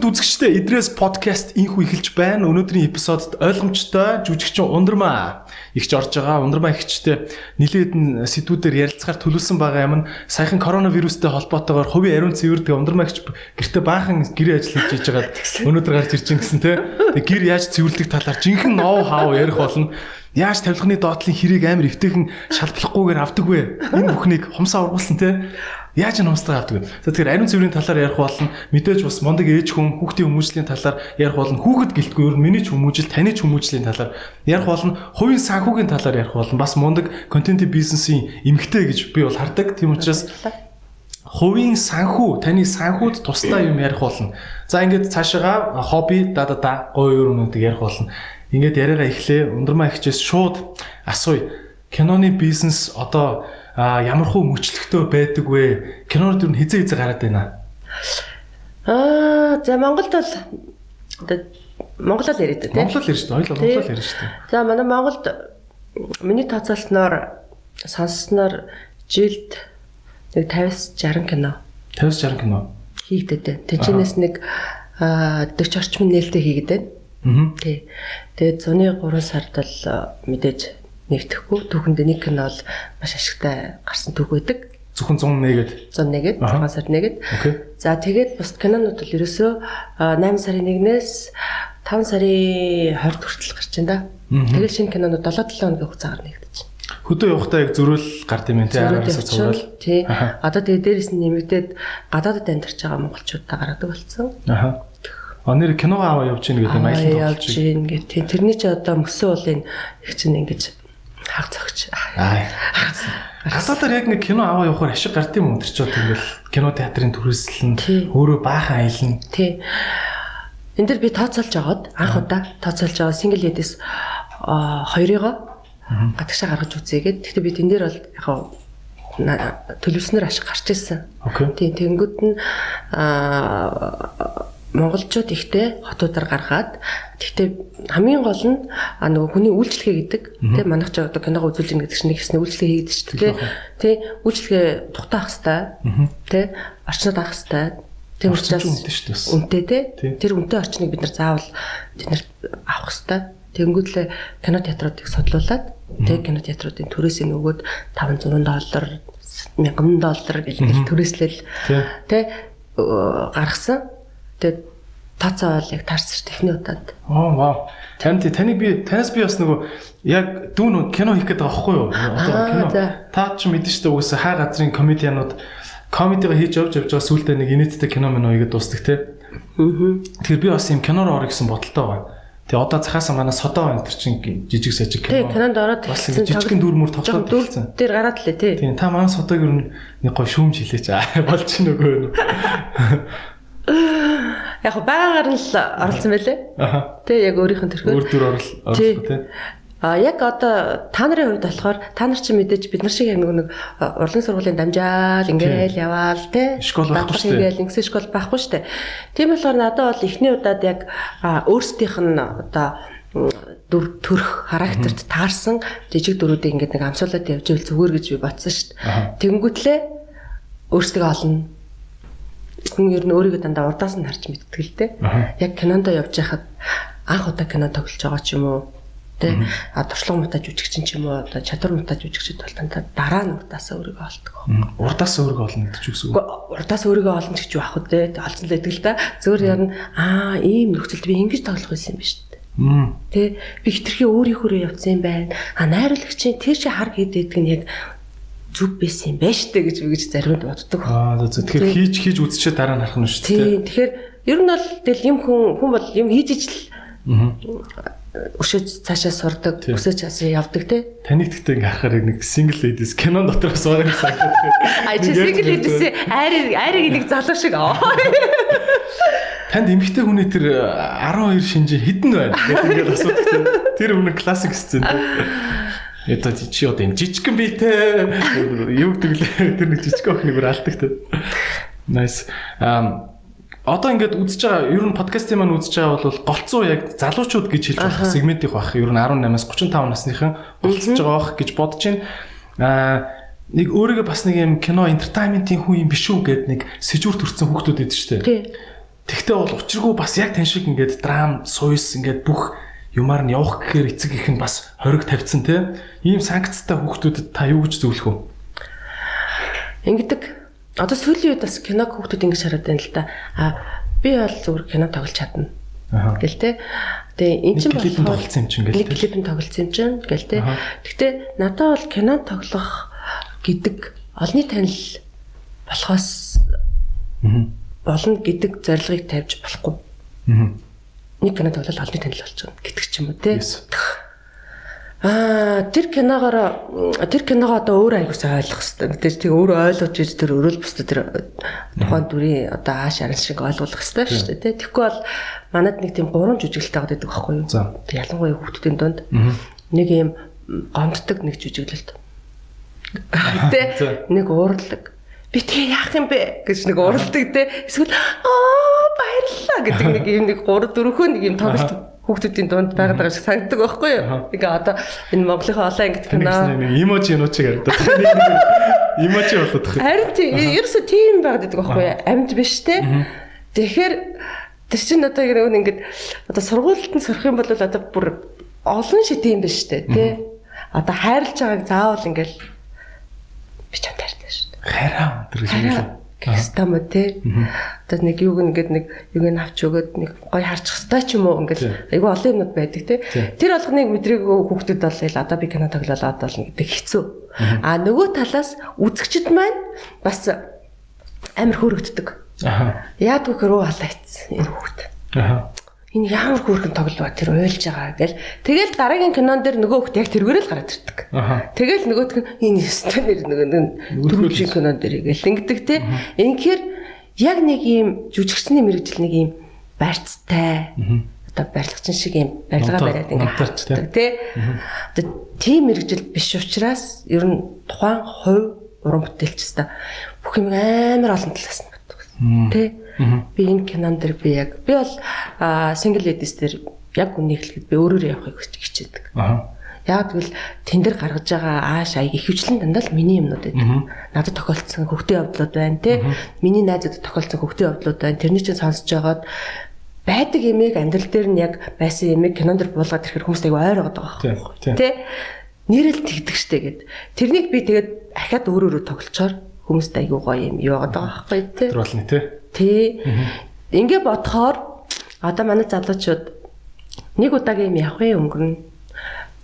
Монголчуудад үзэгчтэй Идрээс подкаст инхүү эхэлж байна. Өнөөдрийн эпизодод ойлгомжтой жүжигчин Ундрмаа ихч орж байгаа. Ундрмаа ихчтэй нилээдэн сэдвүүдээр ярилцахаар төлөвлөсөн байгаа юм. Саяхан коронавирустэй холбоотойгоор хувийн ариун цэвэрдэг Ундрмаа ихч гэртээ баахан гэрээ ажил хийж байгаад өнөөдөр гарч ирж гисэн те. Гэр яаж цэвэрлэх талаар жинхэнэ ноу хау ярих болно. Яаж тавилганы доотлын хэрийг амар эвтэйхэн шалбалахгүйгээр авдаг вэ? Энэ бүхнийг хумсаа ургуулсан те. Яаж энэ хумстай авдаг вэ? Тэгэхээр ариун цэврийн талаар ярих болно. Мэдээж бас мондөг ээж хүн хүүхдийн хүмүүжлийн талаар ярих болно. Хүүхэд гэлтгүй ер нь миний ч хүмүүжил, таны ч хүмүүжлийн талаар ярих болно. Хувийн санхүүгийн талаар ярих болно. Бас мондөг контент бизнесийн эмгтэй гэж би бол хардаг. Тийм учраас хувийн санхүү, таны санхүүд тусдаа юм ярих болно. За ингээд цаашаа хобби да да да гоё юмнуудыг ярих болно. Ингээд яриагаа эхлэе. Ундрмаа ихчээс шууд асууя. Киноны бизнес одоо ямархуу мөчлөгтэй байдаг вэ? Кинонод юу хизээ хизээ гараад байна? Аа, за Монголд бол Монголоор яриад тийм. Монголоор ярьж байна. Хоёул Монголоор ярьж байна. За манай Монголд миний тооцоолсноор сонссноор жилд нэг 50-60 кино 50-60 кино хийгдэт байна. Тэнчнээс нэг 40 орчим нээлттэй хийгдэт байна. Аа. Тий. Тэгээд зуны 3 сард бол мэдээж нэгтгэхгүй. Түүхэнд нэг кино бол маш ашигтай гарсан түүх байдаг. Зөвхөн 101-д 101-д 6 сард нэгэд. Окей. За тэгээд бус кинонууд бол ерөөсөө 8 сарын 1-ээс 5 сарын 20-д хүртэл гарч байна да. Тэгээд шинэ кинонууд 7-7 хоногийн хугацаагаар нэгдэж байна. Хөдөө явахдаа яг зөрүүл гард юм тий араас цуврал. Тий. Одоо тэгээд дээрээс нь нэмэгдээд гадаадд амьдарч байгаа монголчуудаа гаргадаг болсон. Аха. А нэр киногоо аваа явж гин гэдэг маялын явж гин гэх тий. Тэрний чи одоо мөсөн уулын их чинь ингэж хаг цогч. Аа. Гадаадаар яг нэг кино аваа явахаар ашиг гард юм уу тэр ч тэгэл кино театрын төрөөслөн өөрөө баахан аялна. Тий. Энд дэр би тооцоолж агаад анх удаа тооцоолж байгаа single ladies хоёрыгоо гадагшаа гаргаж үзээгээд гэхдээ би тэн дээр бол яг төлөвснөр ашиг гарч ирсэн. Тийм тэнгууд нь аа монголчууд ихтэй хотуудаар гаргаад тэгтээ хамгийн гол нь а нөгөө хүний үйлчлэгээ гэдэг. Тий манайх ч одоо киного үзүүлж байгаа гэдэг чинь нэг хэсний үйлчлэгээ хийдэг шүү дээ тий үйлчлэгээ тухтаах хэвээр тий орчнод авах хэвээр тийм учраас үнэтэй тий. Тэр үнэтэй орчныг бид нар заавал тэднэрт авах хэвээр. Тэнгүүдлээ кино театруудыг судлуулад тий кино театруудын төрөөсөө нөгөөд 500 доллар 1000 доллар гэж төрөөслөл тий. гаргасан Тэгээд тооцоо таарсан шүү техний удаад. Аа вау. Танд таны би танаас би бас нөгөө яг дүүн кино хийх гэдэг байхгүй юу? Одоо кино. Та ч мэдэн шүү дээ үгүйс хаа газрын комедианууд комедига хийж явж явж байгаа сүултээ нэг инээдтэй кино мөн ойгээд дуустдаг те. Тэгэхээр би бас юм киноор орох гэсэн бодолтой байгаа. Тэгээ одоо цахаасан манай содоо энэ чинь жижиг сажиг кино. Тэг кинонд ороод бас жижигхэн дүр мөр тоглоод хэлсэн. Тэр гараад лээ тий. Тийм та манай содоог юу нэг гой шүүмж хэлээч аа. Болж чинь нөгөө. Яг байгаагаар нь л оролцсон байлээ. Тэ яг өөрийнх нь төрхөө. Өөр төр орол оролцсон тий. А яг одоо та нарын хувьд болохоор та нар чинь мэдээж бид нар шиг яг нэг нэг урлын сургуулийн дамжаал ингээл яваал те школ байхгүй шүү дээ. Ингээл ингэсэн школ байхгүй шүү дээ. Тийм болохоор надад бол эхний удаад яг өөрсдийнх нь одоо дүр төрх характерт таарсан жижиг дөрүүдийг ингээд нэг амсуулаад явж ивэл зүгээр гэж би бодсон шүү дээ. Тэнгүүтлээ өөрсдөө олно хүн ер нь өөрийгөө дандаа урдаас нь харж мэддэг л дээ. Яг кинонд явж байхад анх удаа кино тоглож байгаа ч юм уу тэ а туршлага мутаж үжигчин ч юм уу одоо чадвар мутаж үжигчд бол дандаа дараа нь урдаасаа өөрийгөө олдог. Урдаас өөрийгөө олно гэдэг ч үгс үү? Урдаас өөрийгөө олно гэж юу ах вэ тэ олцсон л байдаг л да. Зөвөр яа аа ийм нөхцөлд би ингэж тоглох байсан юм биш үү? Тэ би хитрхи өөрийнхөө явцсан юм байна. А найруулагчийн тэр чи хар хийдэг нь яг зүг байсан юм байна штэ гэж би гэж заримд боддог. Аа тэгэхээр хийж хийж үзчихээ дараа нь харах нь шүү дээ. Тэгэхээр ер нь бол тэгэл юм хүн хүн бол юм хийж ижил өшөөж цаашаа сурдаг, өсөөж цаашаа явдаг те. Таныг гэхдээ ингээ харахаар нэг single ladies кинон дотроос байгаа санагдаад. А чи single ladies айрыг айрыг нэг залуу шиг аа. Танд эмэгтэй хүний тэр 12 шинжи хідэн байна. Гэт ингээд асуудаг. Тэр үнэ классик сцен. Ята чи одоо юм жижигхэн биетэй юу гэдэг лээ тэр нэг жижиг охиныг бүр алдагтай. Nice. Um одоо ингээд үзэж байгаа ер нь подкастын маань үзэж байгаа бол голцоо яг залуучууд гэж хэлж болох сегмент их бах. Ер нь 18-аас 35 насныхан голцож байгаа бах гэж бодож байна. Аа нэг өөрийгөө бас нэг юм кино entertainment-ийн хүн юм биш үү гэд нэг сэжүүр төрсэн хүүхдүүд идэв. Тий. Тэгтээ бол учиргүй бас яг тань шиг ингээд драм, суйс ингээд бүх юмар нь явах гэхээр эцэг их нь бас хориг тавьсан те. Ийм санкцтай хүүхдүүдэд та юу гэж зөвлөх вэ? Ингэдэг. Одоо сүүлийн үед бас киног хүүхдүүд ингэж хараад байна л да. А би бол зүгээр кино тоглож чадна. Гэл те. Тэгээ эн чинь клипэн тоглолцсон юм чинь гэл Нэг клипэн тоглолцсон юм чинь гэл те. Гэхдээ надад бол кино тоглох гэдэг олонний танил болохоос болно гэдэг зорилгыг тавьж болохгүй. Нэг кино тоглол олонний танил болж байгаа гэдэг ч юм уу те. Аа тэр киногоор тэр киногоо одоо өөр аягуулсаа ойлгох хэрэгтэй. Тэр тийг өөрөө ойлгож иж тэр өрөөл бусдад тэр тухайн дүрийн одоо ааш аран шиг ойлгох хэрэгтэй шүү дээ. Тэ тэгэхгүй бол манад нэг тийм гурван жүжиглэлтэй байдаг байхгүй юу? Тэг ялангуяа хүүхдүүдийн дунд нэг юм гомддог нэг жүжиглэлт. Тэ нэг уурлаг. Би тэгээ яах юм бэ гэж нэг уралдаг те. Эсвэл аа баярлалаа гэдэг нэг юм нэг 3 4хөө нэг юм тоглолт хүүхдүүдийн дунд байгаад байгаа шиг санагддаг байхгүй юу? Ингээ одоо энэ Монголынхаа олон ангит Нэг кино. иможи нуучиг байна. Иможи тах. Харин тийм ерөөсөө тийм байгаад байдаг байхгүй юу? Амьд биш те. Тэгэхээр тэр чинь одоо нэг ингээд одоо сургуульд нь сурах юм бол одоо бүр олон шит юм биш те. Тэ. Одоо хайрлаж байгааг заавал ингээл би ч амтартай шүү дээ. Хайраа тэр гэж юм. Хараа гэстам үү те. Одоо нэг юуг ингээд нэг юуг нь авч өгөөд нэг гой харчих хэвээр ч юм уу ингээд айгүй олон юмнууд байдаг те. Тэр болгоныг мэдрэг хүүхдүүд бол ил одоо би кино тоглолоод болно гэдэг хэцүү. А нөгөө талаас үзэгчд маань бас амар хөөрөгддөг. Аа. Яадгүй хөрөө халаац энэ хүүхд. Аа. Энэ ямар хөөрхөн тоглоо тэр уйлж байгаа гэл. Тэгэл дараагийн кинон дээр нөгөө хүүхд яг тэргээрэл гараад ирдэг. Тэгэл нөгөөх нь энэ өстө нэр нөгөө шиг кинон дээр гэл ингэдэг те. Инхээр яг нэг ийм жүжигчний мэрэгжил нэг ийм барьцтай. Одоо барилгачин шиг ийм барилга бариад ингээ монтаж, те. хатдаг те. Одоо тийм мэрэгжил биш учраас ер нь тухайн хувь уран бүтээлч та бүх юм амар олон талаас нь боддог. Тэ. Би энэ кинон дэр би яг би бол single ladies дэр яг үнийг хэлэхэд би өөрөөр явахыг хичээдэг. Аа. Яг тэгвэл тэн дээр гаргаж байгаа ааш аяг ихэвчлэн дандаа л миний юмнууд байдаг. Надад тохиолдсон хөвгтийн явдлууд байна те. Миний найзуудад тохиолдсон хөвгтийн явдлууд байна. Тэрний чинь сонсож байгаад байдаг ямиг амьдрал дээр нь яг байсан ямиг кинон дээр буулгаад ирэхээр хүмүүст аяг ойр байгаа байхгүй тийм. Тэ. Нэрэл тэгдэг штэ гэд. Тэрнийг би тэгээд ахаад өөр өөрө тоглолцоор хүмүүст аяг гоё юм юу байгаа байхгүй те. Тэр болно тий. Тий. Ингээ бодохоор одоо манай залуучууд нэг удаагийн юм явах юм өнгөрнө.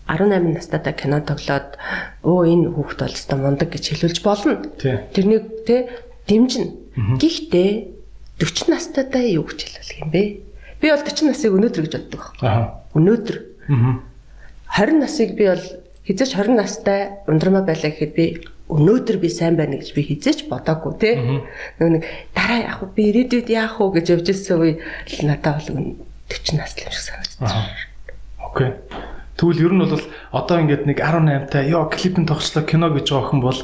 18 настайдаа кино тоглоод өө энэ хүүхд бол өстой мундаг гэж хэлүүлж болно. Тэрнийг те дэмжинэ. Гэхдээ 40 настайдаа юу гэж хэлүүлэх юм бэ? Би бол 40 насыг өнөөдөр гэж боддог. Аа. Өнөөдөр Аа. 20 насыг би бол хизээч 20 настай ундрмаа байлаа гэхэд би өнөөдөр би сайн байна гэж би хизээч бодоагүй те. Нөгөө нэг дараа яах вэ? Би ирээдүйд яах вэ гэж явж ирсэн үе л надад бол 40 нас л юм шиг санагдаж. Аа. Окей. Тэгвэл ер нь бол одоо ингээд нэг 18 та ёо клипэн тогслоо кино гэж байгаа охин бол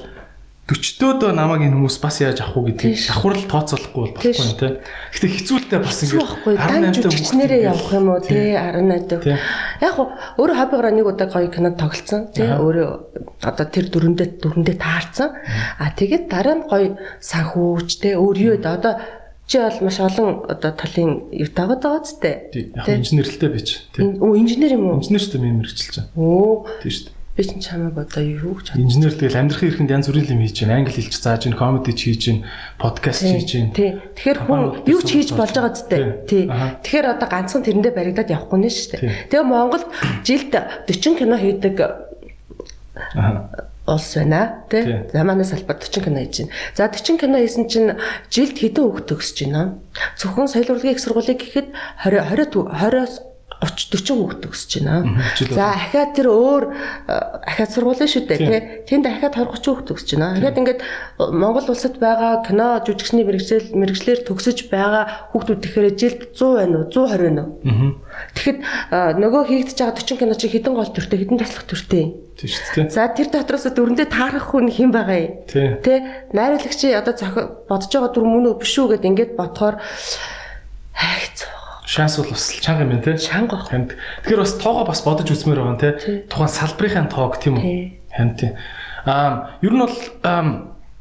40-дөө намайг энэ хүмүүс бас яаж авах уу гэдгийг давхарл тооцоолохгүй бол болохгүй юм те. Гэтэ хэцүүлтэй бас байхгүй. Дан жүжигчнэрээ явах юм уу те 18 дэх. Тий. Яг уу өөрөө хоббигоор нэг удаа гоё кино тоглолцсон. Аха. өөрөө одоо тэр дөрөндөө дөрөндөө таарсан. А тэгээд дараа нь гоё санхүүч те өөр юу вэ? Одоо чи бол маш олон одоо талын юу даваад байгаа ч. Яг инженерлтэй бич. Тий. Оо инженер юм уу? Инженер ч юм мэрэгчилж байгаа. Оо Тий шүү дээ. Би ч чамайг одоо юу гэж Инженер тэгэл амьдрахын хэрэгэнд янз бүрийн юм хийж байна. Англи хэлч зааж байна, комеди ч хийж байна, подкаст хийж байна. Тий. Тэгэхээр хүн юу ч хийж болж байгаа болж зү байна. тий. Тэгэхээр одоо ганцхан тэрэндээ баригдаад явахгүй нэ шүү дээ. Тэгээ Монголд жилд 40 кино хийдэг улс байна Тий. тий. За манай салбар 40 кино хийж байна. За 40 кино хийсэн чинь жилд хэдэн хүүхд төгсөж байна? Зөвхөн соёл урлагийн их сургуулийг гэхэд 20 20 20-оос 30 40 хүүхд төгсөж байна. За ахаад тэр өөр э, ахаад сургууль шүү дээ тий. Тэнд ахаад 20 30 хүүхд төгсөж байна. Ахаад ингээд э, Монгол улсад байгаа кино жүжигчний мэрэгжил мэрэгчлэр төгсөж байгаа хүүхдүүд тэгэхээр жилд 100 байна уу? 120 байна уу? Тэгэхэд э, нөгөө хийгдэж байгаа 40 кино чи хэдэн гол төртэй хэдэн туслах төртэй юм? Тий шүү дээ. За тэр дотроос дөрөндөө таарах хүн хэн байгаа юм? Тий. Тэ найруулагч одоо бодож байгаа дүр мөн үү биш үү гэд ингээд бодохоор хайц Шанс бол бас чанга юм байна те. Чанга. Ханд. Тэгэхээр бас тоогоо бас бодож үзмээр байгаа те. Тухайн салбарын тоог тийм үү? Тий. Ханд тийм. Аа, ер нь бол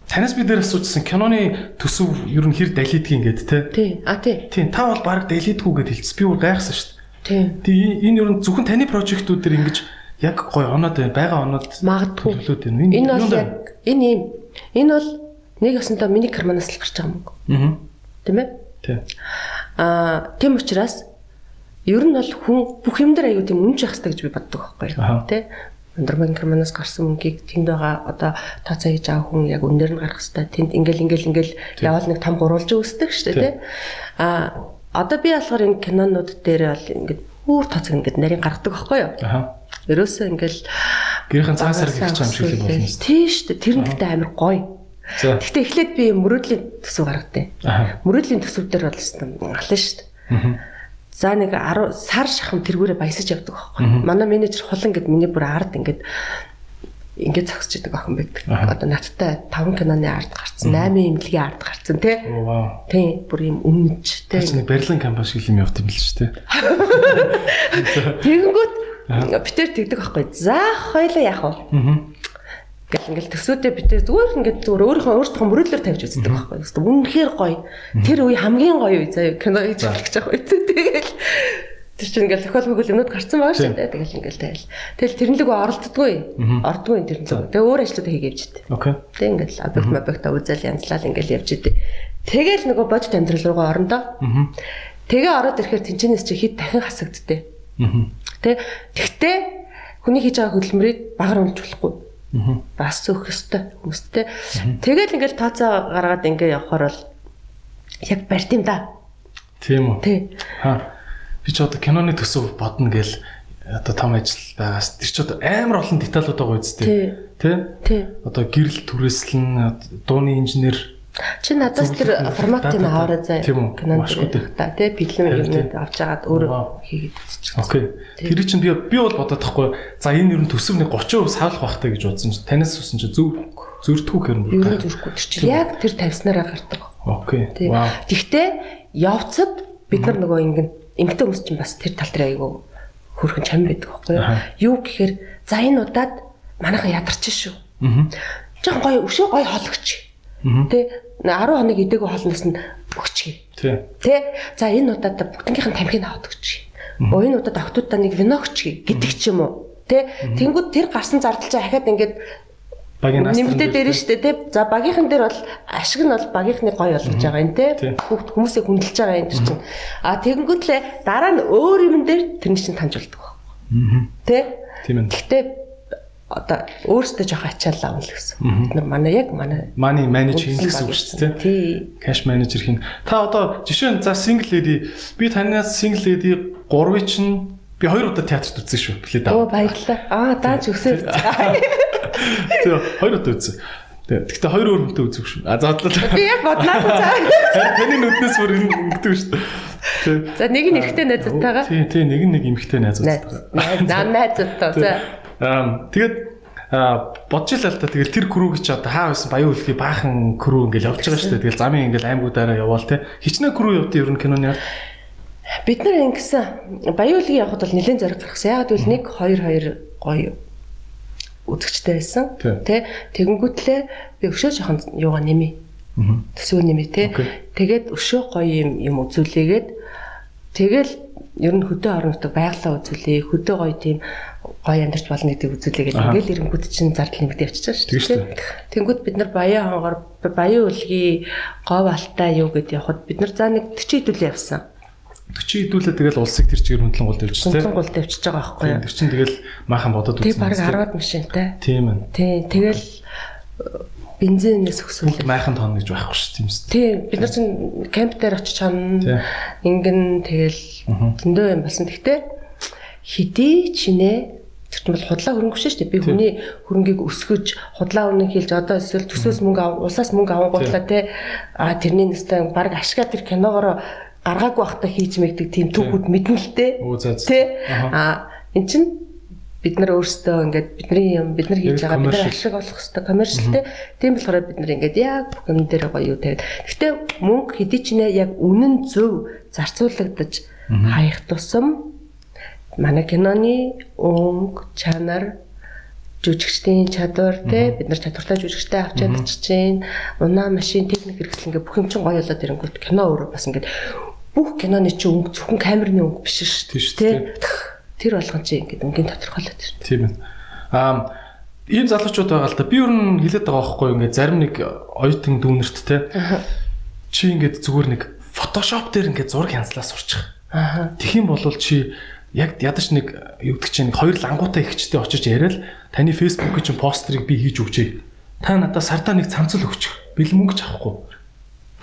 танаас бид нэр асуужсан киноны төсөв ер нь хэр далидгийг ингээд те. Тий. А тий. Тийм та бол баг далидгүй гэд хэлсэн. Би бүр гайхсан шүү дээ. Тий. Тэгээ энэ ер нь зөвхөн таны прожектууд дээр ингэж яг гой оноод байна. Бага оноод Магадгүй. төлөвлөд байна. Энэ бол яг энэ юм. Энэ бол нэг өсөндөө миний карманаас л гарч байгаа юм. Аа. Тийм ээ? Тийм. Аа, тийм учраас ер нь бол хүн бүх юм дээр аюу тийм үнж явах хэрэгтэй гэж би боддог байхгүй? Тэ? Өндрмэн карманаас гарсан мөнгийг тэнд байгаа одоо тооцоо хийж байгаа хүн яг үнээр нь гарах хэрэгтэй. Тэнд ингээл ингээл ингээл явал нэг том гурвалж үүсдэг шүү дээ, тэ? Аа, одоо би болохоор энэ кинонууд дээр бол ингээд бүр тооцоо ингээд нарийн гаргадаг байхгүй юу? Аха. Ерөөсөө ингээл Гэрхэн цаан сар гихч юм шиг л болно. Тийм шүү дээ. Тэр нь гэдэг амар гоё. Гэхдээ эхлээд би мөрөөдлийн төсөв гаргадیں۔ Мөрөөдлийн төсөв дээр бол алан шүү дээ. За нэг 10 сар шахам тэргүүрээ баясаж явдаг байхгүй. Манай менежер хулан гэд миний бүр ард ингээд ингээд зогсож идэг охин байдаг. Одоо надтай 5 киноны ард гарцсан, 8 имлэгийн ард гарцсан тий. Тийм бүр юм үнэнч тий. Нэг Берлин кампус шиг юм явт юм л шүү дээ. Тэгэнгүүт битэр тэгдэг байхгүй. За хоёлаа яах вэ? Гэл ингээл төсөөдөө битээ зүгээр ингээд зүгээр өөрийнхөө өөртөө мөрөдлөөр тавьж үздэг байхгүй. Гэхдээ үнэхээр гоё. Тэр үе хамгийн гоё үе заяа кино хийж эхлэх гэж байгаа үе. Тэгэл тэр чинь ингээл зохиол мөгөл юмнууд гарцсан байгаа шүү дээ. Тэгэл ингээл тайл. Тэгэл тэрнлэгөө оролддгүй. Ордгүй энэ тэрнлэг. Тэгээ өөр ажлуудаа хийгээвч дээ. Окей. Тэг ингээл объект мобекта үзэл янзлал ингээл явж идэг. Тэгэл нөгөө бодит амьдрал руугаа орондоо. Тэгээ ороод ирэхээр тэнчэнээс чи хэд дахин хасагддээ. Тэ тэгтээ хүний хийж байгаа хөдөлмөрийг багаар унж болохгүй. Бас өөх ёстой хүмүүстэй. Тэгэл ингээл тооцоо гаргаад ингээ явахаар бол яг барьт юм да. Тийм үү. Тэ. Ха. Би ч одоо киноны төсөв бодно гэл одоо том ажил байгаас тэр ч одоо амар олон деталууд байгаа үсттэй. Тий. Тий. Одоо гэрэл түрээслэн дууны инженер Чи надаас тэр форматыг дата- аваарай заа. Кинонд гоё. та тэ фильм Харин юмнууд тий. авч агаад өөрөө хийгээд үзчих. Окей. Тэр чинь би би бол бодоод тахгүй. За энэ ер нь төсөв нэг 30% савлах байхтай гэж бодсон чинь танаас сусан чинь зөв зөртгөх юм Ер нь зүрхгүй тэр чинь яг тэр тавьснараа гардаг. Окей. Тий. Вау. Гэхдээ явцад бид нар нөгөө ингэн эмгтэн хүмүүс чинь бас тэр тал дээр айгүй хөрхэн чам байдаг байхгүй юу? Юу гэхээр за энэ удаад манайхан ядарч шүү. Аа. Жон гоё өшөө гоё хологч. Тэ 10 хоног идээгөө хоолноос нь өгч. Тий. Тэ за энэ удаад бүгднийх нь тамхиг аваад өгч. Оо энэ удаад октоудаа нэг вино өгч гэдэг ч юм уу. Тэ тэнгууд тэр гарсан зардал чинь ахаад ингээд Багийн нас нэмэлтээ дээр нь штэ тий. За багийнхан дээр бол ашиг нь бол багийнхны гоё болгож байгаа юм тий. Хүүхд хүмүүсийг хүндэлж байгаа юм чинь. А тэгэнгүүтлээ дараа нь өөр юм дээр тэрний чинь болдог. Аа. Тий. Тийм ээ. Гэхдээ одоо өөрөөсөө жоох ачаалал авна л гэсэн. Бид нар манай яг манай Money manage хийх гэсэн үг шүү дээ. Тий. Cash manager хийн. Та одоо жишээ нь за single lady би танаас single lady 3-ыг чинь би хоёр удаа театрт үзсэн шүү. Билээ Оо даа. баярлалаа. Аа дааж өсөв. Тэгээ хоёр удаа үзсэн. Тэгээ гэхдээ хоёр өөр хүнтэй үзэх шүү. А заадлаа. Би яг боднаа цаа. Харин таны нүднээс бүр ингэдэг шүү. Тэг. За нэг нь ихтэй найзтайгаа. Тий, тий, нэг нь нэг эмхтэй найз Найз. үздэг. Найз найзтай. За. Тэгээд бодж л л та тэгэл тэр крүүг чи одоо хаа байсан баян үлгий баахан крүү ингээл явж байгаа шүү дээ. Тэгэл замын ингээл аймагуудаараа яваал те. Хичнээн крүү явд ер нь киноны ард. Бид нар ингэсэн баяуулгийн явхад бол нэлээд зориг гаргасан. Яг гэвэл 1 2 2 гоё үзэгчтэй байсан. Тэ тэгэнгүүтлээ би өшөө жоохон юугаа нэмээ. Аа. Төсөө нэмээ те. Окей. Тэгээд өшөө гоё юм юм үзүүлээгээд тэгэл ер нь хөдөө орон нутаг байглаа үзүүлээ. Хөдөө гоё тийм гоё амьдарч болно гэдэг үзүүлээгээд Аха. ингээл ирэнгүүт чинь зардал нэмэгдээ явчихсан Тэгэж шүү дээ. Тэнгүүд бид нар баян хонгор баян үлгий гов алтай юу гэд явхад бид нар за нэг 40 хэдүүлээ явсан. 40 хэдүүлээ тэгэл улсыг тэр чигээр хөндлөн гол тавьчих те. Сунцан гол тавьчихж байгаа байхгүй юу? Тэр чинь тэгэл maaхан бодоод Тэг үзсэн. баг 10-аад машинтай. Тийм ээ. Тий, тэгэл бензинээс өсвөл. Майхан тоон гэж байхгүй шүү тийм үст. Тий, бид нар чинь кемп дээр очиж чана. Ингэн тэгэл зөндөө юм болсон. Гэхдээ хэдий ч нэ Тэр чинь бол худлаа хөрөнгө шүү дээ. Би хүний хөрөнгийг өсгөж, худлаа үнэн хэлж одоо эсвэл төсөөс мөнгө ав, улсаас мөнгө авангуудлаа те. А тэрний нэстэй баг ашгаа тэр киногоор гаргаагүй байхдаа хийж мэгдэг тийм түүхүүд мэднэ л те. Тэ. А эн чин бид нар өөрсдөө ингээд бидний юм бид нар хийж байгаа бид нар ашиг олох хэрэгтэй коммершалтэй. Тийм болохоор бид нар ингээд яг бүх юм дээр гоё юу тавиад. Гэхдээ мөнгө хэдий ч нэ яг үнэн зөв зарцуулагдаж хаях тусам манай киноны өнгө чанар жүжигчдийн чадвар те бид нар чадвартай жүжигчтэй авч чадчих чинь унаа машин техник хэрэгсэл ингээ бүх юм чинь гоё болоод ирэнгүүт кино өөрөө бас ингээ бүх киноны чинь өнгө зөвхөн камерны өнгө биш шүү дээ тэр болгон чинь ингээ өнгийн тодорхойлоод байна. Тийм ээ. Аа ийм залуучууд байгаа л да. Би өөр нь хэлээд байгаа байхгүй юу ингээд зарим нэг оюутан дүүнерт те. Чи ингээд зүгээр нэг Photoshop дээр ингээд зураг хянслаа сурчих. Аа. Тэгэх юм бол чи яг ядаж нэг юу гэдэг чинь хоёр лангуутай ихчтэй очиж яриад таны фэйсбүүкийн чинь постерыг би хийж өгчээ. Та надад сартаа нэг цамцал өгч. Бэлэн мөнгө ч авахгүй.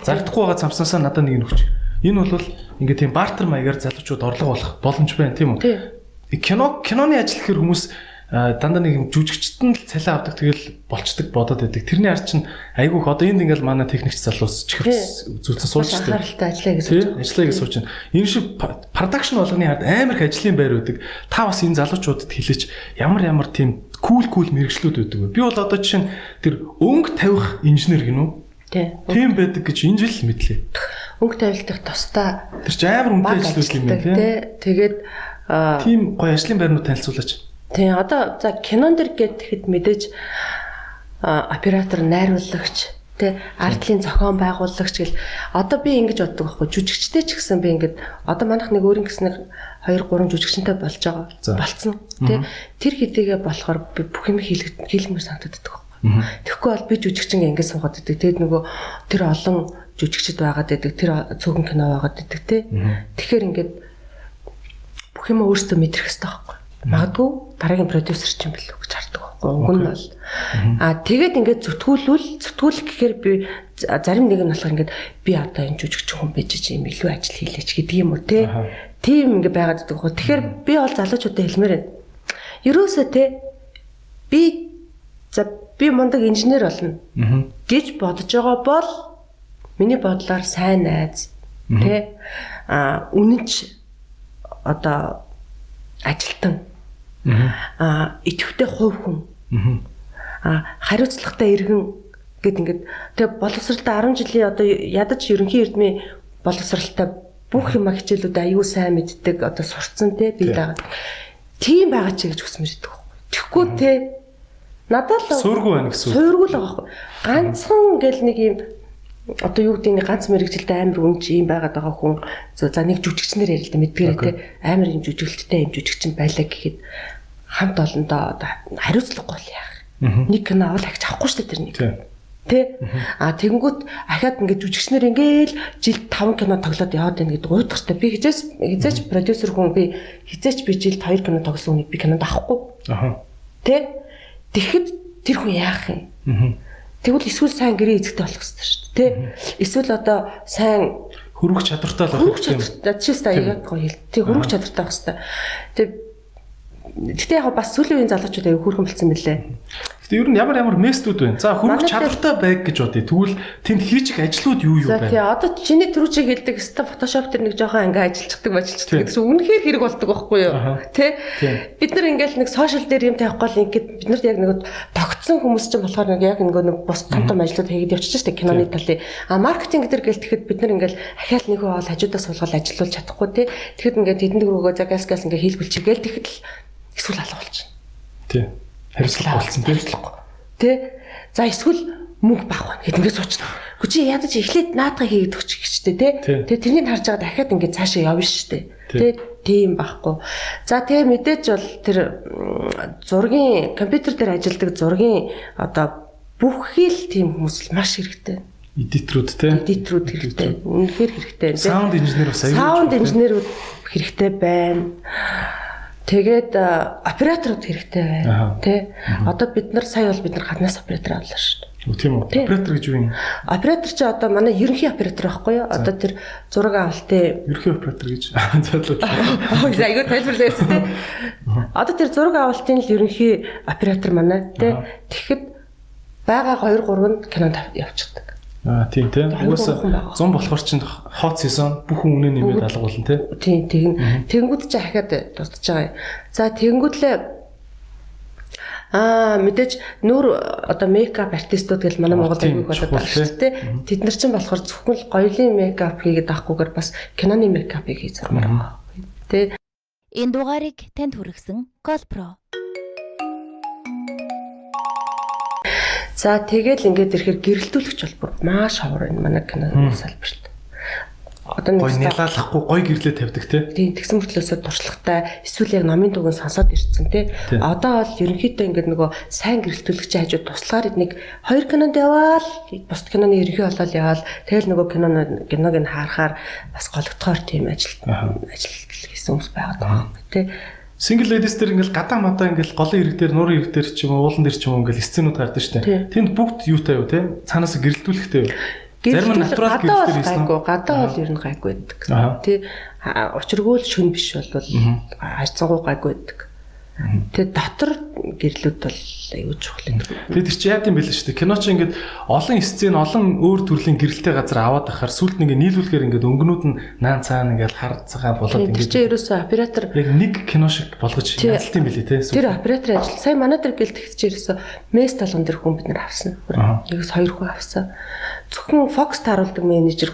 Зардахгүй байгаа цамцнаасаа надад нэг өгч. Энэ бол ингээд тийм бартер маягаар залуучууд орлого олох боломж байна тийм үү? Кино киноны ажил гэхэр хүмүүс дандаа нэг юм жүжигчтэн л цалин авдаг тэгэл болцдог бодоод байдаг. Тэрний ард чинь айгүйх одоо энд ингээл манай техникч залуус чихвс зүйлсэн сууж штэ. Анхааралтай ажиллая гэж Тий, ажиллая гэж байна. Энэ шиг продакшн болгоны хард амар их ажлын байр үүдэг. Та бас энэ залуучуудад хэлээч ямар ямар тийм кул кул мэрэгчлүүд үүдэг? Би бол одоо жишээ нь тэр өнгө тавих инженер гинүү. Тийм. Байдаг гэж энэ жил мэдлээ. Өнгө тавилтах тусдаа Тэр чинь амар үнэтэй ажлууд юм байна тий. Тэгээд Тийм гоё ажлын байрнууд танилцуулаач. Тийм одоо за кинон дэр гэхэд мэдээж оператор найруулагч тэ артлын зохион байгуулагч гэл одоо би ингэж боддог байхгүй. Жүжигчтэй ч гэсэн би ингээд одоо манайх нэг өөрийн гэсэн нэг 2 3 жүжигчтэй болж байгаа болцсон тэ тэр хэдийгэ болохоор би бүх юм хийлмэр санагддаг байхгүй. Тэгэхгүй бол би жүжигчин ингээд суугаад байдаг. Тэгэд нөгөө тэр олон жүжигчд байгаад байдаг тэр цөөхөн кино байгаад байдаг тэ тэгэхээр ингээд бүх юм өөртөө мэдрэх хэрэгтэй байхгүй магадгүй дараагийн продюсер ч юм билүү гэж хардаг байхгүй уг нь бол. Аа тэгээд ингээд зүтгүүлвэл зүтгүүлэх гэхээр би за- зарим нэг нь болохоор ингээд би одоо энэ жүжигч хүн байж чи юм илүү ажил хийлээч гэдэг юм уу те? Тийм ингээд байгаад байдаг байхгүй тэгэхээр би бол залуучуудад хэлмээр байна ерөөсөө те би за би мундаг инженер болно Аа. гэж бодож байгаа бол миний бодлоор сайн найз тэ а үнэнч одоо ажилтан а идэвхтэй хувь хүн. А хариуцлагатай иргэн гэд ингээд тэг боловсралтай 10 жилийн одоо ядаж ерөнхий эрдмийн боловсралтай бүх юм хичээлүүд аюу сайн мэддэг одоо сурцсан те би дагаад тийм байгаа чи гэж хүсмэж байдаг байхгүй. Тэгэхгүй те надад л Суургүй байна гэсэн үг. Суургүй л байгаа байхгүй. Ганцхан ингээл нэг юм одоо юу гэдэг нь ганц мэрэгжилтэй амар үнч юм байгаад байгаа хүн. За нэг жүжигчнэр ярил л да мэдгээр те. Амар юм жүжиглэлтэй юм жүжигчин байлаа гэхэд хамт олондоо одоо хариуцлагагүй л яах. Нэг кино авал ахиж авахгүй шүү дээ тэр нэг. Тэ? А тэгэнгүүт ахаад ингээд жүжигчнэр ингээл жилд 5 кино тоглоод яваад байна гэдэг уйдгартай. Би хизээс хизээч продюсер хүн би хизээч би жилд 2 кино тоглосон хүнийг би кинонд авахгүй. Аха. Тэ? Тэгэхэд тэр хүн яах юм? Аа. Тэгвэл эсвэл сайн гэрээ эзэгтэй болох хэрэгтэй шүү дээ. Тэ? Эсвэл одоо сайн Хөрвөх чадвартай л байх юм. чадвартай чист а яг гоё хэл. Тэг хөрөх чадвартай байх хэрэгтэй. Тэг Гэтэ яг бас сүүлийн үеийн залуучууд аяг хөрхөн болсон мөлий. Гэтэ ер нь ямар ямар местүүд байна. За дээр- чадвартай байг гэж бодъё. Тэгвэл тэнд хийчих ажлууд юу юу За тий байна? одоо чиний түрүүчийг хэлдэг өстой фотошоп тэр нэг жоохон ингээ ажилладаг ажилладаг гэсэн үнэхээр хэрэг болдог байхгүй юу Тий. бид нар ингээл нэг сошиал дээр юм тавихгүй л ингээд бид нарт яг нэг тогтсон хүмүүс чинь болохоор нэг яг ингээ нэг бус том том ажлууд хийгээд явчихж штэ киноны талын а маркетинг дээр гэлтэхэд бид нар ингээл ахаал нэг хоол хажуудаа суулгаад ажиллуулж чадахгүй тий тэгэхэд ингээд тэдэнд рүүгөө за газ газ ингээ хийлгүүлчихгээл тэгэхэд л эсвэл алга болчихно Тий. Хариуцлага болсон. Хариуцлагагүй. Тэ? За эсвэл мөнгө баг байна гэд ингээд суучна. Гүчи ядаж эхлээд наатаа хийгээд өгч гэжтэй. Тий. Тэгээ тэрнийг харж байгаа дахиад ингээд цаашаа явна шүү дээ. Тий. Тэ? Тийм байхгүй. За тэгээ мэдээж бол тэр зургийн компьютер дээр ажилладаг зургийн одоо бүхий л тийм хүмүүс маш хэрэгтэй. Эдитрүүд те. Эдитрүүд хэрэгтэй. Үнэхээр хэрэгтэй. Тэ? Саунд инженер бас аюул. Саунд инженерүүд хэрэгтэй байна. Тэгээд операторууд хэрэгтэй байна. Тэ? Одоо бид нар сая бол бид нар гаднаас оператор авлаа шүү дээ. Үгүй тийм үү. Тий. Оператор гэж юу юм? Оператор чи одоо манай ерөнхий оператор байхгүй юу? Одоо тэр зураг авалтын Ерхий оператор гэж. Ой, айгуу тайлбарлаа яц тэ. Одоо тэр зураг авалтын л ерөнхий оператор манай тэ. Тэгэхэд байгаа 2 3 нь кинонд явчихдаг. Аа тийм. Аюул Угаасаа гурван байгаа. 100 болохоор чинь хот сезон бүх үнэ нэмээд алга болно те. Тийм тэгнь. Тэнгүүд чи ахаад дутж байгаа юм. За тэнгүүдлээ Аа мэдээж нүүр одоо мейкап артистууд гэл манай Монгол тийм, аягүй болоод байгаа шүү дээ. Тэд нар чинь болохоор зөвхөн л гоёлын мейкап хийгээд авахгүйгээр бас киноны мейкапыг хийж зармаар байгаа. Тэ Энэ дугаарыг танд хүргэсэн Colpro. За тэгэл ингээд ирэхээр гэрэлтүүлэгч бол маш ховор энэ манай киноны салбарт. Одоо нэг нялаалахгүй гой гэрлээ тавьдаг те. Тийм тэгсэн мөртлөөсөө туршлагатай эсвэл яг номын дугын сонсоод ирсэн тий. Одоо бол ерөнхийдөө ингээд нөгөө сайн гэрэлтүүлэгчийн хажууд туслахаар эднийг хоёр кинонд яваал бусд киноны ерөнхий болол яваал тэгэл нөгөө кино киног нь харахаар бас гологдохоор тийм ажил ажил хийсэн хүмүүс байгаад байгаа юм тий. Single ladies дээр ингээл гадаа мадаа ингээл голын ирэг дээр нуурын ирэг дээр ч юм уу уулан дээр ч юм уу ингээл сценүүд гардаг штэ. Тийм. Тэнд бүгд юутай юу те? Цаанаас гэрэлтүүлэхтэй юу? Зарим нь натурал хийсэн. гайгүй гадаа бол ер нь гайгүй байдаг. А, учиргүй л шүн биш бол хайцангуй гайгүй байдаг. Тэгээ дотор гэрлүүд бол аюул чухал юм. Тэгээд тэр чи яа гэм бэлэн шүү дээ. Кино чи ингээд олон сцен, олон өөр төрлийн гэрэлтэй газар аваад ахаар сүлд нэг нийлүүлэхээр ингээд өнгөнүүд нь наан цаана ингээд хар цагаан болоод Тэр ингээд чинь ерөөсөө оператор яг нэг кино шиг болгож ялт юм билий те. Тэр оператор ажил сая манай дээр гэлтгэж ерөөсө месс толгон дээр хүн бид нар авсан. Нэгс хоёр хүн авсан. Зөвхөн фокус тааруулдаг менежер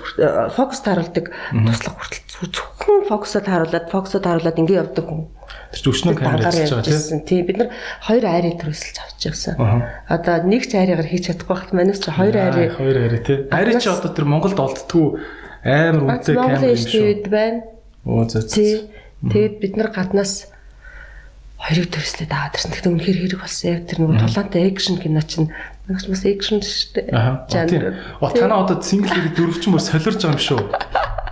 фокус тааруулдаг туслах хүртэл зөвхөн фокусоо тааруулаад фокусоо тааруулаад ингэ явдаг хүн. Тэр чи өчнөө камер хийж байгаа те. ирсэн. Тий бид нар хоёр айрыг төрөсөлж авч явсан. Одоо нэг ч айрыгаар хийж чадахгүй байхад манайс чи хоёр айрыг Хоёр ари те. Ари чи одоо тэр Монголд олддгүй амар үнэтэй камер юм шүү. байна. Оо зөө. Тэгээд бид нар гаднаас хоёрыг төрслээд аваад ирсэн. Тэгтээ үнэхээр хэрэг болсон. Яг тэр нөгөө тулаантай экшн кино чинь нагч бас экшн шүү дээ. Аа. Тийм. О танаа одоо single lady дөрөвч мөр солиорж байгаа юм шүү.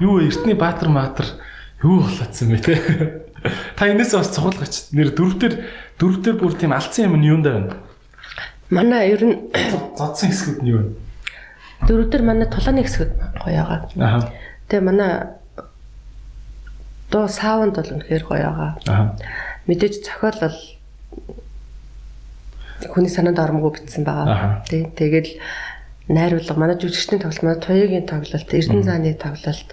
Юу? Эртний баатар маатар юу болоодсан бэ те? Та энэс бас цохолгоч. Нэр дөрөвтөр дөрөвтөр бүр тийм алдсан юм нь юунд байна? Манай ер нь Зодсон хэсгүүд нь юу вэ? дөрөвдөр манай тулааны хэсэг гоё байгаа. Аа. Тэгээ манай дуу саунд бол үнэхээр гоё байгаа. Аа. Мэдээж зохиол бол хүний санаанд ормгүй бичсэн Аха. байгаа. Тий. Тэгэл найруулга манай жүжигчдийн тоглолт, манай туяагийн тоглолт, Эрдэнэ зааны тоглолт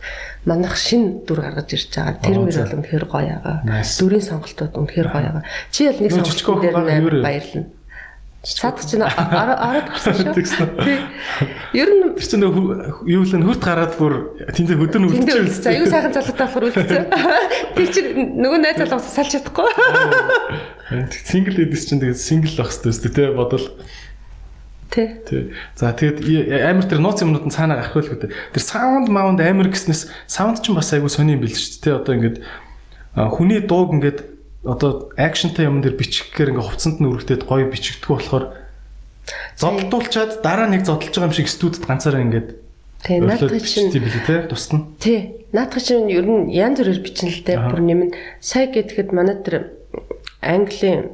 манайх шин дүр гаргаж ирж байгаа. Тэр Аа, мөр за. бол үнэхээр гоё. Nice. Дүрийн сонголтууд үнэхээр гоё байгаа. Чи бол нэг Нөө жижиг сонголт дээр юу? нээр баярлна. Цаад чинь ороод гарсан шүү. Тий. Ер нь чинь нөгөө юу л н хүрт гараад бүр тэндээ хөдөр Тэндээ үлдчихвэл үлдсэн. Аюу сайхан залуутай болохоор үлдсэн. Тэр чинь нөгөө найз залуус салж чадахгүй. single ladies чинь тэгээд single байх хэрэгтэй шүү дээ те бодвол. Тий. Тий. За тэгээд и- амар тэр нууц юмнууд нь цаанаа гарах байлгүй дээ. Тэр саунд маунд амар гэснээс саунд ч бас айгүй сони юм бил шүү дээ. Одоо ингээд хүний дууг ингээд одоо акшнтай юм дээр бичихгээр ингээд хувцсанд нь өргөдөд гоё бичигдэх болохоор зодтолчаад дараа нэг зодтолж байгаа юм шиг студид ганцаараа ингээд Тий. Наадах чинь бичиж билий те тусна. тий. Наадах чинь ер нь янз бүрээр бичнэ л дээ. Бүр нэм нь сая гэхэд манай тэр Английн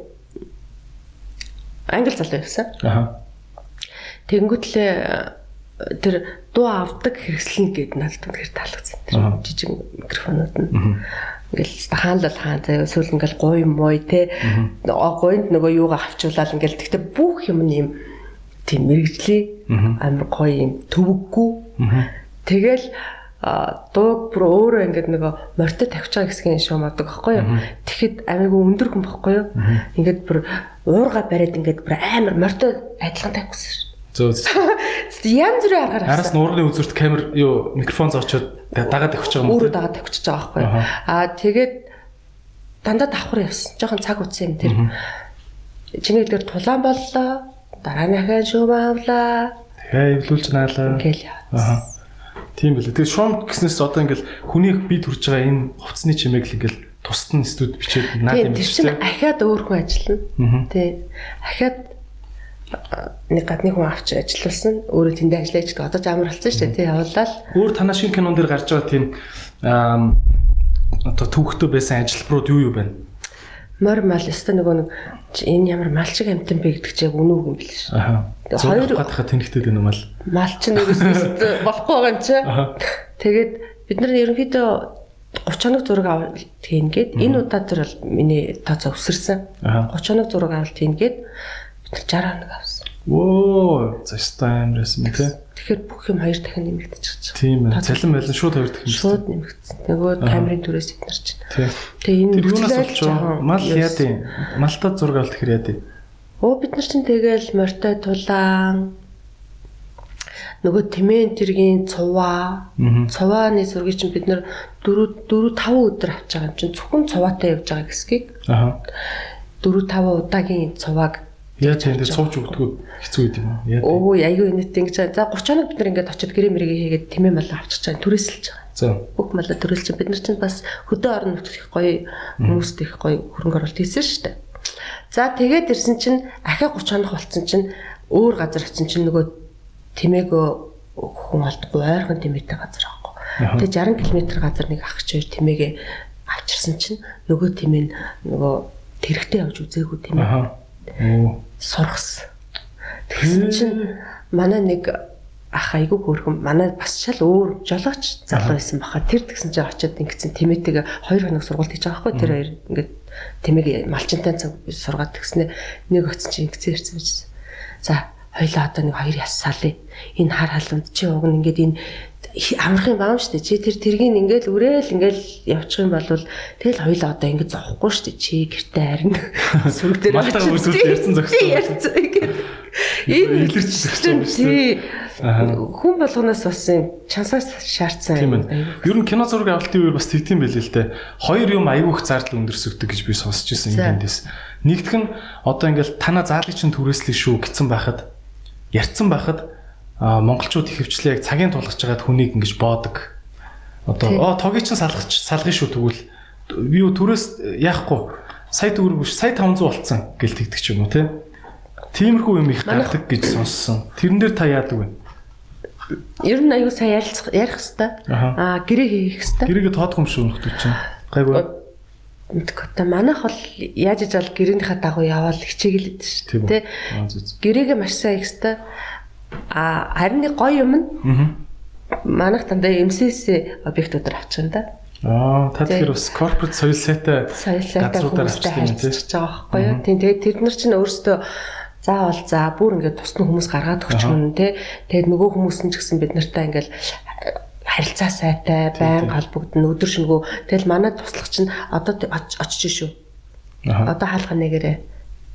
англи залуу явсан. Аха. Тэнгүүтлээ тэр дуу авдаг хэрэгслэн гээд надад үнэхээр таалагдсан. Тэр жижиг микрофонууд нь. Ингээл хаанлал хаан заяа эсвэл ингээл гуй мой те гуйнд нөгөө юугаа авчуулаад ингээл тэгтээ бүх юм нь юм тийм мэрэгжлийн амар гоё юм төвөггүй. Тэгэл дууг бүр өөрөө ингээд нөгөө морьтой тавьж байгаа хэсгийн шуум авдаг байхгүй юу. Тэгэхэд амигүй өндөр хүн байхгүй юу. Ингээд бүр уурга бариад ингээд бүр амар морьтой адилхан тавьчихсан. Зөө. Янз бүрийн аргаар Араас нуурны үзүүрт камер юу микрофон зоочоод дагаад байгаа юм. өөрөө дагаад тавьчихж байгаа байхгүй. Аа тэгээд дандаа давхар явсан. Жохон цаг утсан юм тэр. Чиний дээр тулаан боллоо. Дараа нь ахаа шүүм авлаа. Тэгээ эвлүүлж наалаа. Ингээл яа. Аха. Тийм билээ. Тэгээ шуум гэснээс одоо ингээл хүний би төрж байгаа энэ хувцсны чимээг л ингээл тусад нь студ бичээд наад Тийм юм тэр биш чинь үү? ахаад өөр хүн ажиллана. Тийм. Ахаад нэг гадны хүн авч ажиллуулсан. Өөрөө тэндээ ажиллаж байгаа. Одоо ч амар болсон шүү дээ. Тийм явуулаад. Өөр танаа шинэ кинон дээр гарч байгаа тийм аа одоо түүхтэй байсан ажилбарууд юу юу байна? Мор мал өстө нөгөө нэг энэ ямар мал шиг амтан бэ гэдэг чинь үнэн үг юм биш шүү. Тэгээ Хоёр гадахад тэнхтэй юм бол. Мал чинь нэгээс болохгүй байгаа юм чи. Тэгээд бид нар ерөнхийдөө 30 хоног зураг авалт хийнгээд энэ удаа тэр бол миний тооцоо өсөрсөн. Аха. 30 хоног зураг авалт хийнгээд 60 хоног авсан. Воо, застаа амарсан юм тий. Тэгэхээр бүх юм хоёр дахин нэмэгдчихэж байгаа. Тийм. Тооцоо Цалин байлан шууд хоёр дахин. Шууд нэмэгдсэн. Нөгөө камерын түрээс бид нар чинь. Тий. Тэгээ энэ олж жоохон? Мал ерөөс- яа дээ? Малтад зураг авалт хэр яа дээ? Оо бид нар чинь тэгэл морьтой тулаан нөгөө тэмээн тэргийн цуваа цувааны зургийг чинь бид нар 4 4 5 өдөр авч байгаа юм чинь зөвхөн цуваатай явж байгаа хэсгийг Аха. 4 5 удаагийн цувааг Яаж энэ сууж өгдөгөө хэцүү үед юм. Өө айгүй инээдтэй ингэж за 30 хоног бид нар ингээд очиод гэрээ мэрэг хийгээд тэмээ мал авчиж байгаа түрээсэлж байгаа. За. Бүх малаа түрээлж бид нар чинь бас хөдөө орон нутгийн их гоё хүмүүст их гоё хөрөнгө оруулалт хийсэн шүү дээ. За тэгээд ирсэн чинь ахиа 30 хоног болцсон чинь өөр газар очсон чинь нөгөө тэмээгөө хүн олдохгүй ойрхон тэмээтэй газар аахгүй. Тэгээд 60 км газар нэг ах чи хоёр тэмээгээ авчирсан чинь нөгөө тэмээ нь нөгөө тэрэгтэй явж үзээгүй тэмээ. Аха. Сургасан. Тэгсэн чинь манай нэг ах айгүй хөөрхөн манай бас шал өөр жолооч залуу байсан баха. Тэр тэгсэн чинь очиод ингэсэн тэмээтэйгээ 2 хоног сургалт хийж байгаа байхгүй тэр хоёр ингээд тэмээг малчинтай цаг сургаад тэгснэ нэг оцсон чинь ингэсэн ярьсан байсан. За хоёлаа одоо нэг хоёр яссаалээ. Энэ хар халуунд чи уг нь ингээд энэ амрах юм баам штэ чи тэр тэргийг ингээл үрээл ингээл явчих юм бол тэгэл хоёлаа одоо ингээд зовхгүй штэ чи гэртээ харин сүрэг дээр үсүүл ярьсан зохистой. ярьсан ингээд энэ Илэрч зохистой юм шүү тий хүн болгоноос бас юм чансаас шаардсан Тийм байна. Ер нь кино зураг авалтын үеэр бас тэгтийн байл л дээ. Хоёр юм айгүйх зардал өндөрсөгдөг гэж би сонсч ирсэн За. эндээс. Нэгдүг нь одоо ингээл тана заалыг чинь түрээслэх шүү гэсэн байхад ярьцсан байхад монголчууд их хвчлээ яг цагийн тулгаж байгаад хүнийг ингэж боодог. Одоо оо тогийг чинь салгах салгах шүү тэгвэл би юу түрээс яахгүй сая төгрөг биш сая 500 болцсон гэл тэгдэг ч юм уу те. Тиймэрхүү юм их гардаг гэж сонссон. Тэрэн дээр та яадаг вэ? ер нь аюу сайн ярилцах ярих хэвээр аа гэрээ хийх хэвээр Гэрээгээ тоодох юм шүү нөхдөд чинь. Гайгүй. Та манайх бол яаж иж бол гэрээнийхээ дагуу яваал хичээгэлээд шүү зү. Гэрээгээ маш сайн хийх хэвээр а харин нэг гоё юм нь манайх дандаа МСС объектуудаар авчих юм да. Аа, та тэгэхээр бас corporate соёл сайтай Соёлтой газруудаар юм харилцаж байгаа байхгүй юу. Тийм тэгээд тэд нар чинь өөрсдөө заавал за бүр ингээд тусны хүмүүс гаргаад өгч мөн тий. Тэгээд нөгөө хүмүүс нь ч гэсэн бид нартай ингээд харилцаа сайтай, байн холбогдно, өдөр шөнөгөө. Тэгэл манай туслах чинь одоо очиж шүү. Одоо хаалга нэгээрээ.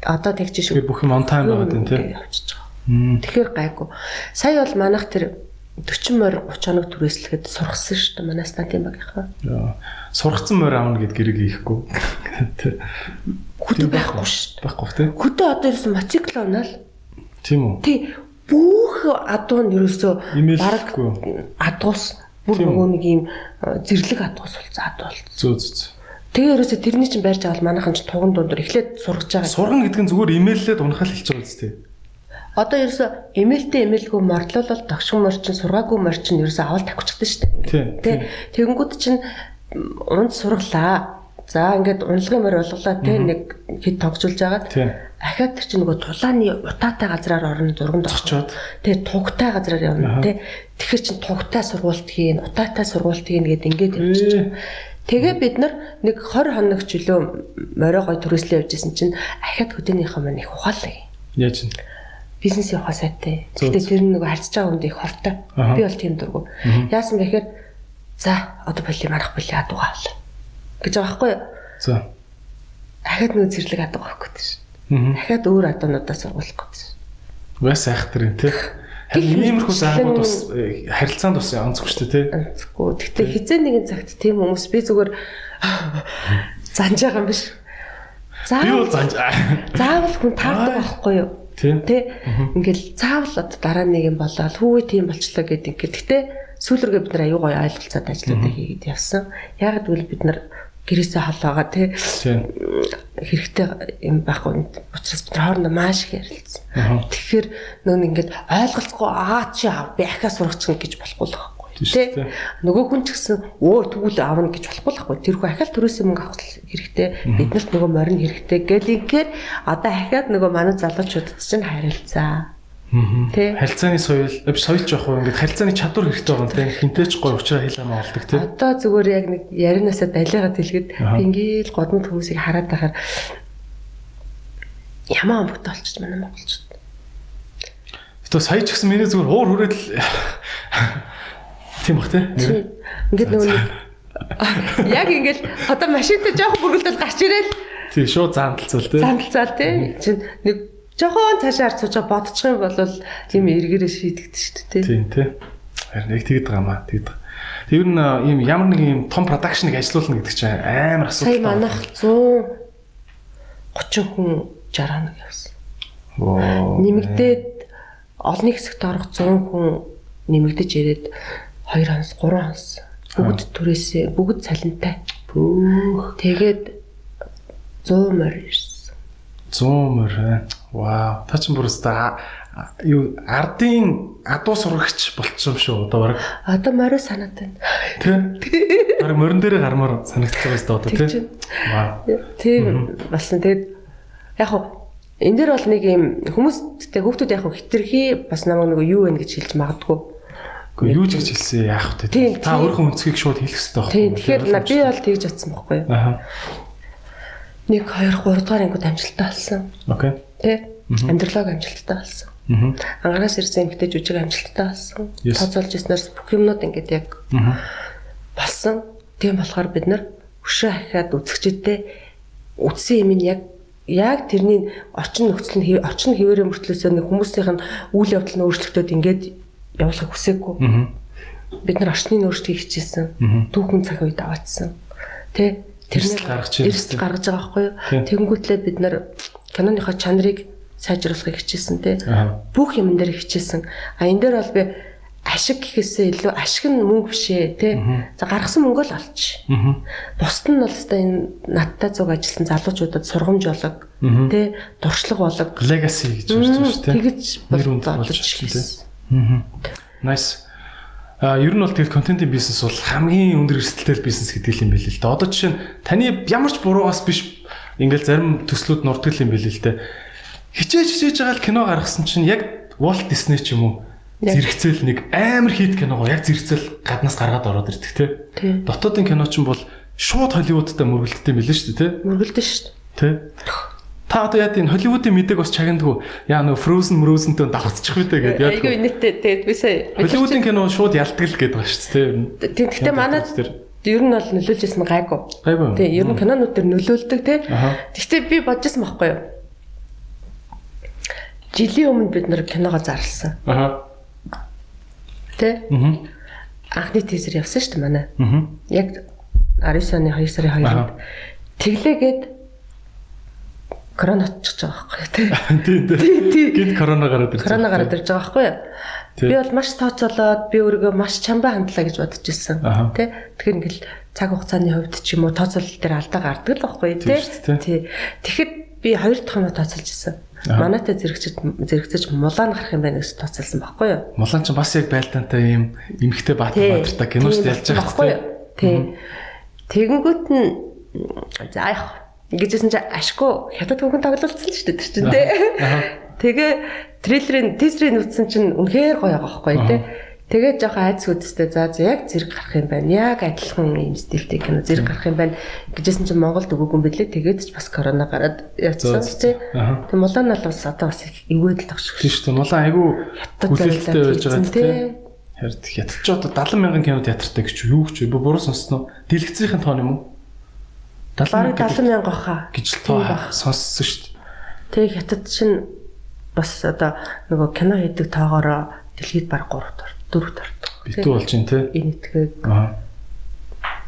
Одоо тэгж шүү. Тэгэхээр бүх юм on time байгаад байна тий. Ингээд явчихж байгаа. Мм. Тэгэхээр гайгүй. Сая бол манайх тэр 40 морь 30 хоног түрээслэхэд сургасан шүү дээ. Манай стантын багийнхаа. Яа. Сургацсан морь аавна гэд гэрэг хийхгүй. Хөдөө байхгүй шүү дээ. Байхгүй тий. Хөдөө одоо ерөөсөн мотоцикл унаал. Тийм үү? Тий. Бүх адуу нь ерөөсөө Имэйлэхгүй. адуус бүр Тийм нөгөө нэг юм э, зэрлэг адуус болсон адуу болсон. Зөө зөө. Тэгээ ерөөсөө тэрний чинь байрж авал манайхан ч туган дундор эхлээд сургаж байгаа. Сургана гэдэг нь зүгээр имэйллээд унахал хэлж байгаа үст тий. Одоо ерөөсөө эмээлтэй эмээлгүй морлуулал тогшин морчин сургаагүй морчин ерөөсөө авал тавьчихдаг шүү дээ. Тэ тэгэнгүүт чинь унд сурглаа. За ингээд унлагын морь болголаа те нэг хэд тогжулж. Тий. Ахаад тэр чинь нөгөө тулааны утаатай газраар орно зурганд Зогчоод. Тэгээ тугтай газраар явна Аха. те. Тэгэхээр чин тугтай сургуульт хийн, утаатай сургуульт хийн гэд ингээд байгаа. Тэгээ бид нар нэг 20 хоног жилөө морой гой түрээслээ явжсэн чинь ахаад хөдөөнийхөө маань их ухаалаа. Яаж юм? Бизнес явахаа сайтай. Гэтэ тэр нь нөгөө харьцаж байгаа хүнд их хортой. Би бол тийм дургу. Яасан бэ гэхээр за одоо боли марах боли адуугаа авлаа. гэж байгаа байхгүй юу? За. Дахиад нөгөө зэрлэг адуугаа авах гэдэг шин. Дахиад өөр адуунуудаа сургуулах гэдэг шин. Бас айхтар юм тий. Иймэрхүү заагууд бас э, харилцаанд бас онцгүй шүү дээ тий. Онцгүй. Гэтэ хизээ нэгэн цагт тийм хүмүүс би зүгээр занж байгаа юм биш. Би бол Заавал заавал хүн таардаг байхгүй юу? Тэ ингээл заавал одоо дараа нэг юм болоод хүү тийм болчлоо гэдэг ингээд. Гэтэ сүүлргээ бид нар аюу гой ойлголцоод ажлуудаа хийгээд явсан. Яг гэвэл бид нар гэрээсээ холоогоо Тий. хэрэгтэй юм байхгүй учраас бид хоорондоо маш их ярилцсан. Тэгэхээр нөө ингээд ойлголцохгүй аа чи аав би ахаа сургачих гэж болохгүй л байхгүй. Тэ нөгөө хүн ч гэсэн өө тэгвэл аавна гэж болохгүй байхгүй. Тэр хүн ахаал төрөөсөө мөнгө авах хэрэгтэй. Биднэрт нөгөө морин хэрэгтэй. Гэлингээр одоо ахаад нөгөө манай залуучуудад чинь харилцаа. Аа. Тэ. Харилцааны соёл, э, соёлч хөө ингээд харилцааны чадвар хэрэгтэй байгаа юм тий. Хинтээч гой уучраа хэл амаа болдог тий. Одоо зүгээр яг нэг ярианасаа далигаад хэлгээд ингээл годмод хүмүүсийг хараад байхаар ямаа амбогт болчих манай монголчууд. Гэтэ сая ч гэсэн миний зүгээр уур хүрээд тийм бах тий. Ингээд нөгөө нэг яг ингээл одоо машинтай жоохон бүргэлдэл гарч ирээл Тий, шууд заамталцвал тий. замдалцаал тий. Чи нэг жоохон цаашаа ард сууж бодчих юм бол тийм эргээрээ шийдэгдэж шүү дээ тий. Тийм тий. Харин яг тэгэд байгаа маа тэгэд. Тэр нь ийм ямар нэг ийм том продакшныг ажилуулна гэдэг чинь амар асуудалтай. Сая манайх 130 хүн 60 хоног явсан. Оо. Нэмэгдээд олонний хэсэгт орох 100 хүн нэмэгдэж ирээд 2 хонс 3 хонс бүгд түрээсээ бүгд цалинтай. Пүүх. Тэгээд 100 морь ирсэн. 100 мөр. Вау. Та ч бүр өста юу ардын адуу сурагч болчихсон шүү одоо баг. Одоо морио санаад байна. Тэ? Баг морин дээр гармаар санагдчих байгаа өста одоо чинь. Вау. Тийм болсон. Тэгээд яг хуу энэ дээр бол нэг юм хүмүүсттэй хүүхдүүд яг хуу хитрхи бас намайг нэг юу вэ гэж хэлж магадгүй. Гэхдээ юу ч гэж хэлсэн яах вэ. Та өөрийнхөө өнцгийг шууд хэлэх хэрэгтэй байна. Тийм тэгэхээр на- би бол тэгж бодсон байхгүй юу. Аа. Нэг 2 3 дугаар ангид амжилттай болсон. Окей. Тэ? Амьдралог амжилттай болсон. Мгм. Ангараас ирсэн эмэгтэй жүжиг амжилттай болсон. Yes. Тооцоолж ирснээр бүх юмнууд ингээд яг болсон. Тийм болохоор бид нар өшөө ахиад үзэгчдэд үтсэн юм нь яг яг тэрний орчин нөхцөл нь орчин хിവэрэ мөртлөөсөө нэг хүмүүсийнх нь үйл явдал нь өөрчлөгдөд ингээд явуулахыг хүсээгүй. Бид нар орчны нөөцийг хичээсэн. Түүхэн цаг үед аваадсан. Тэ Эрсдэл гаргаж ирсэн. эрсдэл гаргаж байгаа байхгүй юу? Тийм. Тэгэнгүүтлээ бид нар киноныхоо чанарыг сайжруулахыг хичээсэн тэ. Бүх юм дээр хичээсэн. А энэ дээр бол би ашиг гэхээсээ илүү ашиг нь мөнгө бишээ тэ. За гаргасан мөнгө л олч. Бусд нь бол өстой энэ надтай зүг ажилласан залуучуудад сургамж болог тэ дуршлаг болог Legacy гэж ярьж байгаа шүү дээ. тэгэж болж ирсэн Мгм. Nice. А ер нь бол тэгээд контентын бизнес бол хамгийн өндөр эрсдэлтэй бизнес гэдэг юм байл л да. Одоо жишээ нь таны ямар ч буруугаас биш ингээл зарим төслүүд нурдаг юм байл л да. Хичээж хичээж байгаа л кино гаргасан чинь яг Walt Disney ч юм уу Яг. зэрэгцээл нэг амар хит киногоо яг зэрэгцээл гаднаас гаргаад ороод ирдэг те. Дотоодын кино ч бол шууд Холливуудтай мөргөлдөлтэй мэлэн шүү дээ те. Мөргөлдөн шүү дээ. Тэ. Та одоо яа энэ Холливуудын мэдээг бас чагнадаг. Яа нөгөө Frozen Frozen-тэй давцчих үү гэдэг яа. Айгүй нийтээ тэгээд би сая Холливуудын кино шууд ялдаг л гэдэг байна шүү дээ. Тэг- Гэхдээ манад ер нь бол нөлөөлж ирсэн гайгүй. Гайгүй. Тий, ер нь кинонууд төр нөлөөлдөг тий. Аха. Гэхдээ би бодож ирсэн байхгүй юу? Жилийн өмнө бид нэр киногоо зарласан. Аха. Тий? Мгм. Анхны тизер явсан шүү дээ манай. Мгм. Яг 19 оны 2 сарын 2-нд. Тэглээгээд корона очиж байгаа байхгүй? Тий. Тий, тий. тий. Гид корона гараад ирсэн. Корона гараад ирж байгаа байхгүй? Тий. Би бол маш тооцоолоод би өөрийгөө маш чамбай хандлаа гэж бодож ирсэн. Тэ? Тэгэхээр ингээл цаг хугацааны хувьд ч юм уу тооцоолол дээр алдаа гардаг л байхгүй дээ. Тий. Тэгэхэд би хоёр дахь юм тооцоолж ирсэн. Манайтай зэрэгчд зэрэгцэж мулаан гарах юм байна гэж тооцоолсон байхгүй юу? Мулан ч бас яг байлдаантай юм эмхтэй баатар Тий. баатартай киноч ялж байгаа байхгүй юу? Тий. Тэгэнгүүт нь за яах гэжсэн чи ашгүй хятад хүүхэн тоглолцсон шүү дээ тэр чинь тий. Тэгээ трейлерын тизрийг үтсэн чинь үнэхээр гоё байгаа байхгүй тий. Тэгээд жоохон айц үдстэй за за яг зэрэг гарах юм байна. Яг адилхан юм стилтэй кино зэрэг гарах юм байна гэжсэн чинь Монголд өгөөгүй юм бэлээ. Тэгээд ч бас корона гараад явцсан тий. Тэг мулан нь бас одоо бас их эвээд л тагш. Тийм шүү дээ. Мулан айгүй хүлээлттэй байж байгаа тий. Харин хятадч одоо 70 мянган кино театртай гэж юу гэж вэ? Буруу сонсноо. Дэлгэцийн тоон юм уу? 70 Бараг мянга 70 мянга баха. гэж тоо сонссон шүү дээ. Тэг хятад чинь бас одоо нөгөө кино хийдэг тоогоороо дэлхийд баг 3 дор 4 дордог. Битүү болж байна тий. Энэ этгээд Аа.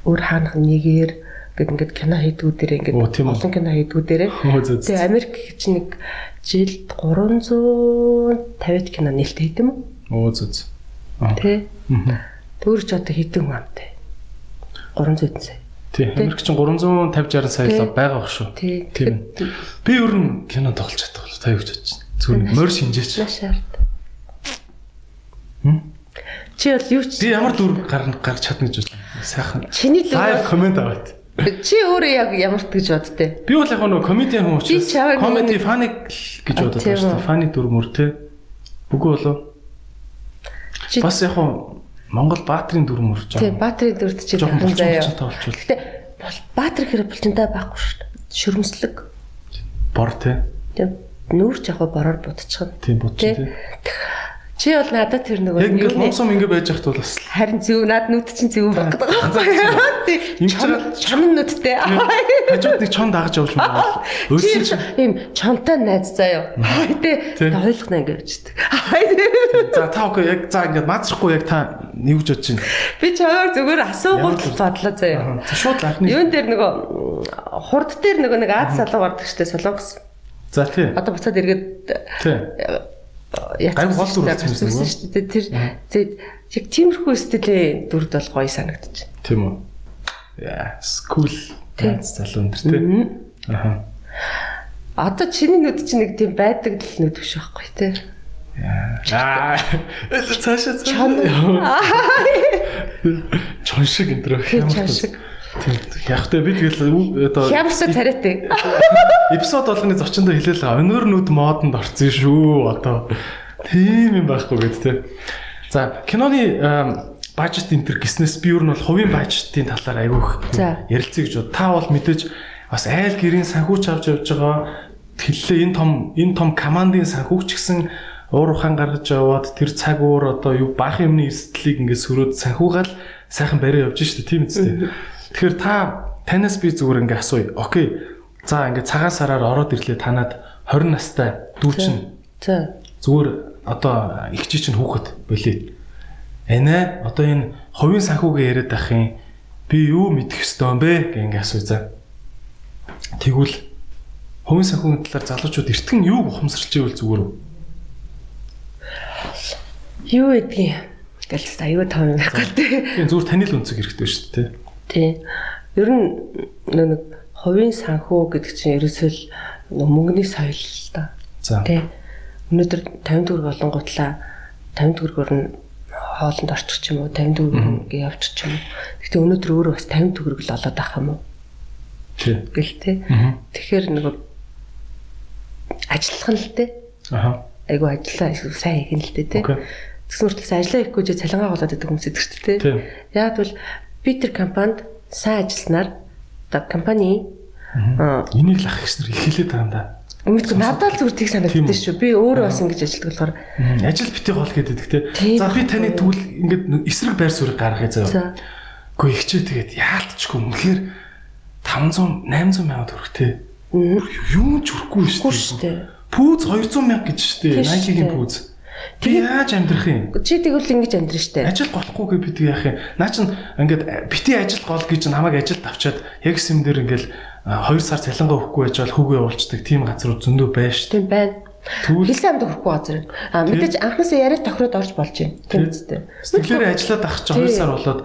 өөр хаанах нэгээр гэд ингээд кино хийдгүүдээр ингээд олон кино хийдгүүдээр. Тэгээ Америк чинь нэг жилд 350 кино нээлттэй хийдэм үү? Оо зү зү. Аа. Тэ. Мгм. Төрж одоо хийдэг юм амтай. 300 хэдэн сая. Тий. Америк чинь 350 60 сая л байгаа баг шүү. Тий. Тийм. Би ер нь кино тоглож чадах бол таа юу гэж бодож байна. Зүгээр нэг морь шинжээч. Чи бол юу ч Би ямар дүр гарна гарч чадна гэж бодлоо. Сайхан. чиний л Лайв комент аваад. чи өөрөө яг ямарт гэж боддөө. Би бол яг нэг комедиан хүн учраас комеди фаны гэж байна шүү үү. дээ. Фаны дүр мөр те. Үгүй болоо. Чи Бас яг хуу Монгол баатрийн дүр мөр тий жоо. баатрийн дүрд чи Жохон дахин заяа. Гэтэ баатар хэрэг булчинтай байхгүй шүү дээ. Шөрмслэг. бор те. Тэг нүүрч яг бороор будчихна. Тийм бодчих Тий. Чи бол надад тэр нөгөө Яг ингээд номсом ингэ байж хахт бол бас харин зөв над нүд чинь зөв баг гэдэг байхгүй. Байгаа- чам нүдтэй. хажууд нэг чон дагаж байгаа. Чи Өссөн чинь ийм чонтой найз заяа. Тэ Тий. ойлгоно ингэ бичдэг. За та окей яг за ингээд маацрахгүй яг та нэг гэж бодож байна. Би чамаар зүгээр асуугууд бодлоо заяа. За шууд анхны Юун дээр нөгөө хурд дээр нөгөө нэг ад салга ордог штэ солонгос. За тий. Одоо буцаад эргээд Тий. Гайгүй гол дүр юм шүү дээ. Тэр яг тиймэрхүү стилийн дүрд бол гоё санагдчих. Тийм үү. Яа, скул. Тий. Залуу өндөр тий. Аха. Одоо чиний нүд чинь нэг тийм байдаг л нүд биш байхгүй тий. Аа. Цаашаа Чон. чон шиг энэ Тийм, чон шиг. Тэ би тэгэл одоо Хямсаа царайтай. эпизод болгоны зочиндоо хэлээл өнөр нүд модонд орсон шүү одоо. Тийм юм байхгүй гэд тэ. За киноны бажет энтер гиснээс би юу нь бол хувийн бажетын талаар айгүйх ярилцъя гэж бод. Та бол мэдээж бас айл гэрийн санхүүч авч явж байгаа. Тэллээ энэ том энэ том командын санхүүч гэсэн уур ухаан гаргаж яваад тэр цаг уур одоо юу баах юмны эрсдлийг ингээд сөрөөд санхуугаал сайхан бариа явж штэ тийм үстэй. Тэгэхээр та танаас би зүгээр ингээд асууя. Окей. За ингээд цагаан сараар ороод ирлээ танад 20 настай дүүчин За. зүгээр одоо их чи чинь хүүхэд болий. Энэ одоо энэ хувийн санхүүгээ яриад байх юм. Би юу мэдэх ёстой юм бэ гэх ингээд асууя за. Тэгвэл хувийн санхүүгийн талаар залуучууд эртгэн юу ухамсарч ивэл зүгээр үү? Юу гэдгийг гэлс аюу том юм байхгүй тий. Тийм зүгээр таны л үнцэг хэрэгтэй шүү дээ. Тий. Ер нь нэг хувийн санхүү гэдэг чинь ерөөсөө л мөнгөний соёл л та. За. Тий. Өнөөдөр 50 төгрөг болонгуутлаа 50 төгрөгөөр нь хоолнд орчих юм уу 50 төгрөг явчих юм. Гэтэ өнөөдөр өөрөө бас 50 төгрөг л олоод авах юм уу? Тий. Гэл тий. Тэгэхээр нөгөө ажиллах нь л тий. Аха. Айгу ажиллаа сайн хийх нь л тий. тий. Тэгсэн мөртлөө ажиллаа хийхгүй ч цалингаа болоод байдаг хүмүүс идэх. Тийм. Яг бол би тэр компанид сайн ажилласнаар одоо компани Энийг л ах гэснээр ихэлээд байгаа юм да. өмнөд надад л зүгээр тийг санагддаг үү? шүү. Би өөрөө бас ингэж ажилладаг болохоор Ажил битгий гол гэдэг те. За би таны тэгвэл ингээд эсрэг байр суурийг гаргахыг заяа. за Гэхдээ ихчээ тэгээд яалтчгүй үнэхээр 500 800 мянган төгрөг те. Юу ч хүрхгүй шүү дээ. Пүүз 200 мянга гэж шүү дээ. Дээ. пүүз. Би яаж амьдрах юм? Чи тэгвэл ингэж амьдрын штэ. Ажил голохгүйгээ бид яах юм? Наа чин ингээд бити ажил гол гэж намайг ажилд авчаад яг сэм дээр ингээд 2 сар цалингаа өгөхгүй байж бол хүүгээ уулцдаг тийм газрууд зөндөө байна дээ. Тийм байна. Хэлсэн амд өгөхгүй газар. А мэдээж анхнаасаа яриад тохироод орж болж байна. Тийм үстэй. сэтгэлээрээ ажиллаад ах чи 2 сар болоод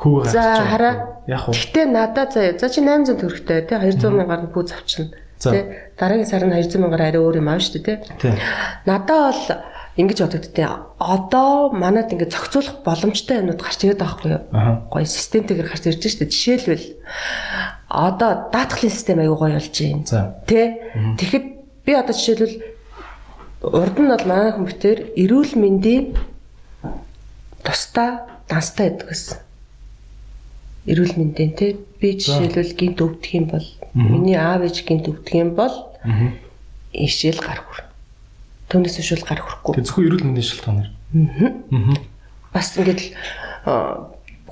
хүүгээ За гаргаж хараа. Яг уу. Гэтэ надад заа за чи 800 төгрөгтэй тий 200 мянгаар нь пүүз авчна. За. Тий дараагийн сар нь 200 мянгаар арай өөр юм аав штэ тий. Надаа бол ингэж бодогдтыг одоо манад ингэ зохицуулах боломжтой юмнууд гарч ирээд байгаа хгүй юу? Гоё системтэйгээр гарч ирж штэ. Жишээлбэл одоо даатгалын систем аягүй гоё болж байна. Тэ? Тэгэхэд би одоо жишээлбэл урд нь бол манай хүмүүстээр эрүүл мэндийн тусдаа данстай байдаг гэсэн. Эрүүл мэндийн тэ би жишээлбэл гинт өвдөх юм бол миний аав ээж гинт өвдөх юм бол ишэл гар хүр. Түүнээс ишүүл гар хүрэхгүй. Тэгээ зөвхөн эрүүл мэндийн шалтгаанаар. Бас ингээд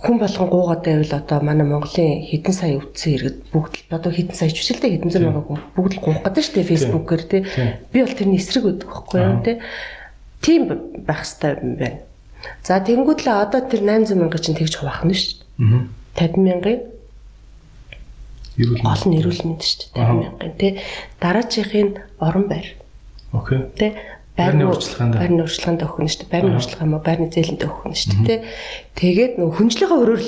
хүн болгон гуугаад байвал одоо манай Монголын хэдэн сая өвдсөн иргэд бүгд л одоо хэдэн сая ч биш л дээ хэдэн зуун мянган хүн бүгд л гуух гэдэг шүү дээ фэйсбүүкээр тий. Би бол тэрний эсрэг өгдөг байхгүй юу тий. Тийм байх хэрэгтэй юм байна. За тэгэнгүүт л одоо тэр 800 мянга чинь тэгж хуваахна шүү дээ. Аа. 50 мянган Эрүүл нь эрүүл мэнд шүү дээ 50 мянган тий. Дараачихын орон байр Окей. тий. Байрны урьдчилгаанд. байрны урьдчилгаанд өгөх нь шүү дээ. Байрны урьдчилгаа мó байрны зээлэнд өгөх нь шүү дээ. Тэгээд нөгөө хүнжлийнхаа хөрөөр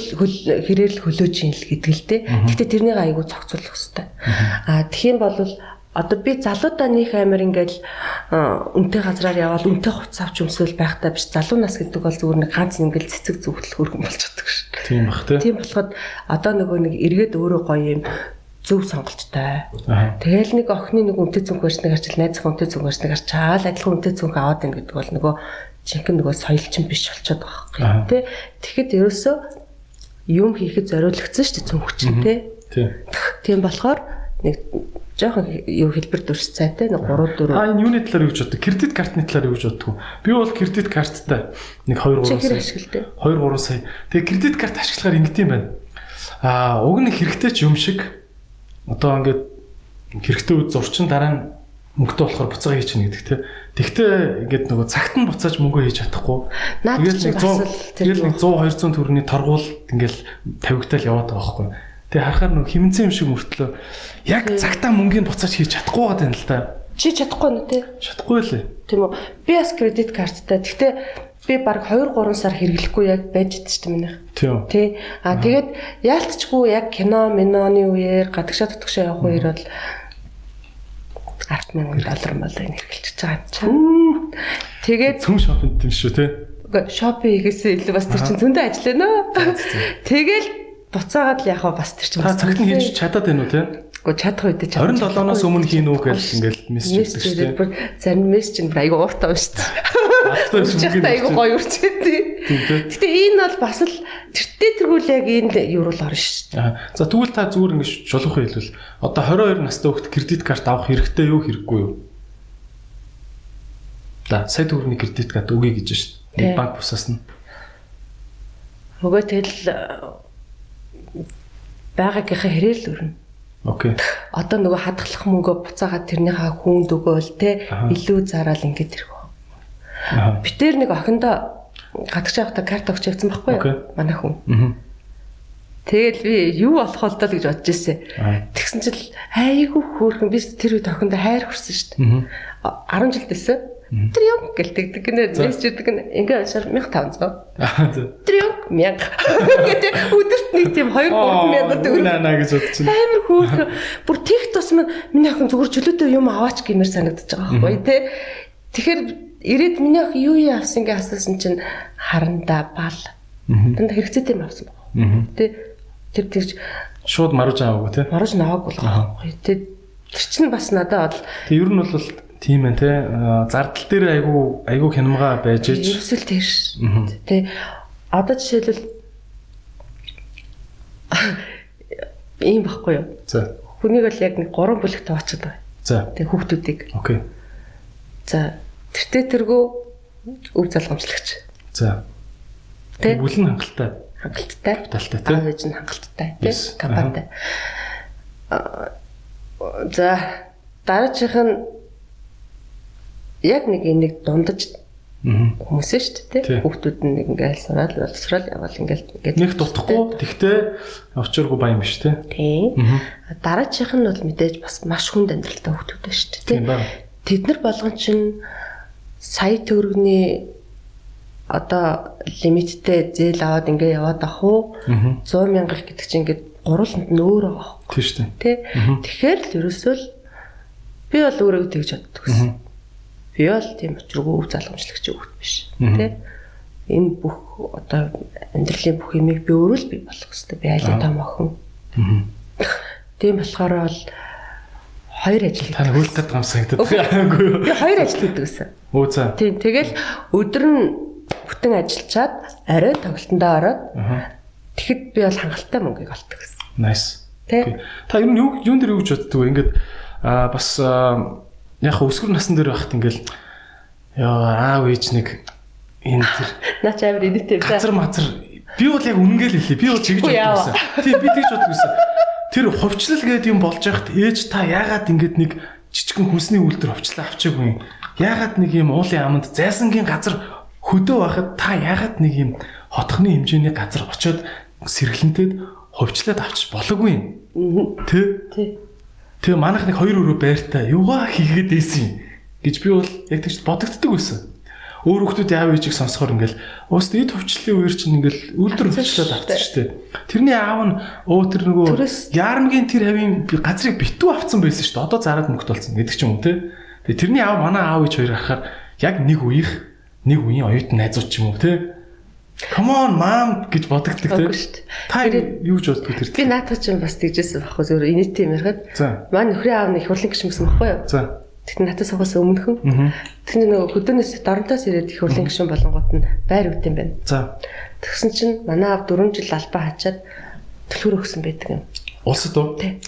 хэрээр л хөлөөж ийн л гэдэг л дээ. Гэхдээ тэрнийг айгүй цогцолох хэрэгтэй. Аа тэгхийн бол одоо би залуудаа нөх амир ингээл үнтэй газраар явбал үнтэй хувцас авч өмсөөл байхтай биш залуу нас гэдэг бол зүгээр нэг ганц ингээл цэцэг зүгтэл хөргөн болж чаддаг шүү. Тийм бах те. Тийм болоход одоо нөгөө нэг эргээд өөрөө гоё юм зөв сонголттой. Тэгэл нэг охины нэг үнтэй зүнх барьсныг харчил найзах үнтэй зүнх барьсныг харчаал адилхан үнтэй зүнх аваад байна гэдэг бол нөгөө жинхэнэ нөгөө соёлчин биш болчиход байгаа Аа. хэрэг тий. Тэгэхэд ерөөсөө юм хийхэд зориулагдсан шүү дээ зүнх чинь тий. Тийм. Болохоор нэг жоохон юу хэлбэр дүрс цайтай нэг 3 4 А энэ юуны талаар юу гэж боддог? Кредит картны талаар юу гэж боддог? Би бол кредит карттай нэг 2 3 чекэр сая. ашигладаг. 2 3 сая. Тэгээ кредит карт ашиглахаар ингэдэм байна. Аа, уг нь хэрэгтэй ч юм шиг одоо ингээд хэрэгтэй үед зурчин дараа нь мөнгөтэй болохоор буцаага хийчихнэ гэдэг те. Тэгтээ ингээд нөгөө цагт нь буцааж мөнгөө хийж чадахгүй. Чинь нэг бас 100 л тэр тэгэл нэг 100 200 төгрөгийн торгуул ингээл тавигтаал яваад байгаа байхгүй. Тэгээ харахаар нөгөө хэмнцэн юм шиг мөртлөө яг цагтаа мөнгөний буцааж хийж чадахгүй байгаа юм л та. Чи чадахгүй нь те. Чадахгүй лээ. Тийм үү? Би бас кредит карттай. Гэхдээ би баг 2 3 сар хэрэглэхгүй яг байж идэж дээ минийх. Тийм. Тий. А тэгээд яалтчгүй яг кино, миноны үеэр гадагшаа тутагшаа явах үеэр бол 100000 доллар мал энэ хэрэглэж байгаа юм чинь. Тэгээд Цөм шопинг юм шүү те. шопинг хийгээсээ илүү бас тэр чинь зөндөө ажиллана нөө. Тэгэл буцаагаад л яг бас тэр чинь Та цагт нь хийж чадаад байна уу те? Гэхдээ чадах үед ч 27-оос өмнө хийн үү гэж ингээл мессеж өгдөг шүү бүр зарим мессеж нь айгу ууртай байна шүү дээ. Автор Чихтэй айгу гоё үрчээ тий. Гэтэ энэ бол бас л тэртээ тэргүүл яг энд юурал орно шүү. За тэгвэл та зүгээр ингэж шулуухын хэлвэл одоо 22 настай хүүхэд кредит карт авах хэрэгтэй юу хэрэггүй юу? За сая төгрөгийн кредит карт өгье гэж шүү. Нэг банк бусаас нь. Нөгөө тэгэл э, байгаагийнхаа хэрээр л өрнө. Окей. Одоо нөгөө хадгалах мөнгөө буцаагаад тэрнийхээ хүнд өгөөл те илүү зараал ингэж тэрхүү. Аа. Битэр нэг охиндоо гадагш явахдаа карт өгч явсан байхгүй юу? Манай хүн. Тэгэл би юу болох даа л гэж бодож ирсэн. Тэгсэн чил айгүй хөөрхөн би тэр үед охиндоо хайр хүрсэн шүү дээ. Мгм. А- 10 жил дэсэн. Тэр юм гэлдэг гэнэ мессеждэг гэнэ ингээ шар 1500. Аа. за. Тэр юм 1000. Гэдэг өдөрт нэг тийм 2 3000 төгрөг. наа гэж бодчихно. Амар хөөрхөн. Бүр тех тусмаа миний охин зүгээр чөлөөтэй юм аваач гэмээр санагдаж байгаа байхгүй тий. Тэгэхээр ирээд миний охин юу юу авсан гэж асуусан чинь харанда бал. Дандаа хэрэгцээтэй юм авсан. Мгм. Тий. Тэр тэгж Шууд маруж аваагүй те. марж наваагүй л байхгүй тий. Тэр чинь бас надад бол Тэг ер нь бол тийм ээ те. Зардал дээр айгүй айгүй хянамга байж ич. ерөөсөл тэр тий. Одоо жишээлбэл ийм баггүй юу? За. Хүнийг бол яг нэг 3 бүлэгт аваачаад байгаа. За. Тэг хүүхдүүдийг. Окей. За тэртээ тэргүү өв залгамжлагч. За. Тэ? Бүл нь хангалттай. Хангалттай. Капиталтай, тэ? Аав ээж нь хангалттай тий Yes. компанитай. Аа, За дараачих нь яг нэг энийг дундаж Мгм. хүмүүс нь шүү дээ. Хүүхдүүд нь нэг ингээл сураад боловсрал явал ингээл ингээд Нэг дутхгүй тэгтээ овчоргүй баян биш те. тий. Мгм. Дараачих нь бол мэдээж бас маш хүнд амьдралтай хүүхдүүд байна шүү дээ тий. Тийм. Тэд нар болгон чинь сая төгрөгийн одоо лимиттэй зээл аваад ингээ яваад ах уу? Мгм. 100 мянга гэдэг чинь ингээд гурланд нь өөр байгаа хөө Тийм шүү дээ. Тэгэхээр л ерөөсөө л би бол өөрөө тэгж боддог гэсэн. Би бол тийм очиргүй өв залгамжлагч өгт биш. Тий энэ бүх одоо амьдралын бүх юмыг би өөрөө л бий болох хэрэгтэй би айлын том охин тийм болохоор бол хоёр ажил Та нэг хийдэг. хөлт гамсагдаад байгаагүй юу? Би хоёр ажил хийдэг гэсэн. Өө за. Тийм тэгэл өдөр нь бүтэн ажиллачаад орой тоглолтондоо ороод тэгэхэд би бол хангалттай мөнгөийг олдог гэсэн. Nice. Тэ? Та ер нь юу юун дээр юу гэж боддөг вэ? Ингээд аа бас яг өсвөр насн дээр байхад ингээл яа аав ээж нэг энэ тэр Наа чи амар эдэттэй юм газар мазар би бол яг үнэнгээл хэлээ. Би бол чигж байсан. Тийм би тэгж байсан. Тэр хувьчлал гэдэг юм болж яхад ээж та яагаад ингээд нэг жижигхэн хүнсний үйлдэл хувьчлаа авчаагүй юм? Яагаад нэг юм уулын аманд зайсангийн газар хөдөө байхад та яагаад нэг юм хотхны хэмжээний газар очиод сэргэлэнтэд хувьчлаад авчиж болоогүй юм? Тэ? Тэгээ манайх нэг хоёр өрөө байртай юугаа хийгээд ийсэн гэж би бол яг тэгж бодогддог байсан. Өөр хүмүүс яав ээжийг сонсохоор ингээл уус эд хувьчлалын үеэр чинь ингээл үлдэр Авсан хувьчлаад авсан шүү дээ. Тэрний аав нь өө тэр нөгөө яармгийн тэр хавийн газрыг битүү авцсан байсан шүү дээ. Одоо зараад мөнгөт болсон гэдэг ч юм уу те. Тэгээ тэрний аав манай аав ээж хоёр харахаар яг нэг үеих нэг үеийн оюутан найзууд ч юм уу те. Come on mom гэж бодогддог Үгүй те. Та Тэр- юу гэж боддог тэр? Би наатах чинь бас тэгжсэн байхгүй зөв инээтэй юм ярихад. За. Манай нөхрийн аав нэг хурлын гişм гэсэн байхгүй юу? За. Тэгтээ надад сухаас өмнөхөн. Тэгтээ нөгөө хөдөөнөөс доронтоос ирээд их хурлын гişм болонгууд нь байр өвд юм байна. За. Тэгсэн чинь манай аав 4 жил албаа хачаад төлхөр өгсөн байдаг юм. Улсад уу? Тий.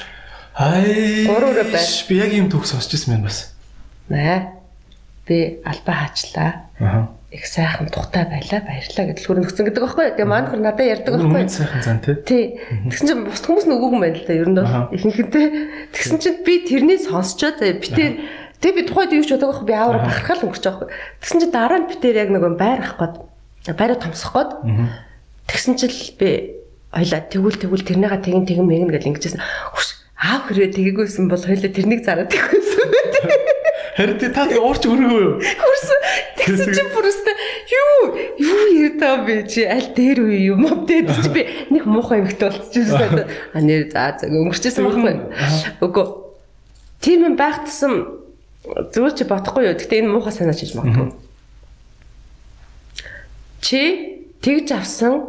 Хай. Би яг юм төгс ирсэн байна бас. Наа. Би албаа хачлаа. Аа. Их сайхан тухтай байлаа баярлаа гэж төлхөр өгсөн гэдэг байхгүй? Тэгээ маань хөр надад ярьдаг байхгүй юу? сайхан зан тий. Тий. Тэгсэн чинь бус хүмүүс нь өгөөгүй юм байна л да. Ер нь бол ихэнхдээ тэгсэн чинь би тэрний сонсчоод заяа битээр тэг би тухайд юу ч бодоагүй би аавар бахархал өнгөрч байгаа байхгүй. Тэгсэн чинь дараа нь битээр яг нэг байр ах гээд байраа томсох гээд тэгсэн чинь би ойлаа тэгвэл тэгвэл тэрнийга тэгин тэгин мэгнэ гэж ингэжсэн. Хүш аав хэрэг тгээгүйсэн бол хоёлаа тэрнийг зараад тэгвэсэн. Харин тий та уурч өргөө юу? Хөрсөн. Тэгсэн чи бүрээсээ юу юу ярьдаа бэ чи аль дээр үе юм уу дээ чи би нэг муухай эмхтэй болчихсон. А нэр за за өнгөрчөөсөн байхгүй. Үгүй. Тийм юм байх тусам зүгээр чи бодохгүй юу. Гэтэ энэ муухай санаач хийж магадгүй. Чи тэгж авсан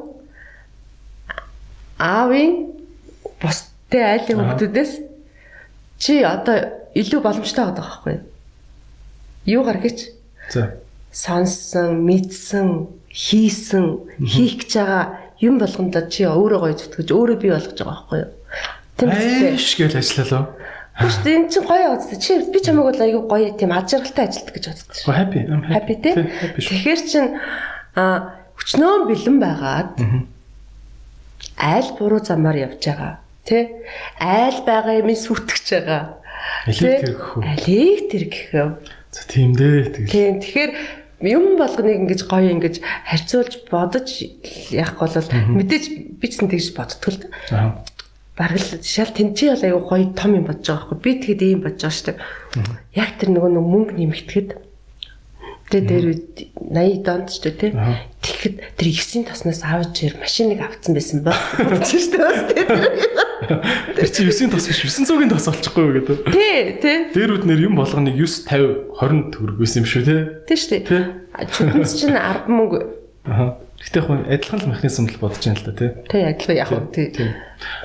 аавын бусдын айлын хүмүүсээс чи одоо илүү боломжтой байгаа байхгүй юу? Юу гаргаж? За. Сонссон, мэдсэн, хийсэн, хийх гэж байгаа юм болгондоо чи өөрөө гоё зүтгэж өөрөө бий болгож байгаа байхгүй юу? Тийм биш гэл ажиллалаа. Биш энэ чинь гоё яваад чи би чамайг бол айгүй гоё тийм аж аргалтай ажилтдаг гэж боддог. Го happy. Happy тий. Тэгэхээр чин а хүчнөө бэлэн байгаад айл буруу замаар явж байгаа. Тэ? Айл байгаа юм сүтгэж байгаа. Алийг тэр гэх үү? Алийг тэр гэх юм. За тийм дээ. Тийм. Тэгэхээр юм болгоныг ингэж гоё ингэж харьцуулж бодож явах бол мэдээж би ч тэгж боддог л да. Аа. Бараг л шал тэнцээ бол аюу гоё том юм бодож байгаа байхгүй. Би тэгэд ийм бодож байгаа шүү дээ. Яг тэр нөгөө нэг мөнгө нэмэгдэхэд тэгээ дээр үед 80 донд ч тий. Тэгэхэд тэр 9-ийн тоснаас авч ир машиныг авцсан байсан ба. Шүү дээ. Тэр чи 9-ийн тос биш 900-ийн тос болчихгүй юу гэдэг. Тий, тий. Дээр үднэр юм болгоныг 9 50 20 төгрөг байсан юм шүү те. Тий шүү дээ. Чүнс чинь 10 мөнгө. Аа. Гэтэ яг адилхан механизм л бодож байна л да тий. Тий, адилхан яг тий.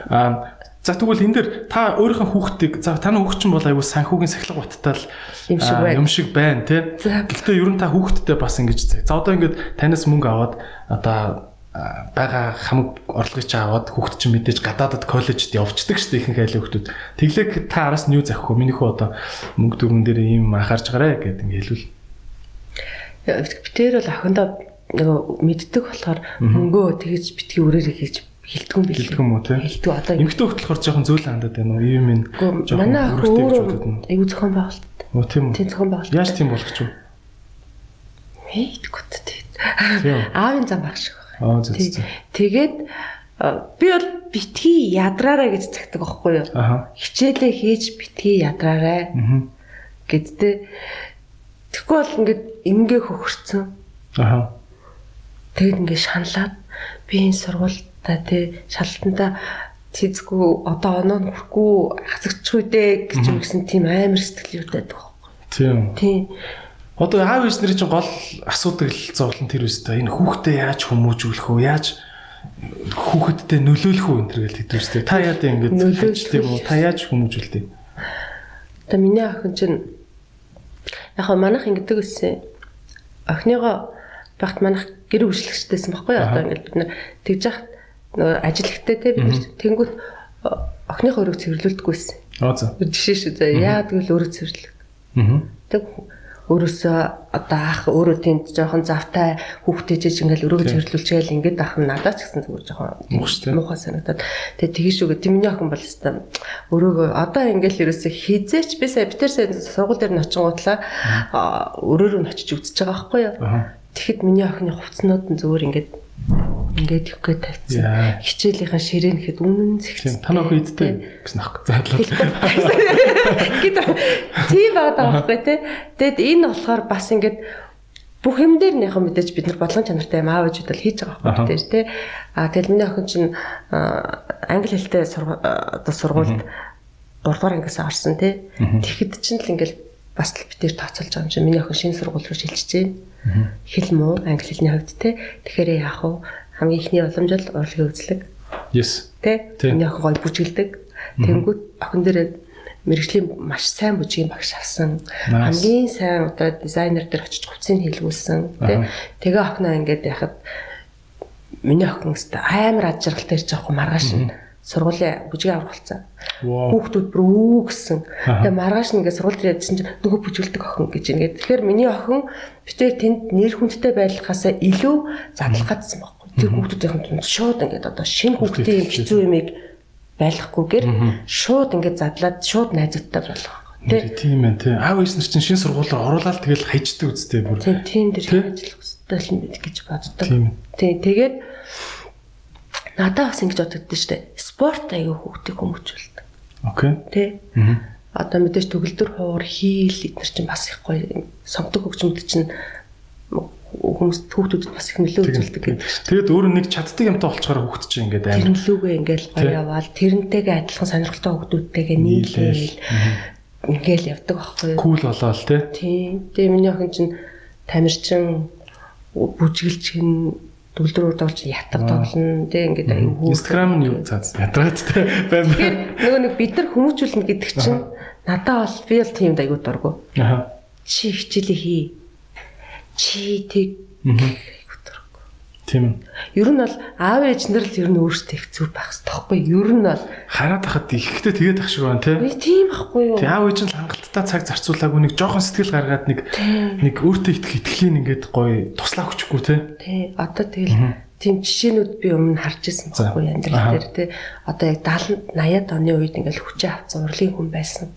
Аа За тэгвэл энэ дэр та өөрийнхөө хүүхдийг за таны хүүхд чинь бол аюу санхүүгийн сахилга баттай л юм шиг байна. юм шиг байна тий. Гэхдээ ер нь та хүүхдтэй бас ингэж за одоо ингэж танаас мөнгө аваад одоо бага хамаг орлогыг аваад хүүхд чинь мэдээж гадаадад коллежид явцдаг шүү дээ ихэнх айлын хүүхдүүд. Тэглэг та араас нь юу захих вэ? Миний хүү одоо мөнгө дүрмэн дээр ийм анхаарч гараа гэдэг ингэ хэлвэл. Битээр бол охиндоо нөгөө мэддэг болохоор мөнгөө тэгэж битгий өрөөрэй хийж хилдэг юм билээ. Хилдэг юм уу тий? Хилдэг одоо эмгтэй хөлт болохоор жоохон зөөлөн хандаад байна уу? Ийм юм манай ах өөрөө аюу зохион байгуулалт. Оо тийм үү. Тийм зохион байгуулалт. Яаж тийм болгоч вэ? Мэдгүй тий. Аавын зам баг шиг байна. Аа зөв. Тэгээд би бол битгий ядраараа гэж цагдаг аахгүй юу? Хичээлээ хийж битгий ядраарай. Гэдтэй Тэгэхгүй бол ингээд ингээ хөхөрцөн. Аа. Тэгэд ингээ шаналаад би энэ сургуультай тий шалтантаа тэзгүй одоо оноо хүрхгүй хасагчгүй дээ гэж юм гэсэн тийм амар сэтгэл юутай байдаг байхгүй. Тийм. Тийм. Одоо аав ээж нарын чинь гол асуудаг л зовлон тэр үстэй. Энэ хүүхдээ яаж хүмүүжүүлэх вэ? Яаж хүүхэдтэй нөлөөлөх үү энэ гэж хэлдэг үстэй. Та яа дэ ингэж нөлөөлж юм уу? Та яаж хүмүүжүүлдэг? Одоо миний охин чинь яг хаа манайх ингэдэг үсэ. Охиныгоо багт манайх гэр бүжлэгчтэйсэн байхгүй юу? Одоо ингэ бид нар тэгж яхад нөгөө ажилтгтай те бид тэнгүүт охиныхоо өрөөг цэвэрлүүлдэггүйсэн. Аа за. Жишээ шүү заа. Яа тэгвэл өрөөг цэвэрлэх. Аа. Тэг өөрөөсөө одоо ах өөрөө тэнд жоохон завтай хүүхдээ жиж ингээл өрөөг цэвэрлүүлчихэл ингээд ах нь надад ч гэсэн зүгээр жоохон муухай санагдаад тэгээ тгий шүүгээ тийм миний охин бол өстой өрөөгөө одоо ингээл ерөөсөө хизээч би сая битэр сая сургууль дээр нь очингуудлаа өрөөрөө нь очиж үзэж байгаа байхгүй юу тэгэхэд миний охины хувцснууд нь зүгээр ингээд ингээд их гээд тавьчихсан. Хичээлийнхэн ширээнэхэд үнэн зэгцсэн. Танаа хөө идтэй гэсэн ах. Заадлаа. Гэт тийм байгаа байхгүй тий. Тэгэд энэ болохоор бас ингээд бүх юм дээр яг мэдээж бид нар бодлого чанартай юм аав ээжүүд бол хийж байгаа байхгүй тий тий. А тэгэл миний охин чинь англи хэлтэй одоо сургуульд 3 дугаар ангиас орсон тий. Тэгэхэд чинь л ингээд бас л бид нэр тооцоолж байгаа юм чинь миний охин шинэ сургууль руу шилжиж байна. Хэл муу англи хэлний хувьд тий. Тэгэхээр яах вэ? Хамгийн ихний боломж л урлагийн үзлэг. Yes. Тий. Миний охин гой бүжгэлдэг. Тэнгүүд охин дээрээ мэрэгжлийн маш сайн бүжгийн багш авсан. Хамгийн сайн одоо дизайнер дээр очиж хувцсыг хэлгүүлсэн. Тий. Тэгээ охиноо ингээд яхад миний охин өстө амар аж аргалтай ирж байгаа маргааш нь сургуулийн бүжгийн авах болсон. Хүүхдүүд бүр үү гэсэн. Тэгээ маргааш нэгээ сургууль дээр ядсан чинь нөгөө бүжгэлдэг охин гэж ингээд. Тэгэхээр миний охин битээ тэнд нэр хүндтэй байхлахаасаа илүү задлах гэсэн байхгүй. Тэр хүүхдүүдийн тунд шууд ингээд одоо шинэ хүүхдийн хэцүү юмыг байлгахгүйгээр шууд ингээд задлаад шууд найзуудтай болгох. Тийм ээ тий. Аав нар чинь шинэ сургуулиар оруулаад тэгэл хайчдаг үстэй бүр. Тийм тийм дэр ажиллах үстэй л гэж боддог. Тийм. Тэгээд надад бас ингэж бодогдсон шүү дээ. Спорт аягүй хүүхдийг хүмүүжүүлдэг. Окей. Тэ. одоо мэдээж төгөлдөр хуур хийл эдгээр чинь бас их гоё сонгодог хөгжмөд чинь хүмүүс хүүхдүүдэд бас их нөлөө үзүүлдэг гэдэг. Тэгээд өөр нэг чаддаг юмтай болчоор хүүхд чинь ингээд амар тэрнлүүгээ ингээд гоё яваал тэрнтэйгээ адилхан сонирхолтой хүүхдүүдтэйгээ нийлээл ингээл явдаг байхгүй юу? Кул болоод тий. Тийм. Тэгээ миний охин чинь тамирчин бүжгэлчин төгөлдрөөр тоглож ятар тоглоно тий ингээд Instagram нь юу цаас ядраад тий байна. Тэгэхээр нөгөө нэг бид нар хүмүүжүүлнэ гэдэг чинь надад бол би бол тийм аюу дургу. Аа. Чи хичээлээ хий. Чи тэг Тийм. Ер нь бол аав ээж нар л ер нь өөрсдөө их зүв байх хэрэгтэй байхгүй юу? Ер нь бол хараад хахад ихтэй тэгээд ах шиг байна тий. Тийм байхгүй юу? Тэг аав ээж нь хангалттай цаг зарцуулаагүй нэг жоохон сэтгэл гаргаад нэг нэг өөртөө итгэх итгэлийн ингээд гоё туслаа хүчгүй тий. Тий. Одоо тэгэл тийм жишээнүүд би өмнө харж ирсэн байхгүй амьдрал дээр тий. Одоо яг 70 80-ад оны үед ингээд хүчээ авцсан урлагийн хүн байсан.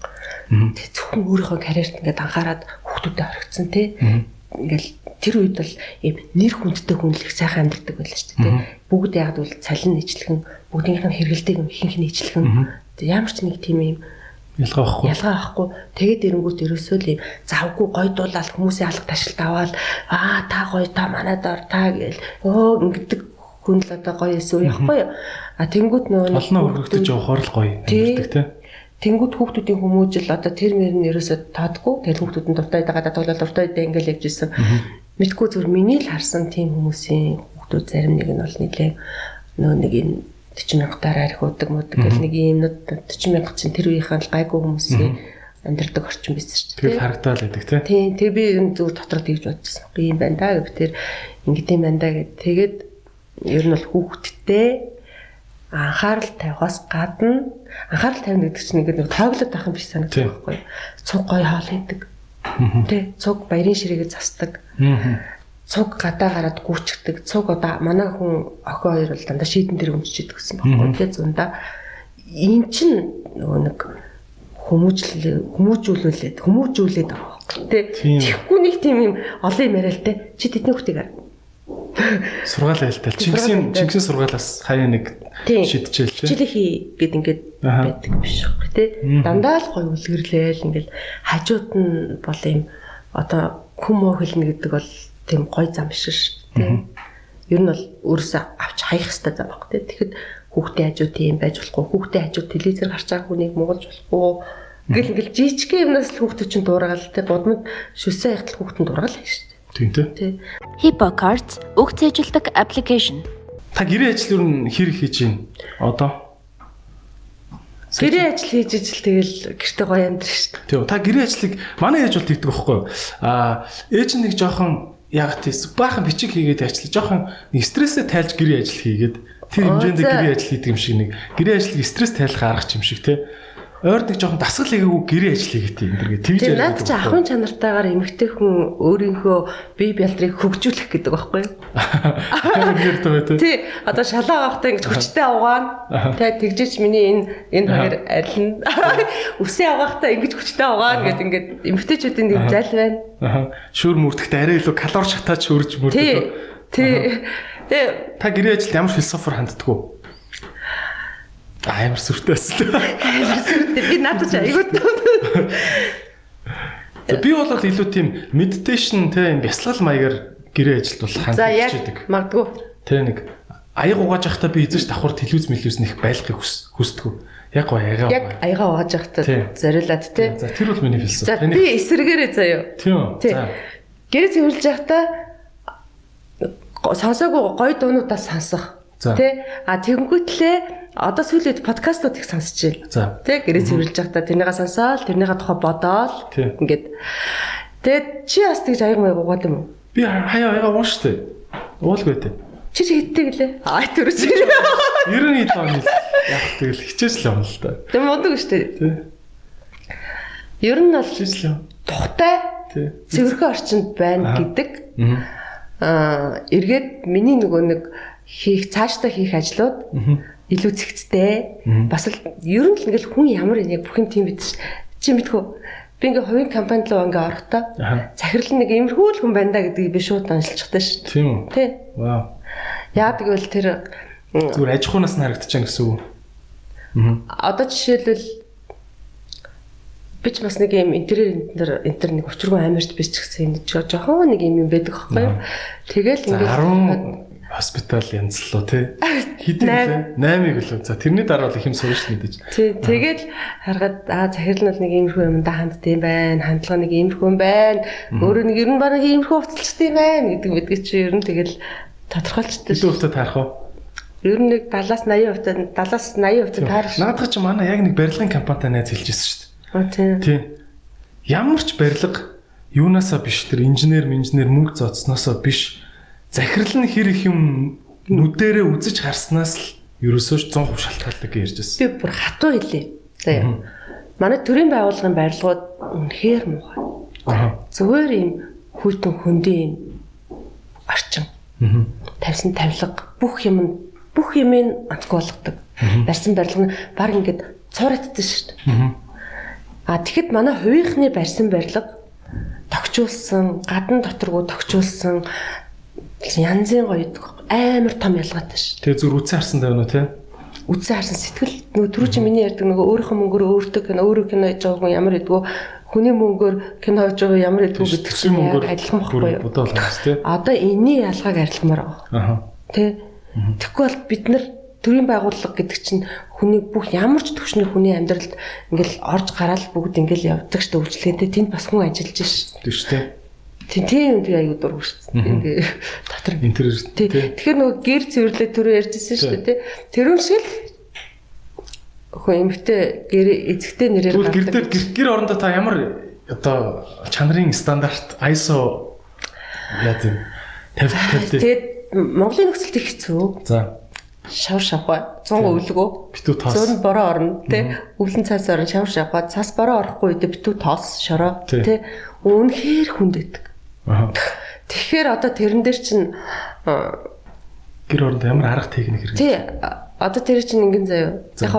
Тэг зөвхөн өөрийнхөө карьерт ингээд анхаарад хүүхдүүдэд орхицсан тий ингээл тэр үед бол ийм нэр хүндтэй хүн л их сайхан амьддаг байлаа шүү дээ. Бүгд яг бол цалин нийцлэгэн бүгдийнх нь хэрэгэлдэг юм ихэнх нийцлэгэн. Ямар ч нэг тийм юм ялгаа байхгүй. Ялгаа байхгүй. Тэгээд эрэнгүүт ерөөсөө л юм завгүй гойдуулаад хүмүүсийн алга ташилт аваад аа та гоё та манад ор та гээл өө ингэдэг хүн л одоо гоё эсвэл яахгүй. А тэнгүүт нөгөө олноо өргөгдөж явахаар л гоё амьддаг те. Тэнгүүд хүүхдүүдийн хүмүүжил одоо тэр мөр нь ерөөсөө таадгүй. Тэгээд хүүхдүүд нь дуртай дагаад тоглол дуртай даа ингээл явж исэн. Мэдгүй зүгээр миний л харсан тийм хүмүүсийн хүүхдүүд зарим нэг нь бол нэлээ нөө нэг юм 40 мянгатаар арих удаг муудаг гэл нэг юмнууд 40 мянга чинь тэр үеийнхэн л гайгүй хүмүүсийн амьдрдаг орчин байсан шүү дээ. Тэгээд харагдаад байдаг тий. Тийм. Тэгээ би энэ зүгээр дотроо тэгж бодчихсон. Би юм байна да гэв тэр ингэдэм байна да гэд. Тэгээд ер нь бол хүүхдтэй анхаарал тавихаас гадна анхаарал тавина гэдэг чинь ингээд нэг тооглоод байх юм биш санагдах байхгүй. Цуг гой хаал хийдэг. Тэ цуг баярын ширээгээ засдаг. Цуг гадаа гараад гүйчгдэг. Цуг одоо манай хүн охин хоёр бол дандаа шийдэн дээр өмчиж идэг гэсэн байхгүй. Тэ зундаа эн чинь нөгөө нэг хүмүүжлээ хүмүүжүүлүүлээд хүмүүжүүлээд байгаа. Тэ тэгэхгүй нэг тийм юм олон юм яриа л тэ. Чи тэдний хүүхдийг сургаал айлтал Чингисийн Чингисийн сургаалаас хаяа нэг шидчихэл чи. Жилийн хий гэд ингээд байдаг биш үү тий. Дандаа л гоё үлгэрлээл ингээд хажууд нь бол юм одоо хүм хэлнэ гэдэг бол тийм гоё зам биш шүү тий. Ер нь бол өөрөөсөө авч хаях хэрэгтэй зам баг тий. Тэгэхэд хүүхдээ хажууд тийм байж болохгүй хүүхдээ хажууд телевизээр гарч байгаа хүнийг муулж болохгүй. Ингээл ингээл жижигхэн юмнаас л хүүхдүүд чинь дуургаал те бодмод шүсээ ихтэл хүүхдэн дуургаал гэж Тийм тий. HippoCards үг цээжилдэг аппликейшн. Та гэрээ ажил юу н хэр хийж байна? Одоо Гэрээ ажил хийж ижил тэгэл гэрте гоё амьдрах шүү дээ. Тийм. Та гэрээ ажлыг манай ээж бол тэгдэг байхгүй юу? Аа ээж нэг жоохон яг тийс баахан бичиг хийгээд ажиллаж жоохон нэг стрессээ тайлж гэрээ ажил хийгээд тэр хэмжээнд гэрээ ажил хийдэг юм шиг нэг гэрээ ажлыг стресс тайлах арга юм шиг тий ойр нэг жоохон дасгал хийгээгүй гэрээ ажил хийгээд юм дэргээ тэгж ярьдаг. Наад чи ахын чанартайгаар эмэгтэй хүн өөрийнхөө бие бялдрыг хөгжүүлэх гэдэг байхгүй юу? Тий. Одоо шалаа авахтаа ингэж хүчтэй авгаана. Тэ тэгжээч миний энэ энэ хоёр арилна. Үсээ авахтаа ингэж хүчтэй авгаана гэд ингээд эмэгтэйчүүдийн нэг зал байна. Шүр мөрдөхтэй арай илүү калори шатаач хөрж мөрдөх. Тий. Тий. Тэ та гэрээ ажилд ямар философор ханддаг вэ? Амар сүртэйс л. Амар сүртэй. Би надад ч айгүй тоо. Би бол илүү тийм meditation те юм бясалгал маягаар гэрээ ажилд бол хандж идэг. Магадгүй. Тэ нэг аяг угааж явахдаа би эзэж давхар телевиз мэлвиз нэх байлгахыг хүсдэг. Яг гоо аяга. Яг аяга угааж явахдаа зориулаад те. За тэр бол миний философи. За би эсрэгээрээ заяа. Тийм. За. Гэрээ цэвэрлж явахдаа сонсоогүй гоё дуунуудаас сонсох. Тэ а тэгэнгүүтлээ одоо сүүлийн подкастууд их сонсож байна. Тэ гэрээ цэвэрлж байхдаа тэрнийгээ сонсоол, тэрнийгээ тухай бодоол ингээд тэгээд чи бас тэгж аяг маяг угаад юм уу? Би хаяа аяга уун штэ. Уулгүй тэ. Чи чи хиттэй гэлээ. Аа түрүү чи. 90 оны яг тэгэл хичээс л юм л да. Тэг мундаг штэ. Тэ. Ер нь бол хичээс л юм. Тухтай. Тэ. Цэвэрхэн орчинд байна гэдэг. Аа эргээд миний нөгөө нэг хийх цаашдаа хийх ажлууд илүү цэгцтэй. Бас л ер нь л ингээл хүн ямар яг бүх юм тийм бид чи мэдхүү. Би ингээ хувийн компанид руу ингээ орохдоо захирал нэг имерхүү л хүн байна да гэдгийг би шууд оншилчихдаг шүү. Тийм үү? Тий. Вау. Яа тэгвэл тэр зүгээр аж ахуйнаас нь харагдчихсан гэсэн үг. Аа. Одоо жишээлбэл би ч бас нэг юм интерьер энтер энтер нэг учиргүй амарч биш ч гэсэн энэ жоо- жоохон нэг юм юм байдаг байхгүй юу. Тэгэл ингээд 10 хоспитал янзлуу тий. Хэдэн лээ? 8-ыг лөө. За тэрний дараа бол их юм шүү дээ. Тий, тэгэл харахад аа захирал нь нэг иймэрхүү юмда хандд юм байна. Хандлага нэг иймэрхүү юм байна. Өөрөө нэг ер нь баг иймэрхүү уцалчт юм байна гэдэг мэдгий чи ер нь тэгэл тодорхойлчтой Хэдэн хувьтай таарах вэ? Ер нь нэг 70-аас 80% 70-аас 80% таарах. Наадах чи манай яг нэг барилгын компанитай найз хэлжсэн шүү дээ. Тий. Тий. Ямар ч барилга юунаасаа биш тэр инженер инженер мөнгө зодсноосоо биш захирал нь хэр их юм нүдэрээ үзэж харснаас л ерөөсөө 100% шалтгаалдаг гэж ярьжсэн. Би бүр хатуу хэлээ. Заяа. Манай төрийн байгууллагын барилгууд үнэхээр муухай. Зүгээр юм хүйтэн хөндөө юм орчин. Тавьсан тавилга бүх юм бүх юм нь онцгой болгодог. Барьсан барилга нь баг ингээд цуурайтдаг шүү дээ. А тэгэхэд манай хувийнхны барьсан барилга тогтчулсан, гадна доторгуу тогтчулсан янзын гоё идэг. амар том ялгаатай шүү. Тэгээ зүр үцэн харсан даа нү те. Үзэн харсан сэтгэл нөгөө түрүү чи миний ярьдаг нөгөө өөрийнхөө мөнгөөр өөртөө кино өөрөө кино хийж байгаа хүн ямар идэгөө хүний мөнгөөр кино хийж байгаа ямар идэгөө гэдэг чинь адилхан байхгүй юу? Одоо энэний ялгааг арилгамаар байгаа. Аа. Тэ. Тэгэхгүй бол бид нар төрийн байгууллага гэдэг чинь хүний бүх ямар ч төвшний хүний амьдралд ингээл орж гараал бүгд ингээл явдаг шүү дээ үйлчлэгээтэй тэнд бас хүн ажиллаж ш. Тийш те. Тийм тийм би аюу дург шүү дээ. Ингээ дотор Интерьер Тий. те. Тэгэхээр нөгөө гэр цэвэрлээ түрүү ярьжсэн шүү дээ. Тэрүүн шиг л хөө эмхтэй гэр эзэгтэй нэрээр Тэгвэл гэр дээр гэр- гэр орондоо та ямар одоо чанарын стандарт ISO яа тийм 50 50 Тэгээд Монголын нөхцөлд их хэцүү. За Шавар шавхаа 100 өвлөгөө. битүү тоос. Зүүн бороо орно тий. Өвлөн цаас орно шавар шавхаа. Цаас бороо орохгүй үед битүү тоос шороо Тий. Үнэхээр хүндэдэг. Аа. Тэгэхээр одоо тэрэн дээр чинь Гэр орондоо ямар арга техник хэрэг. тий одоо тэр чинь ингэн заяа. За. Яг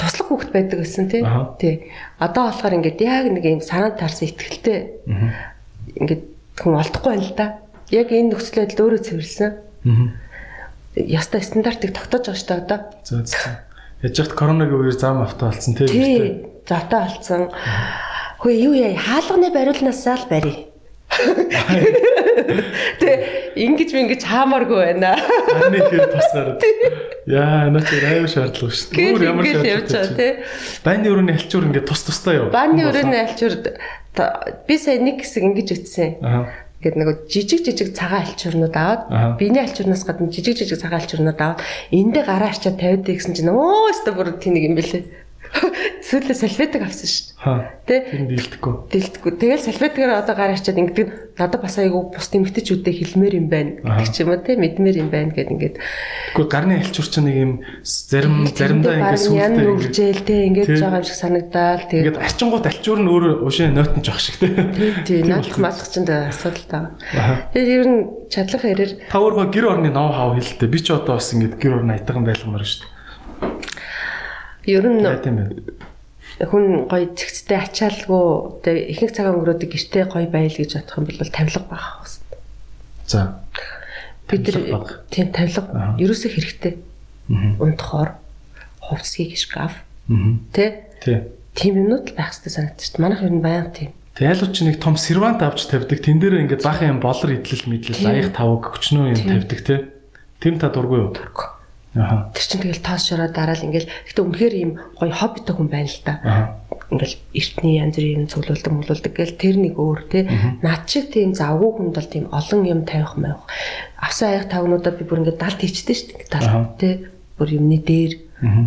туслах хүүхэд байдаг гэсэн тий. Тий. Одоо болохоор ингээд яг нэг юм санаанд таарсан ихтгэлтэй Аа. ингээд хүн олдохгүй байна л да. Яг энэ нөхцөл байдал өөрөө цэвэрлсэн. Аа. Яста стандартыг тогтоож байгаа шүү дээ одоо. Яж хат коронавигийн үеэр зам авто болсон те. Тий. Зотой олцсон. Хөөе юу яа хаалганы бариулнаасаа л барь. Тэ ингэж ингэж хаамааргүй байна. Харны хэр тусгаар. Яа, наач аюу шаардлага шүү дээ. Ингэж явж байгаа тий. Байны өрөөний алчуур ингээд тус тустай юу? Бааны өрөөний альчуур би сая нэг хэсэг ингэж. Аа. Ингээд нэг жижиг жижиг цагаан альчуурнууд аваад биений альчуурнаас гадна жижиг жижиг цагаан альчуурнууд аваад эндээ гараа арчаад тавиад гэсэн чинь өө өстө бүр тэнэг юм бэлээ. Сүүлдээ салфетик авсан шүү дээ. Тэ Тэр дийлдэхгүй. Дэлтгүү. Тэгэл салфетикаар одоо гараа арчаад ингээд надад бас айгүй бус тэмгтэчүүдэд хэлмээр юм байна гэдэг ч юм уу те мэдмээр юм байна гэд ингээд Тэгэхгүй гарны алчуур чинь нэг юм зарим заримдаа ингээд ингээд нүржээл те ингээд байгаа юм шиг санагдаал тэгээд ингээд арчингууд алчуур нь өөр уушаа нойтон жоох шиг те. тий наадах маадах ч энэ асуудал таа. Тэгээд ер нь чадлах хэрээр Та өөрөө гэр орны ноу хав хэлдэг. Би ч одоо бас ингээд гэр орны айтган байлгамаар шүү дээ. Ер нь хүн гоё зэгцтэй ачаалгүй тэгээ ихэнх цагаан өнгөрөөдөг гэртээ гоё байл гэж бодох юм бол тавилга байх хэрэгтэй. За. Бид нар тийм тавилга ерөөсөө хэрэгтэй. Аа. Унтахоор хувцсгийг шкаф тэ Тий. тийм юмнууд л байх хэрэгтэй санагдчих. Манайх ер нь баян тийм. Тэг ялууч нэг том сервант авч тавьдаг. Тэн дээр ингээд баахан юм болор идэл мэдлэл аяг тавг өчнөө юм тавьдаг те. Тэм та дургүй юу? Аха. Тэр чинь тэгэл тоос шороо дараал ингээл гэтээ үнэхээр ийм гоё хоббитой хүн байна л та. Ингээл эртний янз бүрийн цуглуулдаг муулдаг гэл тэр нэг өөр те над шиг тийм завгүй хүнд бол тийм олон юм тавих маявах авсан аяг тавнуудаа би бүр ингээд далд хийчтэй шүү дээ далд те бүр юмны дээр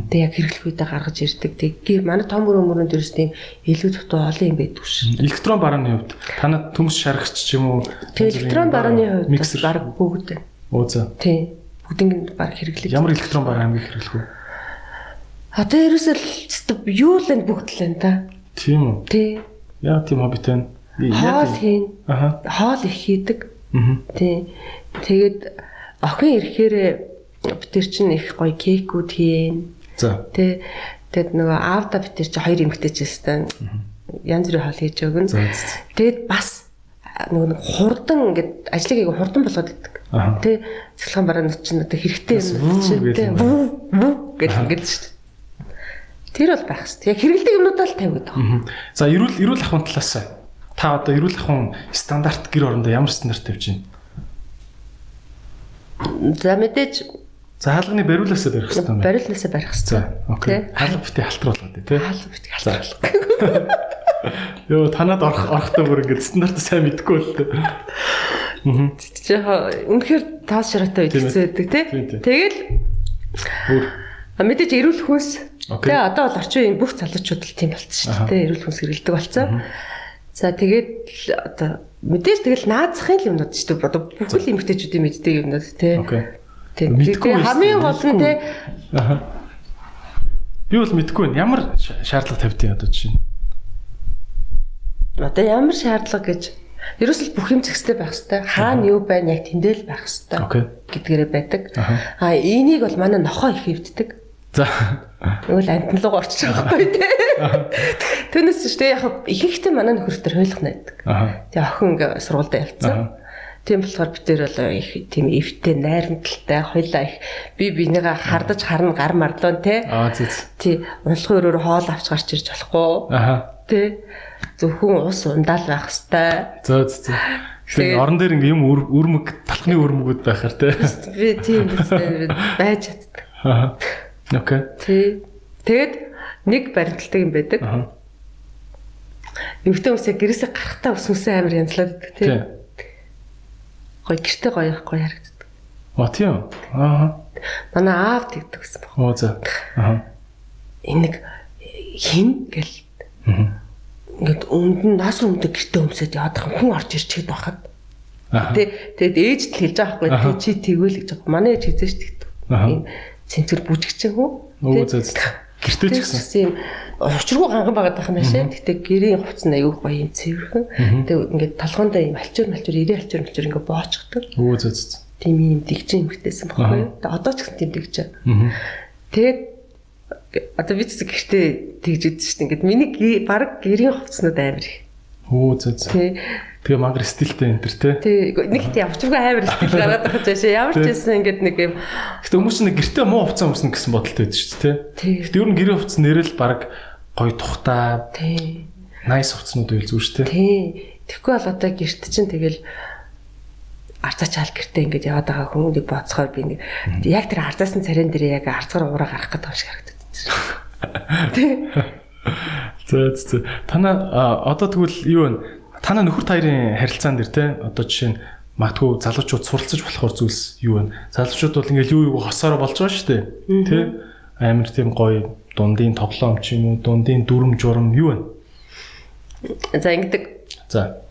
тэг яг хэрэглэх үедээ гаргаж ирдэг тэг гээ манай том мөрөн мөрөнд дээрс тийм илүү цогтой олон юм байдаг ш. Электрон барааны хувьд танад төмс шаргач ч юм уу? Тэг электрон барааны хувьд бас баг бүгд байна. Оо за. Бүгдийг баг хэрэглэж Ямар электрон бараа хамгийн хэрэглэх вэ? одоо ерөөсөө юу л энэ бүгд л байна та Тийм үү? тий Яа тийм хоббит байна? хоол хийн Аха. хоол их хийдэг Мгм. Тий. Тэгээд охин ирэхээр бид нар чинь их гоё кейкүүд хийн. За. Тий. Тэгээд нөгөө аавда бид нар чи хоёр эмэгтэйч өстэй. Янз бүрийн хоол хийж өгнө. Тэгээд бас нөгөө хурдан ингээд ажлыг хурдан болгоод иддэг. Тий. Цэцлэн бараанууд чинь одоо хэрэгтэй юм чинь вүү гэж ингээд шүү дээ. Тэр бол байх хэрэгтэй. Яг хэрэгэлдэг юмнуудаа л тавиад байгаа. За эрүүл эрүүл ахуйн талаас та одоо эрүүл ахуйн стандарт гэр орондоо ямар стандарт тавьж байна? За мэдээж За хаалганы бариулаасаа барих хэрэгтэй юм байна. барилнасаа барих хэрэгтэй. окей. Тэ? Хаалга бити халтруулаад тий. Хаалга битгий За. Йоо танад орох орохдоо бүр ингэ стандарт сайн мэдгүй л дээ. Үнэхээр таас шараатай үйлчлээ байдаг тий. Тэгэл мэдээж эрүүл хүнс тэгээ одоо бол орчин үеийн бүх залуучууд л тийм болцсон шүү дээ. Эрүүл хүнс хэрэгэлдэг болцсон. За тэгээд одоо мэдээж тэгэл наацхын л юмнууд шүү дээ. Одоо бүхэл эмгтээчүүдийн мэддэг юмнууд тий. окей. Тийм. Мэдгүй Тэгээ байсан, хамгийн гол нь тий. Би бол мэдгүй байна. Ямар ша- шаардлага тавьдیں одоо жишээ нь. одоо ямар шаардлага гэж ерөөсөл бүх юм зэгстэй байх хэвээр хаана юу байна яг тэндэл байх хэвээр гэдгээрээ байдаг. Аха. А энийг бол манай нохоо их хөвддөг. За. Тэгвэл амтналуу орчих жоохгүй тий. Түүнээс ч тий яг ихэнхдээ манай нөхөр төр хойлох найдаг. Тэгээ охин ингээ сургуультай явцсан. Тийм болохоор бид нэр бол их тийм эвтэй найрамдалтай хойлоо их би бинийгаа хардаж харна гар марлуун тий. Аа зүз. Тий уншлахын өрөөр хоол авч гарч ирж болохгүй. Аха. Тий зөвхөн ус ундаал байх хэвээр. За за. Тэгээ- орон дээр ингээм юм үрмэг талхны үрмэгүүд байхаар те. Би тийм байж чаддаг. Аа. Окей. Тий. Тэгэд нэг баримталтай юм байдаг. Аа. Эмэгтэй хүмүүсээ гэрээсээ гарахтаа ус мүсээ амар янзлаад байдаг тий. Гоё гэртээ гоё гоё харагддаг. Оо тийм. Аа. Манай аав тэгдэг гэсэн баг. Оо за. Аа. Энэ нэг хин гэл. Ингээд өмд нь нас өмдөг гэртээ өмсөд байгаа хүн орж ирчихэд байхад. Аа. Тэ тэгэд ээж л хэлж байгаа байхгүй чи тэгвэл гэж байгаа. Манай ээж хийжээ ш тэгдэг. Ийм цэнцэр бүжигчин хүн. За за. Гэртээ ч гэсэн. юм учиргүй ганган байгаад байх юм байна шээ. Гэтэ гэрийн хувцас нь аюу гоё юм цэвэрхэн. Тэгээ ингээд толгоондоо юм алчуур малчуур ирээ алчуур малчуур ингээд боочгдаг. Оо за за. Тийм юм дэгжин юмхтэйсэн баггүй юу. Тэгээ одоо ч гэсэн тийм дэгжээ. Тэгээд одоо би ч гэртээ тэгж идэв шүү дээ. Ингээд миний баг гэрийн хувцснууд амар их. За за. Тий. Тэгээ мангар стилтэй энэ төр те. Тий. Нэг тийм явчиргүй амар сэтгэл гараад байгаа ч яашаа. Ямар ч байсан ингээд нэг юм Гэтэ хүмүүс нэг гэртээ муу хувцас өмснө гэсэн бодолтой байдаг шүү дээ те. тий. Гэтэ ер нь гэрээ хувцас нэрэл баг гоё тухтай, Тий. nice хувцснууд байл зүгээр шүү дээ. Тий. Тэгэхгүй бол одоо гэрт чинь тэгэл арцаа чаал гэртээ ингээд яваад байгаа хүмүүнийг боцохоор би нэг яг тэр арцаасан царин дээр яг арцгаар ураа гарах гэдэг юм шиг. Тий. За за. Танаа а, одоо тэгвэл юу вэ? Танаа нөхөр таарын харилцаан дээр те одоо жишээ нь магадгүй залуучууд суралцаж болохоор зүйлс юу вэ? Залуучууд бол ингээл юу юу хосоороо болж байгаа шүү дээ. Тэ? Амар тийм гоё дундын тоглоом ч юм уу, дундын дүрм журам юу вэ? За ингэдэг За.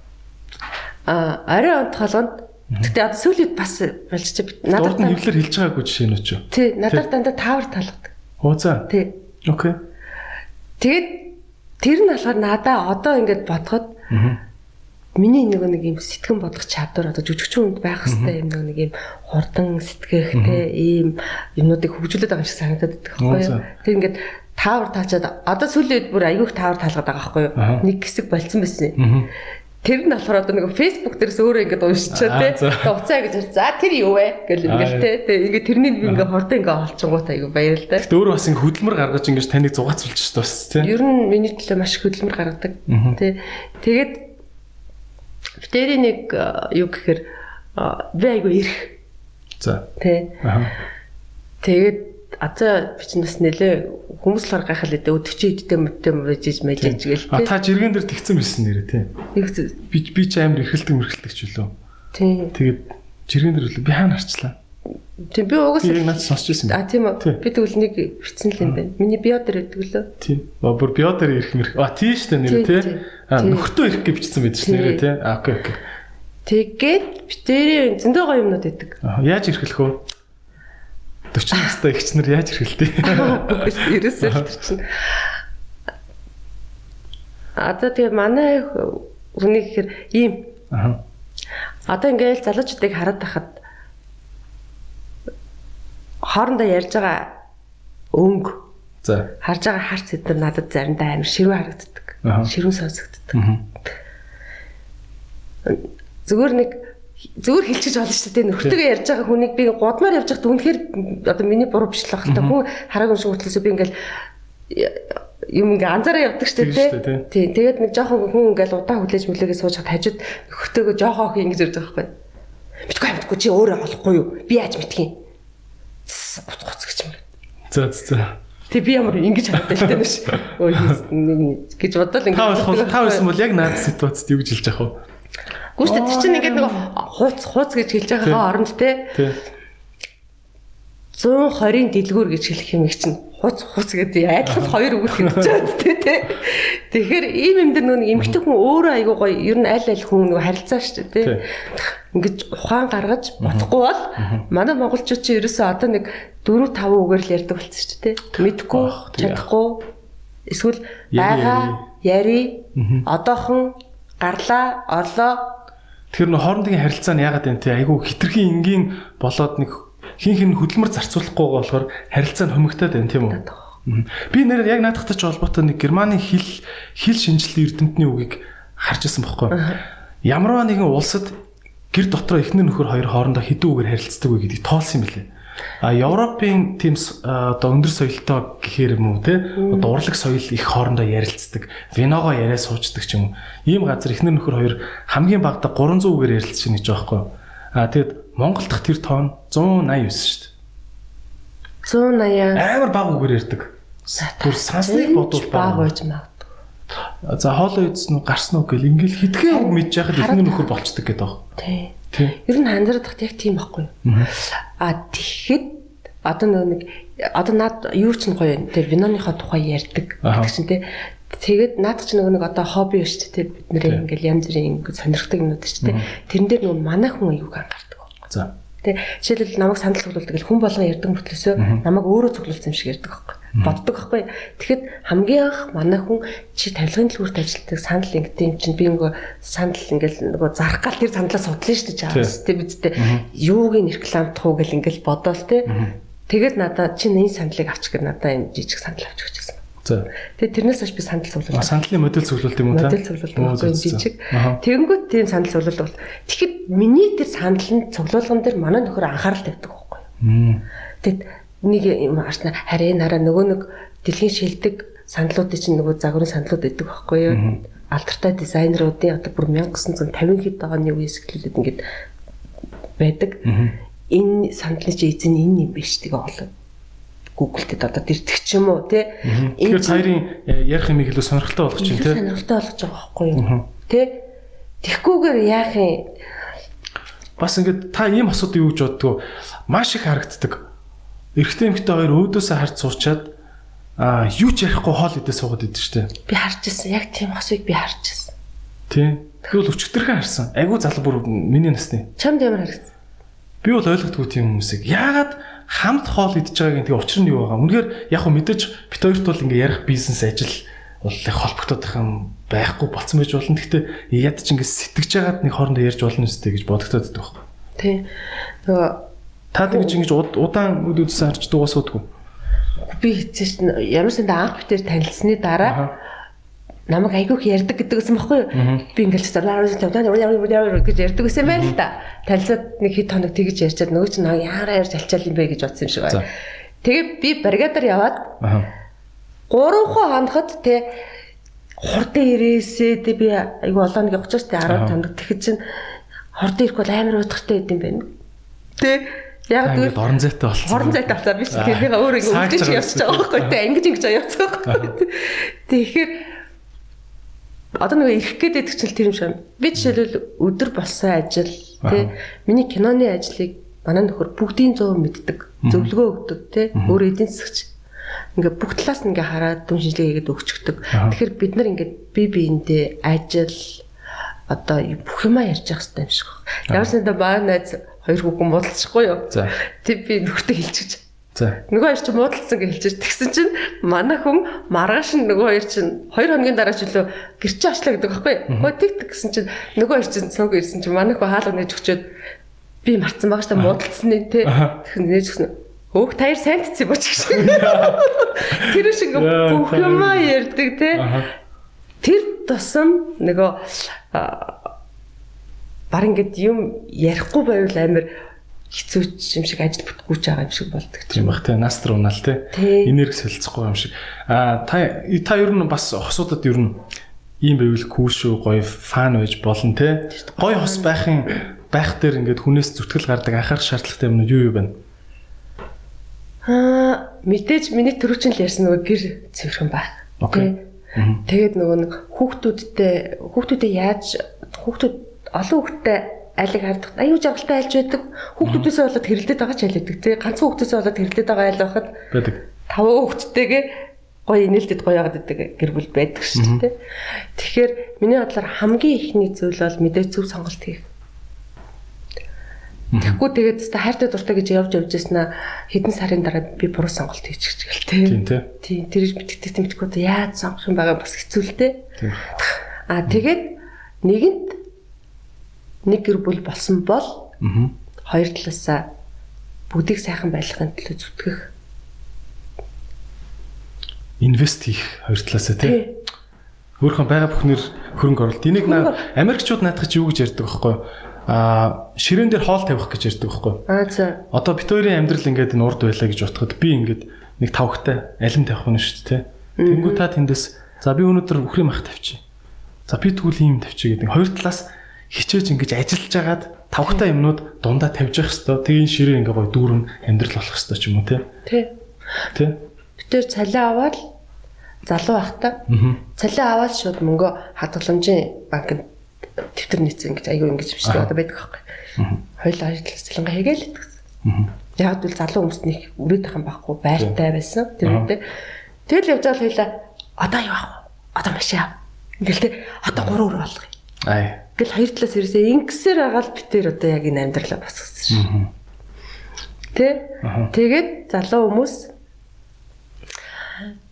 а орой онтхолонд Гэтэ одоо сүүлийн үед бас болж чи надад хэвлэр хэлж байгаагүй жишээ нь ч юу? тий надад дандаа таавар талгадаг. Оо за. Тий. Окей. Тэгээд тэр нь болохоор надаа одоо ингээд бодоход миний нэг нэг юм сэтгэн бодох чадвар одоо жүжигчин хүнд байх хэвээр юм нэг юм хурдан сэтгэх те ийм юмнуудыг хөгжүүлээд байгаа юм шиг санагдаад байдаг байхгүй юу. Тэг ингээд таавар таачаад одоо сүүлийн үед бүр аягүй их таавар таалгаад байгаа байхгүй юу. Нэг хэсэг болцсон байсан. Тэр нь болохоор одоо нэг Facebook дээрээс өөрөө ингээд уншичаа. Тэгээ уцаа гэж за тэр юу вэ гэл ингээд те. Тэгээ ингээд тэрний би ингээд хурдан ингээд олчингууд аягүй баярлалаа. Гэтэ өөрөө бас ингэ хөдөлмөр гаргаж ингэж таныг зугаацуулж шүү дээ бас тий. Ер нь миний төлөө маш их хөдөлмөр гаргадаг. Тэ. Тэгээд битэрийн нэг а, юу гэхээр а, би айгу ирэх. За. Аа. Тэгээд азаа би чинь бас нэлээ хүмүүс л гайхал лээ өдөгчийн идтэй мөттэй мөжиж мэжиж гээл тэ. та жиргэн дээр тэгсэн байсан нэрээ тий. Би би ч амар эрхэлдэг мэрхэлдэг ч үлээ. Тий. Тэгээд жиргэн дээр үлээ би хаана харчлаа. Тийм би угаасаа яг надад сонсч байсан. А тийм Тий. үү. Би тэгвэл нэг бичсэн л юм байна. Миний био дээр өгдөг лөө. Тий. А бүр био дээр ирэх мэрх. А тий штэ нэр Тий, тий. тий. А Тий. нөхртөө ирэх гэж бичсэн байдаг ш Тий. нэрээ тий. А окей окей. Тэгээд битэрийн зөндөө гоё юмнууд өгдөг. Аа, Яаж ирхэлэх вэ? 40 настай ихчнэр яаж ирхэлтэй? Ерөөсөө л тэр чинь. А за тэгээ манай хүний гэхээр ийм Аа. одоо ингээл залуучуудыг хараад тахад хоорондоо ярьж байгаа өнгө За. харж байгаа харц эдэр надад заримдаа амар ширүүн харагддаг. Аха. Ширүүн сонсогддог. Зүгээр нэг зүгээр хэлчихэж болно шүү дээ. Нөхөртөөгөө ярьж байгаа хүнийг би гудмаар явж байхад үнэхээр одоо миний буруу бичлэх байх та хүн хараагүй шиг хөтлөөсөө би ингээл юм ингээ анзаараа явдаг Тэгж штэ, тий. Тэгээд нэг жоохон хүн ингээл удаан хүлээж мүлээгээ сууж хад хажууд нөхөртөөгөө жоохоо хий ингэж ярьж байгаа байхгүй. Битгүй амтгүй чи өөрөө олохгүй юу? Би яаж мэдхин? Гоц гоц гэж юм. За за. Тэг би ямар ингэж хадтай л тань ш. Өө гэж бодвол Та ингэж. болох та байсан бол яг наад ситуацид юу гэж хэлж яах вэ? Гүштэй чи чинь ингээд нэг хууц хууц гэж хэлж байгаа оронд те Тий. 120-ын дэлгүүр гэж хэлэх юм их чинь хуц хуц гэдэг айдлах хоёр үг байгаа тий тэ. Тэгэхээр ийм юм дээр нэг эмгтэй хүн өөрөө айгуу гоё ер нь аль аль хүн нэг харилцаа шүү дээ тий. Ингээд ухаан гаргаж бодохгүй бол манай монголчууд чи ерөөсөө одоо нэг 4 5 үгээр л ярьдаг болсон шүү дээ тий. Мэдхгүй чадахгүй эсвэл байгаа яри одоохон гарлаа орлоо Тэгэхээр нөх хоорондын харилцаа нь яагаад вэ те айгүй хитрхийн энгийн болоод нэг хин хин хөдөлмөр зарцуулахгүй болохоор харилцаа нь хумигтаад байна тийм үү? Би нэр яг наадахтай ч холбоотой нэг Германы хэл хэл шинжиллийн эрдэмтний үгийг харж ирсэн байхгүй. Ямарваа нэгэн улсад гэр дотроо эхнэр нөхөр хоёр хоорондоо хэдэн үгээр харилцдаг вэ гэдгийг тоолсон юм билээ. А Европын тийм одоо өндөр соёлтой гэхээр юм уу те одоо урлаг соёл их хоорондоо ярилцдаг. Виногоо яриа суучдаг ч юм уу. Ийм газар эхнэр нөхөр хоёр хамгийн багадаа 300 үгээр ярилцж байна гэж байгаа байхгүй. А тэгэд Монгол дахь тэр тоон 189 шүү дээ. 180 Амар бага үгээр ярьдаг. Түр сансныг бодвол баг бага. байж магадгүй. За хоолой идсэн үү гарсан уу гэл ингээл хитгэн үг мэдж яхад эхнэр нөхөр болцдог гэдэг баг. Тий. Ер нь хандрах яг тийм байхгүй? А тэгэхэд одоо нэг одоо над юу ч гоё юм. Тэ виноныхоо тухай ярьдаг гэдэг чинь тэ. Тэгээд наадах чинь нөгөө нэг одоо хобби биш ч тэ бид нэр ингээл янз бүрийн сонирхдаг юмнууд ч тэ. Тэрэн дээр нөгөө манай хүн аюуг анхаардаг. За. Тэ жишээлбэл намайг санал цуглуулдаг гэл хүн болгон ярьдаг мөртлөөсөө намайг өөрөө цуглуулсан юм шиг ярьдаг байхгүй. Боддог байхгүй. Тэгэхэд хамгийн анх манай хүн чи тавилгын дэлгүүрт ажилладаг санал ингэдэм чинь би нөгөө санал ингээл нөгөө зарах гал тэр саналаа судлаа шүү дээ тэ бидтэй юуг нь рекламдах уу гэл ингээл бодоол тэ. Тэгээд надаа чи энэ саналыг авч гэр надаа энэ жижиг санал авч гэж хэлсэн. За. Тэгээд тэрнээс хойш би А, цуглуулсан. Сандлын модель цуглуулт юм уу та? Модель Оо, байхгүй жижиг. Аха. Тэгэнгүүт тийм санал цуглуулдаг бол. Тэгэхэд миний тэр саналын цуглуулган дээр манай нөхөр анхаарал тавьдаг байхгүй юу? Тэгэд нэг юм арсна харин нараа нөгөө нэг дэлхийн шилдэг саналуудын чинь нөгөө загварын саналууд өгдөг байхгүй юу? Алдартай дизайнеруудын одоо бүр 1950 хэд оны үеэс эхлүүлээд ингээд байдаг. Энэ сандлын чи эзэн энэ юм биш тэгээ олоо. Google-тэд одоо дэрдэг ч юм уу те. Тэгэхээр хоёрын э, ярих юм илүү сонирхолтой болгож чинь тий. сонирхолтой болгож байгаа байхгүй юу? Тэ? Тэгхгүйгээр яах юм? Бас ингээд та ийм асуудаг юу гэж боддгоо маш их харагддаг. Эрэгтэй эмэгтэй хоёр өөдөөсөө харж суучаад а юу ч ярихгүй хоол идээ суугаад идэв штэ. Би харж ирсэн. Яг тийм хосыг би харж ирсэн. Тий. Тэгвэл өчтөрхөн харсан. Айгу залуу бүр миний насны. Чамд ямар харагдсан? Би бол ойлгохгүй тийм хүмүүсийг. Яагаад хамт хоол идж байгаагийн тэгээ учир нь юу байгаа? Үнэхээр яг хөө мэдээж бит хоёрт бол ингээ ярих бизнес ажил бол их холбогдоод байх юм байхгүй болцсон байж болно. Гэхдээ яд ч ингээ сэтгэж байгаад нэг хоорондоо ярьж болно үстэй гэж бодогдоод байдаг байхгүй. Тэ. Нөгөө Та тэгж ингэж уд- удаан үд үдсэн харж дуусуудгүй. би хэзээ ч ямар санда анх битэр танилцсны дараа намайг айгүйх ярьдаг гэдэг байхгүй юу? Би ингээл цаа гэж ярьдаг байсан байл л да. Танилцаад нэг хэд хоног тэгж ярьчаад нөгөө чинь яараа ярьж алчаал юм бэ гэж бодсон юм шиг байна. Тэгээд би бригадаар яваад Аа. гурван хоногт те хурдан ирээсээ те би айгу олон нэг явах ч те 10 хоног тэгэхэд чинь хурдан ирэх бол амар уйдгартай байд юм байна. Тэ яг тэгвэл орон зайтай болсон. хорон зайтай болоо биш Аа. тэрнийг өөр ингэ байгаа явчихж байгаа байхгүй те ингэж ингэж явцгаа байхгүй. Тэгэхээр одоо нөгөө ирэх байдаг чинь тэр юм шиг. Би жишээлбэл өдөр болсон ажил те миний киноны ажлыг манай нөхөр бүгдийн 100 мэддэг. Зөвлөгөө өгдөг те өөр эдийн засагч. Ингээ бүх талаас нь ингээ хараад дүн шинжилгээ хийгээд өгчөгдөг. Тэгэхээр бид нар ингээ бие биендээ ажил одоо бүх юмаа ярьж явах хэрэгтэй юм шиг байна. Ямар ч надад баа найз хоёр хүүхэн муудалчихгүй юу? За. Тэг би нөхөртөө хэлчихэж. За. Нөгөө хоёр чинь муудалцсан гэж хэлчихэж. Тэгсэн чинь манай хүн маргааш нь нөгөө хоёр чинь хоёр хоногийн дараа ч үлээ гэрчээ очлаа гэдэг байхгүй? Хөө тэг тэг гэсэн чинь нөгөө хоёр чинь цог ирсэн чинь манай хүн хаалга нээж өгчөөд би марцсан байгаа штэ муудалцсан нэ тэ. Тэгсэн нээж өгсөн. Хөөх таяр сайн тцээ боч гэж. Тэр шиг бүх юмаа ярьдаг тэ. Тэр тусам нөгөө баг ингээд юм ярихгүй байвал амар хэцүү юм шиг ажил бүтгүүч байгаа юм шиг болдог. Тийм бах те настр унаал те Тий. энерги солилцохгүй юм шиг а та та ер нь бас хосуудад ер нь ийм байвал кул шүү гоё фан байж болно те гоё хос байхын байх дээр ингээд хүнээс зүтгэл гардаг анхаарах шаардлагатай юмнууд юу юу байна Аа мэдээж миний төрөвчин л ярьсан нөгөө гэр цэвэрхэн байх. Окей. Тэ. Тэгээд нөгөө нэг хүүхдүүдтэй хүүхдүүдээ яаж хүүхдүүд олон хүүхдтэй айлыг хардаг. Аюу жаргалтай айлж байдаг. Хүүхдүүдээсээ болоод хэрэлдээд байгаа ч айл байдаг. Тэ ганцхан хүүхдээсээ болоод хэрэлдээд байгаа айл байхад байдаг таван хүүхдтэйгээ гоё инээлтэд гоё яагаад байдаг гэр бүл байдаг шүү дээ. Тэгэхээр миний бодлоор хамгийн ихний зүйл бол мэдээж зөв сонголт хийх. Тэгэхгүй тэгээд өстө хайртай дуртай гэж явж явж яснаа хэдэн сарын дараа би буруу сонголт хийчих гэлтэй. тийм те Тийм тэр битгтэй тэмтгүүд яаж сонгох юм байгаа бас хэцүү л дээ. Аа тэгээд нэгэнд нэг гэр бүл болсон бол аа хоёр талаасаа бүгдийг сайхан байлгахын төлөө зүтгэх. инвест хийх хоёр талаасаа те Тий. өөрхөн байгаа бүхнэр хөрөнгө оруулалт энийг Америкчууд наадах чи юу гэж ярьдаг байхгүй а ширээн дээр хоол тавих гэж ярьдаг байхгүй Аа за. Одоо бит хоёрын амьдрал ингээд энэ урд байлаа гэж утгад би ингээд нэг тавхтай алим тавих нь шүү дээ. Тэнгүү та тэндээс за би өнөөдөр үхрийн мах тавьчих. За би тэгвэл ийм тавьчих гэдэг. Хоёр талаас хичээж ингэж ажиллаж агаад тавхтай юмнууд дундаа тавьж явах хэвээр. Энэ ширээ ингээ гоё дүүрэн амьдрал болох хэвээр ч юм уу те. Тий. Тэ? Битэр цалиа аваад залуу байхдаа Аа. цалиа аваад шууд мөнгө хадгаламжийн банкнд тэмдэг нийцэн гэж аягүй ингэж биш одоо байдаг байхгүй. Хоёул ажил цалингаа хийгээл итгэсэн. Аа. Яг л залуу хүмүүст нэг үрээд ахын байхгүй байртай байсан. Тэр үедээ тэгэл явж байгаа хоёлаа одоо юу авах вэ? Одоо машин ав. Ингээл те одоо гурав өрөө болгоё. Ай. Гэл хоёр талаас ерөөсөө ингэсээр агаал битэр одоо яг энэ амьдралаа босгосон шүү. Тэ? Тэгээд залуу хүмүүс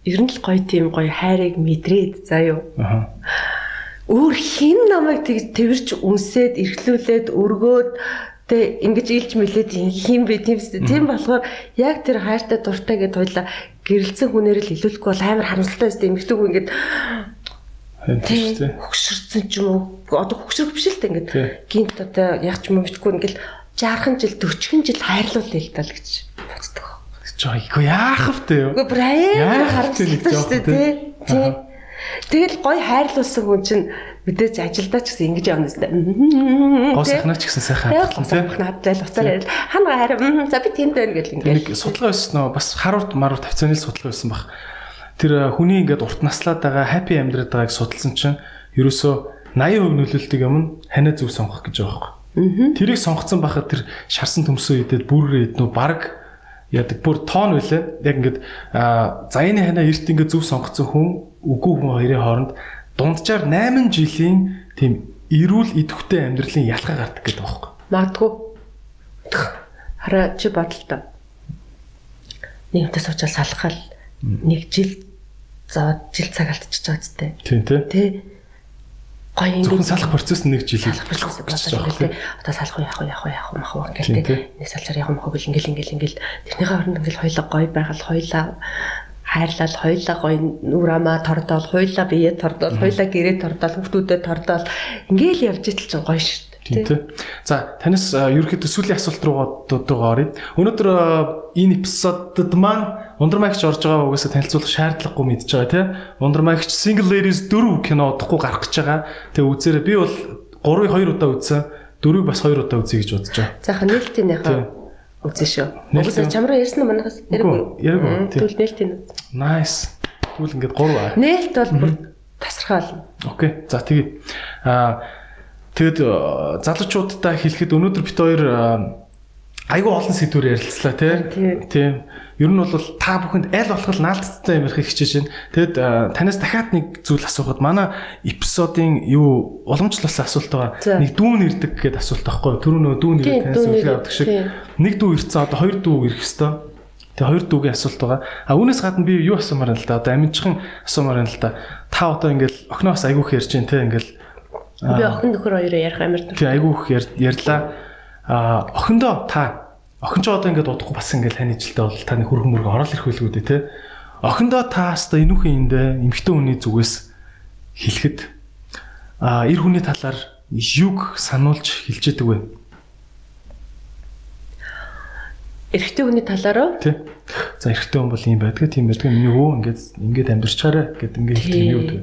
ер нь л гоё тийм гоё хайрыг мэдрээд. Аа. Өөр хин намайг тэгж тэрч үнсээд эрхлүүлээд өргөөд тэ ингэж илж мэлээд хин бэ тиймс тийм болохоор яг тэр хайртай дуртай гэд хоёлаа гэрэлцэн хүнээр л илүүлэхгүй бол амар харамсалтай өстэй эмгтүүг ингэж Тийм тий хөксөрцөн ч юм уу одоо хөксөрөх биш л Тий. ингээд гинт одоо яг ч юм мэдхгүй ингээл 60 жил 40 жил хайрлуулъя л тал гэж боддог. Жойко яах вэ юу? Үгүй нэг харамсалтай жоох шүү дээ тий. Тэгэл гой хайрлуулсан хүн чинь мэдээж ажилдаа ч гэсэн ингэж явна зү. Гоо сахнаа ч гэсэн сайхан хатгалсан гос сахнаа зайл уцаар ярил. Ханга хараа «Мм, за би тэнд байна гэл Нэг ингээл. судалгаа байсан нөө бас харуут маруут тавцааны л судалгаа байсан баг. Тэр хүний ингээд урт наслаад байгаа happy амьдраад байгааг судалсан чинь ерөөсөө 80% нөлөөлтөг юм ханаа зөв сонгох гэж байгаа байхгүй. Тэрийг сонгоцсон байхад тэр шарсан төмсөө идээд бүрээр иднүү баг яадаг бүр тоон үлээ. Яг ингээд заяаны ханаа эрт ингээд зөв сонгоцсон хүн үгүй хүн хоёрын хооронд дунджаар 8 жилийн тийм эрүүл идэвхтэй амьдралын ялгаа гардаг гэдэг байхгүй. Магадгүй. Хараа чи бодлоо. Нэгтэй суучаал салхал нэг жил зав жил цаг алдчихж байгаа зү. Тийм тий. Тэ? Гоё Зөвхөн ингээд салах процесс нэг жил процесс болоод ингээл одоо салах уу яах уу яах уу яах уу мах уу ингээл тий. нэг салчаар яах мах уу гэл ингээл ингээл ингээл. Тэрнийхээ оронд ингээл хоёлаа гоё байгаад хоёлаа хайрлал хоёлаа гоё нүрамаа тордоол хоёлаа бие тордоол хоёлаа гэрээ тордоол хүүхдүүдэд тордоол. Ингээл явж итэл чинь гоё шүү Тийм тий. За танаас ерөөхдөө сүүлийн асуулт руугаа дуугаа оръё. Өнөөдөр энэ эпизодод маань Ундрмагч орж байгаа угаасаа танилцуулах шаардлагагүй мэдж байгаа тий. Ундрмагч Single Ladies 4 кино удахгүй гарах гэж байгаа. Тэгээ үзээрэй. Би бол 3-ыг 2 удаа үзсэн. 4-ыг бас 2 удаа үзье гэж бодож байгаа. Заахаа нээлтийнийхээ Тий. үзэн шүү. Угсаа чамраа ярьсан нь манайхаас яриаггүй. Яриаггүй, тий. Тэгвэл нээлтийн. Nice. Тэгвэл ингээд 3 аа. Нээлт бол бүр тасархаал. Окей. За тэгээ. Аа тэгэд э, залуучуудтай хэлэхэд өнөөдөр бит хоёр э, айгүй олон сэдвээр ярилцлаа тий. Тийм. Тийм. Ер нь бол та бүхэнд аль болох наалтцтай юм ярих хичээж байна. Тэгэд э, танаас дахиад нэг зүйл асуухад манай эпизодын юу уламжлалсан асуулт байгаа. Нэг дүүн ирдэг гэдэг асуулт байхгүй юу? Түрүү нөгөө дүүн ирдэг танаас ирдэг, авдаг шиг. Нэг дүү ирсэн одоо хоёр дүү ирэх хэвээр. Тэгээ хоёр дүүгийн асуулт байгаа. А үүнээс гадна би юу асуумаар байна л да. Одоо аминчхан асуумаар байна л да. Та одоо ингээл охиноос айгүйх ярьж байна те ингээл Би охин нөхөр хоёроо ярих амар тий айгүйх яр- ярьлаа. А охиндоо та охин ч одоо ингээд удахгүй бас ингээл таны жилдээ бол таны хөргөн мөргө орол ирэх байлгүй дээ те. Охиндоо та хаста энүүхэн эндэ эмхтэн хүний зүгээс хэлэхэд а эр хүний талаар юг сануулж хэлж яадаг вэ? эрэгтэй хүний талаараа Тий. За эрэгтэй хүн бол ийм байдгаа тийм байдгаа миний өө ингээд ингээд амьдрчаарэ гэд ингээд хэлдэг юм үү.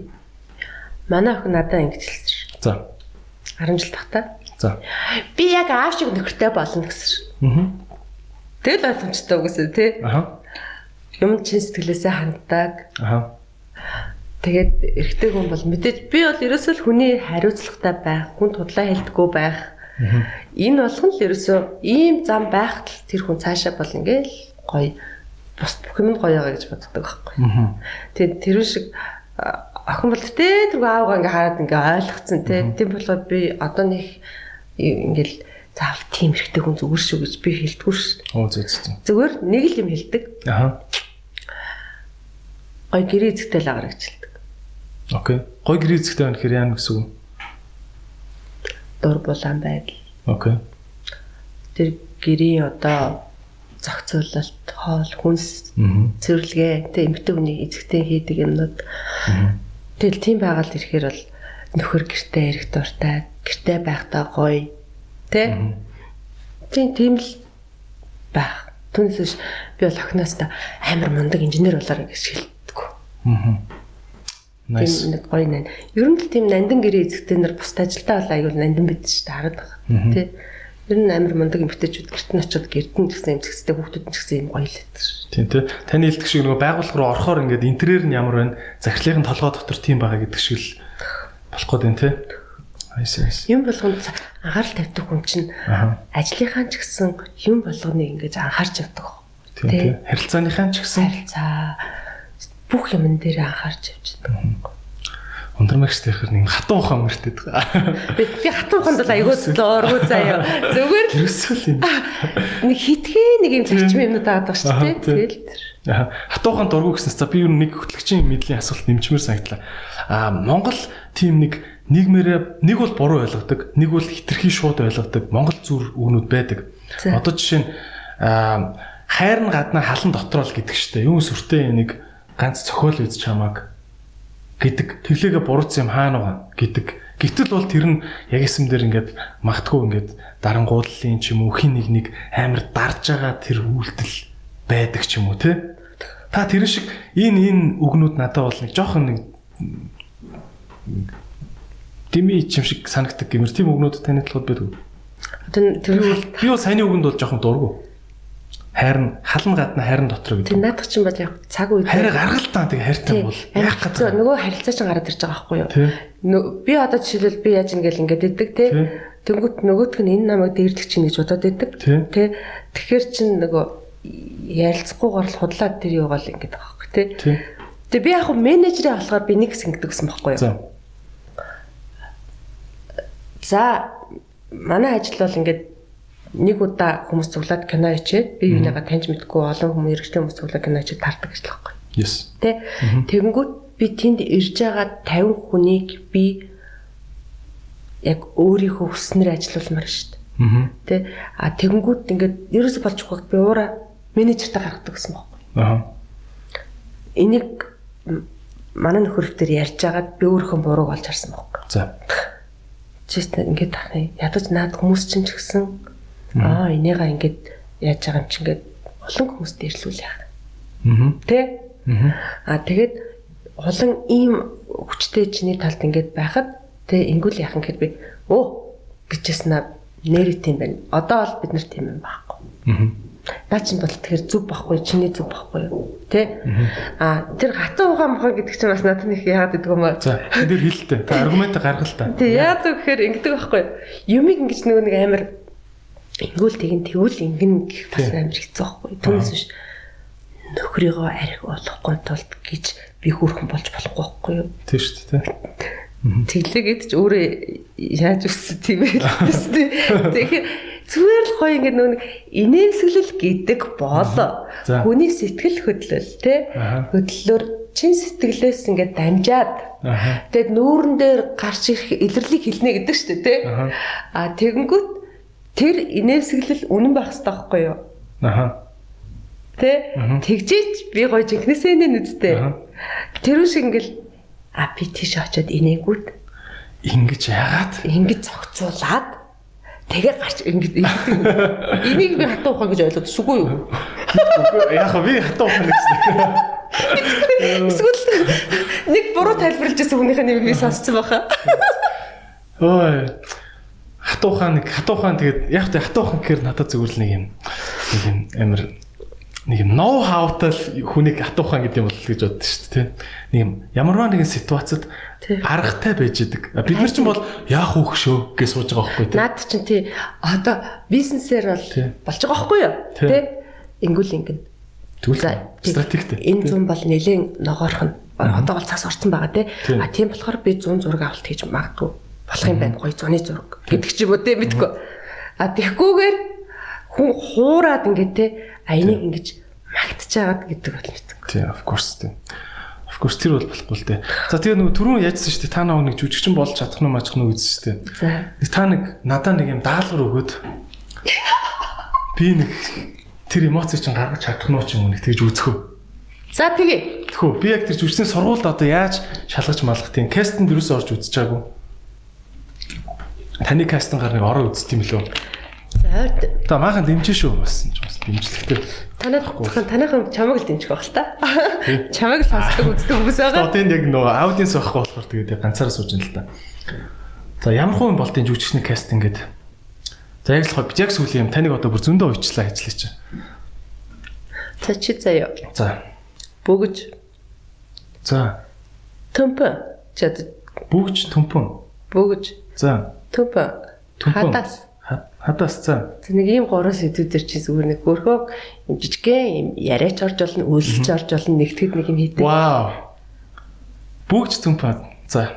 манай охин надад ингэж хэлсэн. За. 10 жил тахта. За. Би яг аав шиг нөхөртэй болно гэсэн. Аа. Тэгэл ойлгомжтой үгүйсэ тий. Аха. Юм чин сэтгэлээсээ ханддаг. Аха. Тэгээд эрэгтэй хүн бол мэдээж би бол ерөөсөө л хүний хариуцлагатай байх, хүн тудлаа хэлдэггүй байх. Энэ болгон л ерөөсөө ийм зам байхад л тэр хүн цаашаа бол ингээл гоё бус бүх юмд гоё байгаа гэж боддог байхгүй. Аа. Тэгээд тэр шиг охин бол тэ тэр аавгаа ингээ хараад ингээ ойлгоцсон тэ. Тийм болохоор би одоо нэг ингээл заав тийм хэрэгтэй хүн зүгээр шүү гэж би хэлдэггүй шүү. Оо зөө зөө. Зүгээр нэг л юм хэлдэг. Аха. Гоё гэрээ эзэгтэй л агаар гэж хэлдэг. Окей. Гой гэр эзэгтэй байна гэхээр яа гэсэн үг? Дур булаан байдал. Окей. Тэр гэрээ одоо зохицуулалт, хоол, хүнс, Аа. цэвэрлэгээ, тэ эмгтэй хүний эзэгтэй хийдэг юмнууд. Тэгэл тийм байгаад ирэхээр бол нөхөр гэртээ эрэх дуртай, гэртээ байхдаа гоё. Тэ? Тийм тийм л байх. Түүнээс биш би бол охиноос та амар мундаг инженер болоорой гэж хэлдэг. Аа. Nice. Тийм нэг гоё нань. Ер нь л тийм нандин гэрээ эзэгтэй нар бусд ажилдаа бол аюул нандин бид шүү дээ хараад байгаа. Тэ? Ер нь амар мундаг эмгтээчүүд гэрт нь очиод гэрдэн гэсэн эмзэгстэй хүүхдүүд нь гэсэн юм гоё л байдаг шүү. Тийм тий. Таны хэлдэг шиг нөгөө байгууллага руу орохоор ингээд интерьер нь ямар байна? Захирлын толгой дотор тийм байгаа гэдэг шиг л болох гээд байна тий. Юм болгонд анхаарал тавьдаг хүн чинь ажлынхаа ч гэсэн юм болгоныг ингэж анхаарч явдаг. Тийм тий. Харилцааныхаа ч гэсэн Харилцаа бүх юмн дээр анхаарч явчихдаг. Ундрмагч тэрхэр нэг хатан ухаан мөртэй байгаа. Би хатан хонд бол айгуу зөөргөө заяа. Зүгээр л Тэрсэл юм. нэг хитгэе нэг юм зарчим юмнууд байгаа шүү дээ. Тэгэл тэр. Хатан ухаан дургу гэснээр за би юу нэг хөтлөгчийн мэдлийн асуулт нэмчмээр санагдлаа. Аа, Монгол тийм нэг нийгмээрээ нэг бол буруу ойлгодог, нэг бол хитрхи шууд ойлгодог Монгол зүр үгнүүд байдаг. Одоо жишээ нь хайр нь гадна халан дотроо л гэдэг штэ. Юм сүртэй нэг ганц цохиол үз чамааг гэдэг тэглээгээ буруутсан юм хаана байгаа гэдэг. Гэтэл бол тэр нь яг эсэм дээр ингээд магтгүй ингээд дарангууллын ч юм уу хин нэг нэг амар дарж байгаа тэр үйлдэл байдаг ч юм уу те. Та тэр шиг энэ энэ үгнүүд надад бол нэг жоохон нэг дими чим шиг санагдаг гэмэр тийм үгнүүд таны талууд байдаг. Тэр би бол саяны үгэнд бол жоохон дургу. Хайрн халан гадна хайрн дотор гэдэг. тэр наадах чинь бол яг цаг үед Хайраа гаргалтаа тэг хайртай бол яг яг гадаа. нөгөө харилцаа чинь гараад ирж байгаа байхгүй юу? Би одоо жишээлбэл би яаж ингээл ингээд идэг те. Тэнгүүт нөгөөтг нь энэ намайг дээрлэх чинь гэж бодоод идэг. Тий. Тэ. Тэгэхээр чин нөгөө ярилцахгүйгээр л худлаад тэр юугаал ингээд байгаа байхгүй те. Тэгээ би яг хөө менежерээ болохоор би нэг хэсэг гэдэг гэсэн байхгүй юу? За. За манай ажил бол ингээд нэг удаа хүмүүс цуглаад кино ичээд би юуныгаа таньж мэдгүй олон хүмүүс эргэжтэй хүмүүс цуглаад кино ичээд таардаг ажил байхгүй. Yes. Тэ. Тэгэнгүүт би тэнд ирж байгаа 50 хүнийг би яг өөрийнхөө хүснээр ажилуулмаар шүү дээ. Тэ. А тэгэнгүүт ингээд ерөөсө болчихгүй би уура менежертэй гаргадаг гэсэн байхгүй. Аа. Энийг манай нөхөр ихтер ярьж агаад би өөрийнхөө бурууг олж харсан байхгүй. За. Чист ингээд тахны ядаж наад хүмүүс чинь ч гэсэн аа энийга ингээд яаж байгаа юм чи ингээд олон хүмүүст дээрлүүл яах. Аа. Тэ? Аа. А тэгээд олон ийм хүчтэй чиний талд ингээд байхад тэ ингүүл яхан гэхэд би оо гэжсэн нэр тийм байна. Одоо бол бид нар тийм юм байхгүй. Аа. Наа чинь бол тэгэхээр зүг байхгүй чиний зүг байхгүй юу? Тэ? А тэр хатан ухаан мохоо гэдэг чинь бас надад нэг яагаад гэдэг юм бэ? За. Тэр хэлэлтэй. Та аргумент гаргал та. Тэг яагаад гэхээр ингэдэг байхгүй юу? Юмыг ингэж нөгөө нэг амар ингүүл тэгин тэгвэл ингэн гэх бас амар хэцүү байхгүй? Түүнээс биш нөхрийгөө арх болохгүй тулд гэж би хүүхэн болж болохгүй байхгүй юу? Тийм шүү дээ. Тэглэгээд ч өөрөө яаж өссөн тийм ээ. Тэгэхээр зүгээр л гоё ингэ нэг инээмсэглэл гэдэг бол хүний сэтгэл хөдлөл Аха. хөдлөлөөр чин сэтгэлээс ингэ дамжаад тэгээд нүүрэн дээр гарч ирэх илэрлийг хэлнэ гэдэг шүү дээ. Аха. А тэгэнгүүт тэр инээмсэглэл үнэн байх хэрэгтэй байхгүй юу? Аха. Тэ? Тэгжээч би гоё жинхнээсээ нэ. Аха. Тэр үш ингээл а би тийш очиод инээгүүт Ингэж яагаад? ингэж зохицуулаад Тэгээ гарч ингэж. Энийг би хатуу ухаа гэж ойлгодсгүй юу? Үгүй яг би хатуу ухаан гэсэн. Эсвэл нэг буруу тайлбарлаж байсан хүнийхээ нэрийг би сонссон байхаа. Ой. Хатуу ухаан нэг хатуу ухаан тэгээд яг тэ хатуу ухаан гэхээр надад зүгээр л нэг юм нэг юм амир нэг юм ноу хаутай хүнийг хатуу ухаан гэдэг юм бол гэж боддоо шүү дээ. Нэг юм ямарваа нэгэн ситуацид аргатай байж идэг. Бид нар ч бол яах вэ шүү гэж сууж байгаа байхгүй тий. Наад чинь тий одоо бизнесээр бол болж байгаа байхгүй юу? Тий. Ингүүл ингэн. Тэгвэл стратегтэй. Энэ зүүн бол нэлээд ногоорхон. Одоо бол цаас орсон байгаа. Тий. А тийм болохоор би 100 зураг авалт хийж магадгүй болох юм байна. Гоё зуны зураг гэдэг ч юм уу тий мэдгүй. А тэгхгүйгээр хүн хуураад ингээд тий а энийг ингэж магтж агаад гэдэг бол мэдгүй. Тий, of course тий. Of course тэр бол болохгүй л дээ. За тэгээ нөгөө түрүүн яжсан шүү дээ. Та нэг жүжигчин болж чадах нь мажих нь үзсэн шүү дээ. Та нэг надаа нэг юм даалгавар өгөөд би нэг тэр эмоцийг чинь гаргаж чадах нь ч юм уу нэг тэгж үзэхөө. За тэгээ. Тэхүү би яг тэр жүжигчний сургуульд одоо яаж шалгаж малгах тийм кастинд юусоо орж үзчихаагүй. Таны кастинг гар нэг ороо үзт юм лөө. За ойрт Та маахан дэмжин шүү бас ч бас дэмжлэгтэй. танай танайхан чамаг л дэмжих байх л та. Чамаг л сонсдог үздэг хүмүүс байгаа. Одоо энд яг нөгөө аудиенс байхгүй болохоор тэгээд ганцаараа сууж ин л та. За ямар хүн болтын жүжигчний кастинг гэдэг. За яг л хоо бид яг сүүлийн юм таныг одоо бүр зөндөө уйчлаа ажиллаж. За чи заяа. За. Бөгж За. төмпө. Чад Бүгж төмпөн. бөгж За. Төмпөн. Хадас. Ха- Хадас за. Тэг нэг ийм гурван сэдвүүдэр чи зүгээр нэг хөрхөө юм жижигхэн юм яриач орж болно, үйлсч орж болно, нэгтгэд нэг юм хийдэг. Вау. Бүгж төмпөн. За.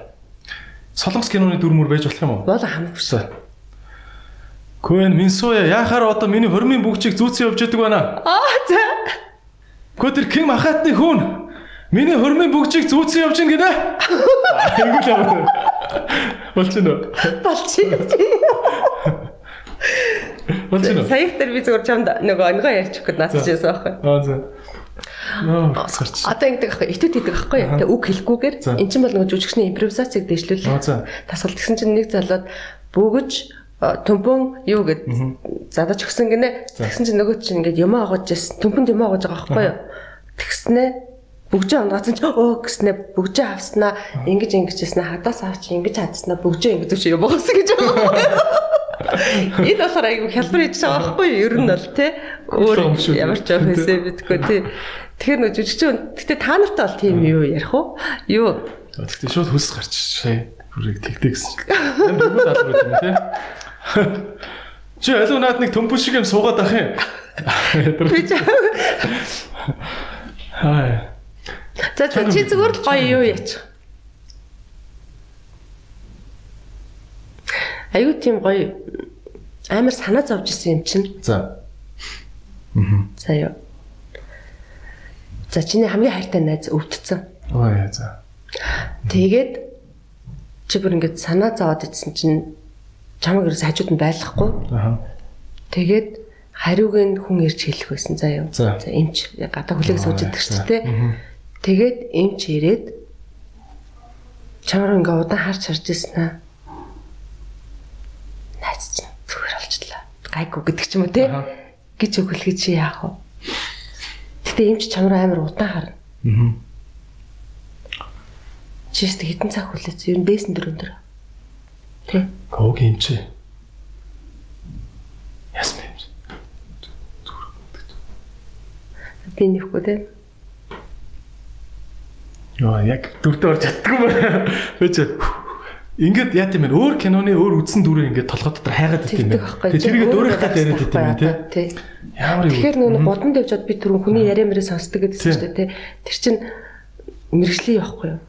Солонгос киноны дүр мөр байж болох юм уу? Бол хамаагүй. За. Куэн Минсуя яхаар одоо миний хормын бүгчийг зүүцэн явж яадаг байна. Аа за. Гү тэр Ким Ахатны хүн миний хормын бүгчийг зүүцэн явж гинэ. Айгуу л. Болчихно уу? Болчих. Болчихно уу? Саяг дээр би зүгээр чамд нөгөө өнгөө ярьчих гээд наацж байсан байхгүй. Аа за. Нөө сарч. Одоо ингэдэг байхгүй, итүүд хийдэг байхгүй. Тэг үг хэлэхгүйгээр эн чинь бол нөгөө жүжигчний импровизацийг Аа, дэвшлүүлээ. за. Тасгал тэгсэн чинь нэг залууд бөгөж төмпөн юу гэд задаж өгсөн гинэ. Тэгсэн чинь нөгөө чинь ингээд юм агуулж байсан. Төмпөнд юм агуулж байгаа байхгүй юу? Тэгснэ бүгжээ онгоцсон чи өө гэснэ бүгжээ авснаа ингэж ингэж яснаа хадаас авч ингэж хадснаа бүгжээ ингэж чи юм боогсон гэж байгаа. Энэ болохоор айгүй хялбар хийж байгаа байхгүй юу? Ер нь бол те өөр юм ямар ч байх хэсэ битгүй те. Тэгэхээр нөө жүжигчин гэтээ та нартай бол тийм юу ярих уу? Юу? Тэгтээ шууд хөлс гарч шээ. Бүрийг гэсэн. Энэ бүгд албар юм тий. Чи алуу наад нэг төмпөш шиг юм суугаад ах юм. Би ч Хай. За за чи зүгээр л гоё юу яач. Аюу тийм гоё амар санаа зовж исэн юм чинь. За. За юу. За чиний хамгийн хайртай найз өвдцэн. Ой за. Тэгээд чи бүр ингэж санаа зовоод идсэн чинь чамаг ерөөс хажууд нь байхгүй. Аха. Тэгээд хариуг нь хүн ирж хэлэх байсан заа юу. За. эмч гадаа хүлээг сууж Аа, идэх шүү дээ. Тэгээд эмч ирээд чамаар ингээ удаан харж харж ирсэн аа. Найз чинь зүгээр болчлаа. Гайгүй гэдэг ч юм уу те. Гэж өгөлгөж чи яах вэ? Гэтэ эмч чамаар амар удаан харна. Мгм. Чи өөртөө хитэн цаг хүлээц. Ер нь бэсэн дөрөв дөрөв. Тэ. Гог юм чи. Ясмэ. Би нэхгүй те. Йоо яг дүрдээ орж чаддгүй байна. Би ч Ингээд яа тийм ээ өөр киноны өөр үдсэн дүрээр ингээд толгой дотор хайгаад байт юм байна. Тэгээ тэрийг дөөрөх тал яриад байт юм байна тий. Ямар юм. Тэгэхээр нөгөө гудамд явжод би түрүүн хүний яриа мэрээ сонсдог гэдсэн шүү дээ тий. Тэр чин мэрэгжлийн явахгүй юу?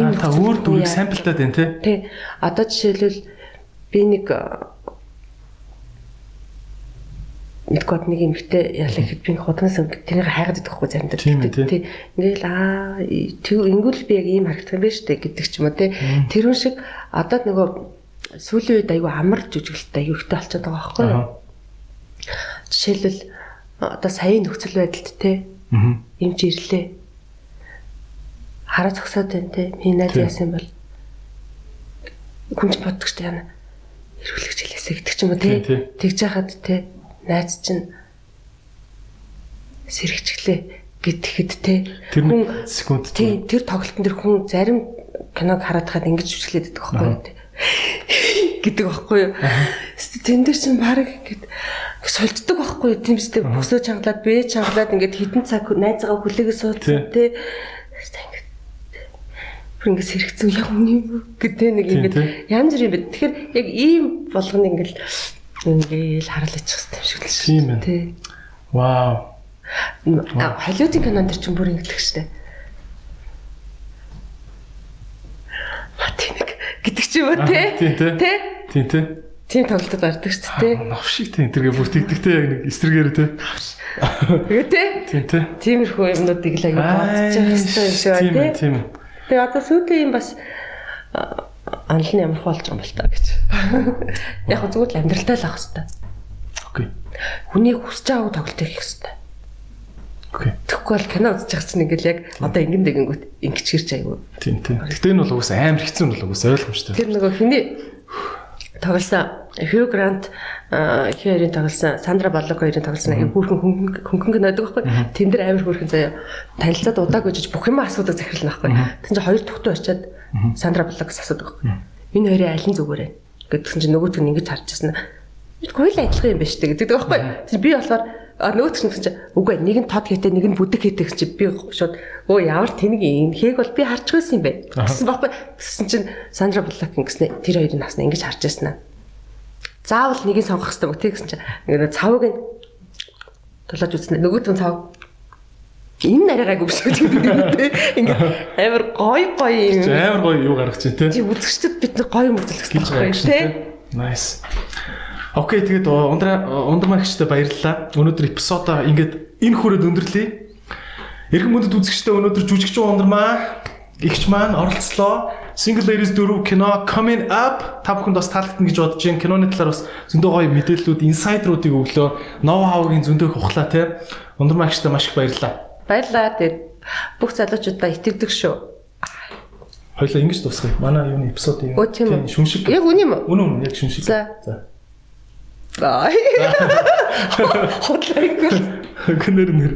Аа, та өөр дүрийг самплтаад байна тий. Тий. Одоо жишээлбэл би нэг мэдгүй нэг эмэгтэй ялах хэд би худамс тэрийг хайгаад идэх байхгүй заримдаа. Тий. Тий. Ингээл аа ингүүл би яг ийм байна шүү дээ гэдэг ч юм уу тий. Тэрүүн шиг одоо нөгөө сүүлийн үед аюу амар жүжиглэлтэй аюу ихтэй болчиход байгаа байхгүй юу? Жишээлбэл одоо саяын нөхцөл байдалд Аа. эмч ирлээ. Хараа зогсоод байна те. Миний найз яасан бол хүн ч боддог штэ яана. эрүүлэгч хэлээсэ гэдэг ч юм уу Тий, тий. тий. Тэгж яхад тий найз чинь сэрэгчлээ гэтгэхэд Тэр нэг секунд тий тэр тоглолтын тэр хүн зарим киног хараад хаад ингэж жүжиглээд байдаг байхгүй юу гэдэг байхгүй юу. Тэн дээр чинь баг ингээд сулддаг байхгүй юу. Тэмцдэг бөсөө чангалаад бэ чангалаад ингээд хитэн цаг найзгаа хүлээгээ суудсан бүр ингээд сэрэгцэн яг үний гэдэг нэг тий. янз бүр юм бэ. Тэгэхээр яг ийм болгоно ингээд ингээд харуулчих хэвээр шиг л шүү. Тийм байна. Тий. Вау. Холливуудын кинонд дэр чинь бүр ингэдэг штэ. Матиник гэдэг ч юм уу те? Тий, тий. Тэ? Тийм тий. Тийм тоглолтод гардаг штэ те. Навшиг тий тэргээ бүр тэгдэгтэй яг нэг эсрэгээр тий. Тэгээ те? Тийм тий. Тиймэрхүү юмнуудыг л аягүй бодож явах хэрэгтэй юм шиг Тийм байна те. тийм. Тэгээ одоо сүүлийн юм бас анал нь ямархуу болж байгаа юм бол та гэж. Яг хөө зүгээр л амьдралтай л авах хэрэгтэй. Окей. Хүний хүсэж байгааг тоглолт хийх хэрэгтэй. Окей. Тэгэхгүй бол кино үзэж байгаа чинь ингээл яг одоо ингэн дэгэнгүүт ингэж хэрч аягүй. Тийм тийм. Гэтэ энэ бол угсаа амар хэцүү нь бол угсаа ойлгомжтой. Тэр нөгөө хиний тоглосон Хью Грант Хьюрийн тоглосон Сандра Баллок хоёрын тоглосон аяг бүрхэн хөнгөн гэнэдэг байхгүй. Тэн дээр амар бүрхэн заяа танилцаад удааг үжиж бүх юм асуудаг захирлна байхгүй. Тэн чинь хоёр төгтөө очиад Сандра Баллокс асуудаг байхгүй. Энэ хоёрын аль нь зүгээр вэ? Гэдгсэн чинь нөгөөт нь ингэж харж байсан. Бид гоё л адилхан юм байна шүү дээ гэдэг байхгүй. Тэг би болохоор нөгөөт нь чинь үгүй нэг нь тод хийтэй нэг нь бүдэг хийтэй гэж чи би шууд өө ямар тэнэг юм хээг бол би харж байсан юм бэ гэсэн байхгүй. Тэгсэн чинь Сандра Баллок ингэснэ тэр хоёрын наснаа ингэж харж байсан аа. Заавал нэгийг сонгох хэрэгтэй мөг тэгсэн чинь ингээд цавыг нь тулааж үзнэ нөгөөт нь цав энэ нарийгаагүй биш үү ингээд амар гоё гоё юм Амар гоё юу гаргаж чинь тий. тий үзэгчдэд бид гоё юм үзүүлэх Гилж хэрэгтэй гаргаж тий чинь. Nice. Окей тэгээд ундраа ундрмагчтай баярлалаа. Өнөөдөр эпизодоо ингээд энэ хүрээд өндөрлөе. Эрхэм мөндөд үзэгчтэй өнөөдөр жүжигчин ундрмаа игч маань оролцлоо. Single Ladies 4 кино coming up та бүхэнд бас таалагдана гэж бодож байна. Киноны талаар бас зөндөө гоё мэдээллүүд, инсайдруудыг өглөө, ноу хаугийн зөндөө ухлаа те. Ундрмагчтай маш их баярлалаа. баярлаа тэгээд бүх залуучуудаа итгэдэг шүү Хоёлаа ингэж дуусгая. Манай юуны эпизодын Өө, тийм шүншиг. яг үний юм Үнэн үнэн яг шүншиг. За. За. бай хотлайгүй Гэнэр нэр.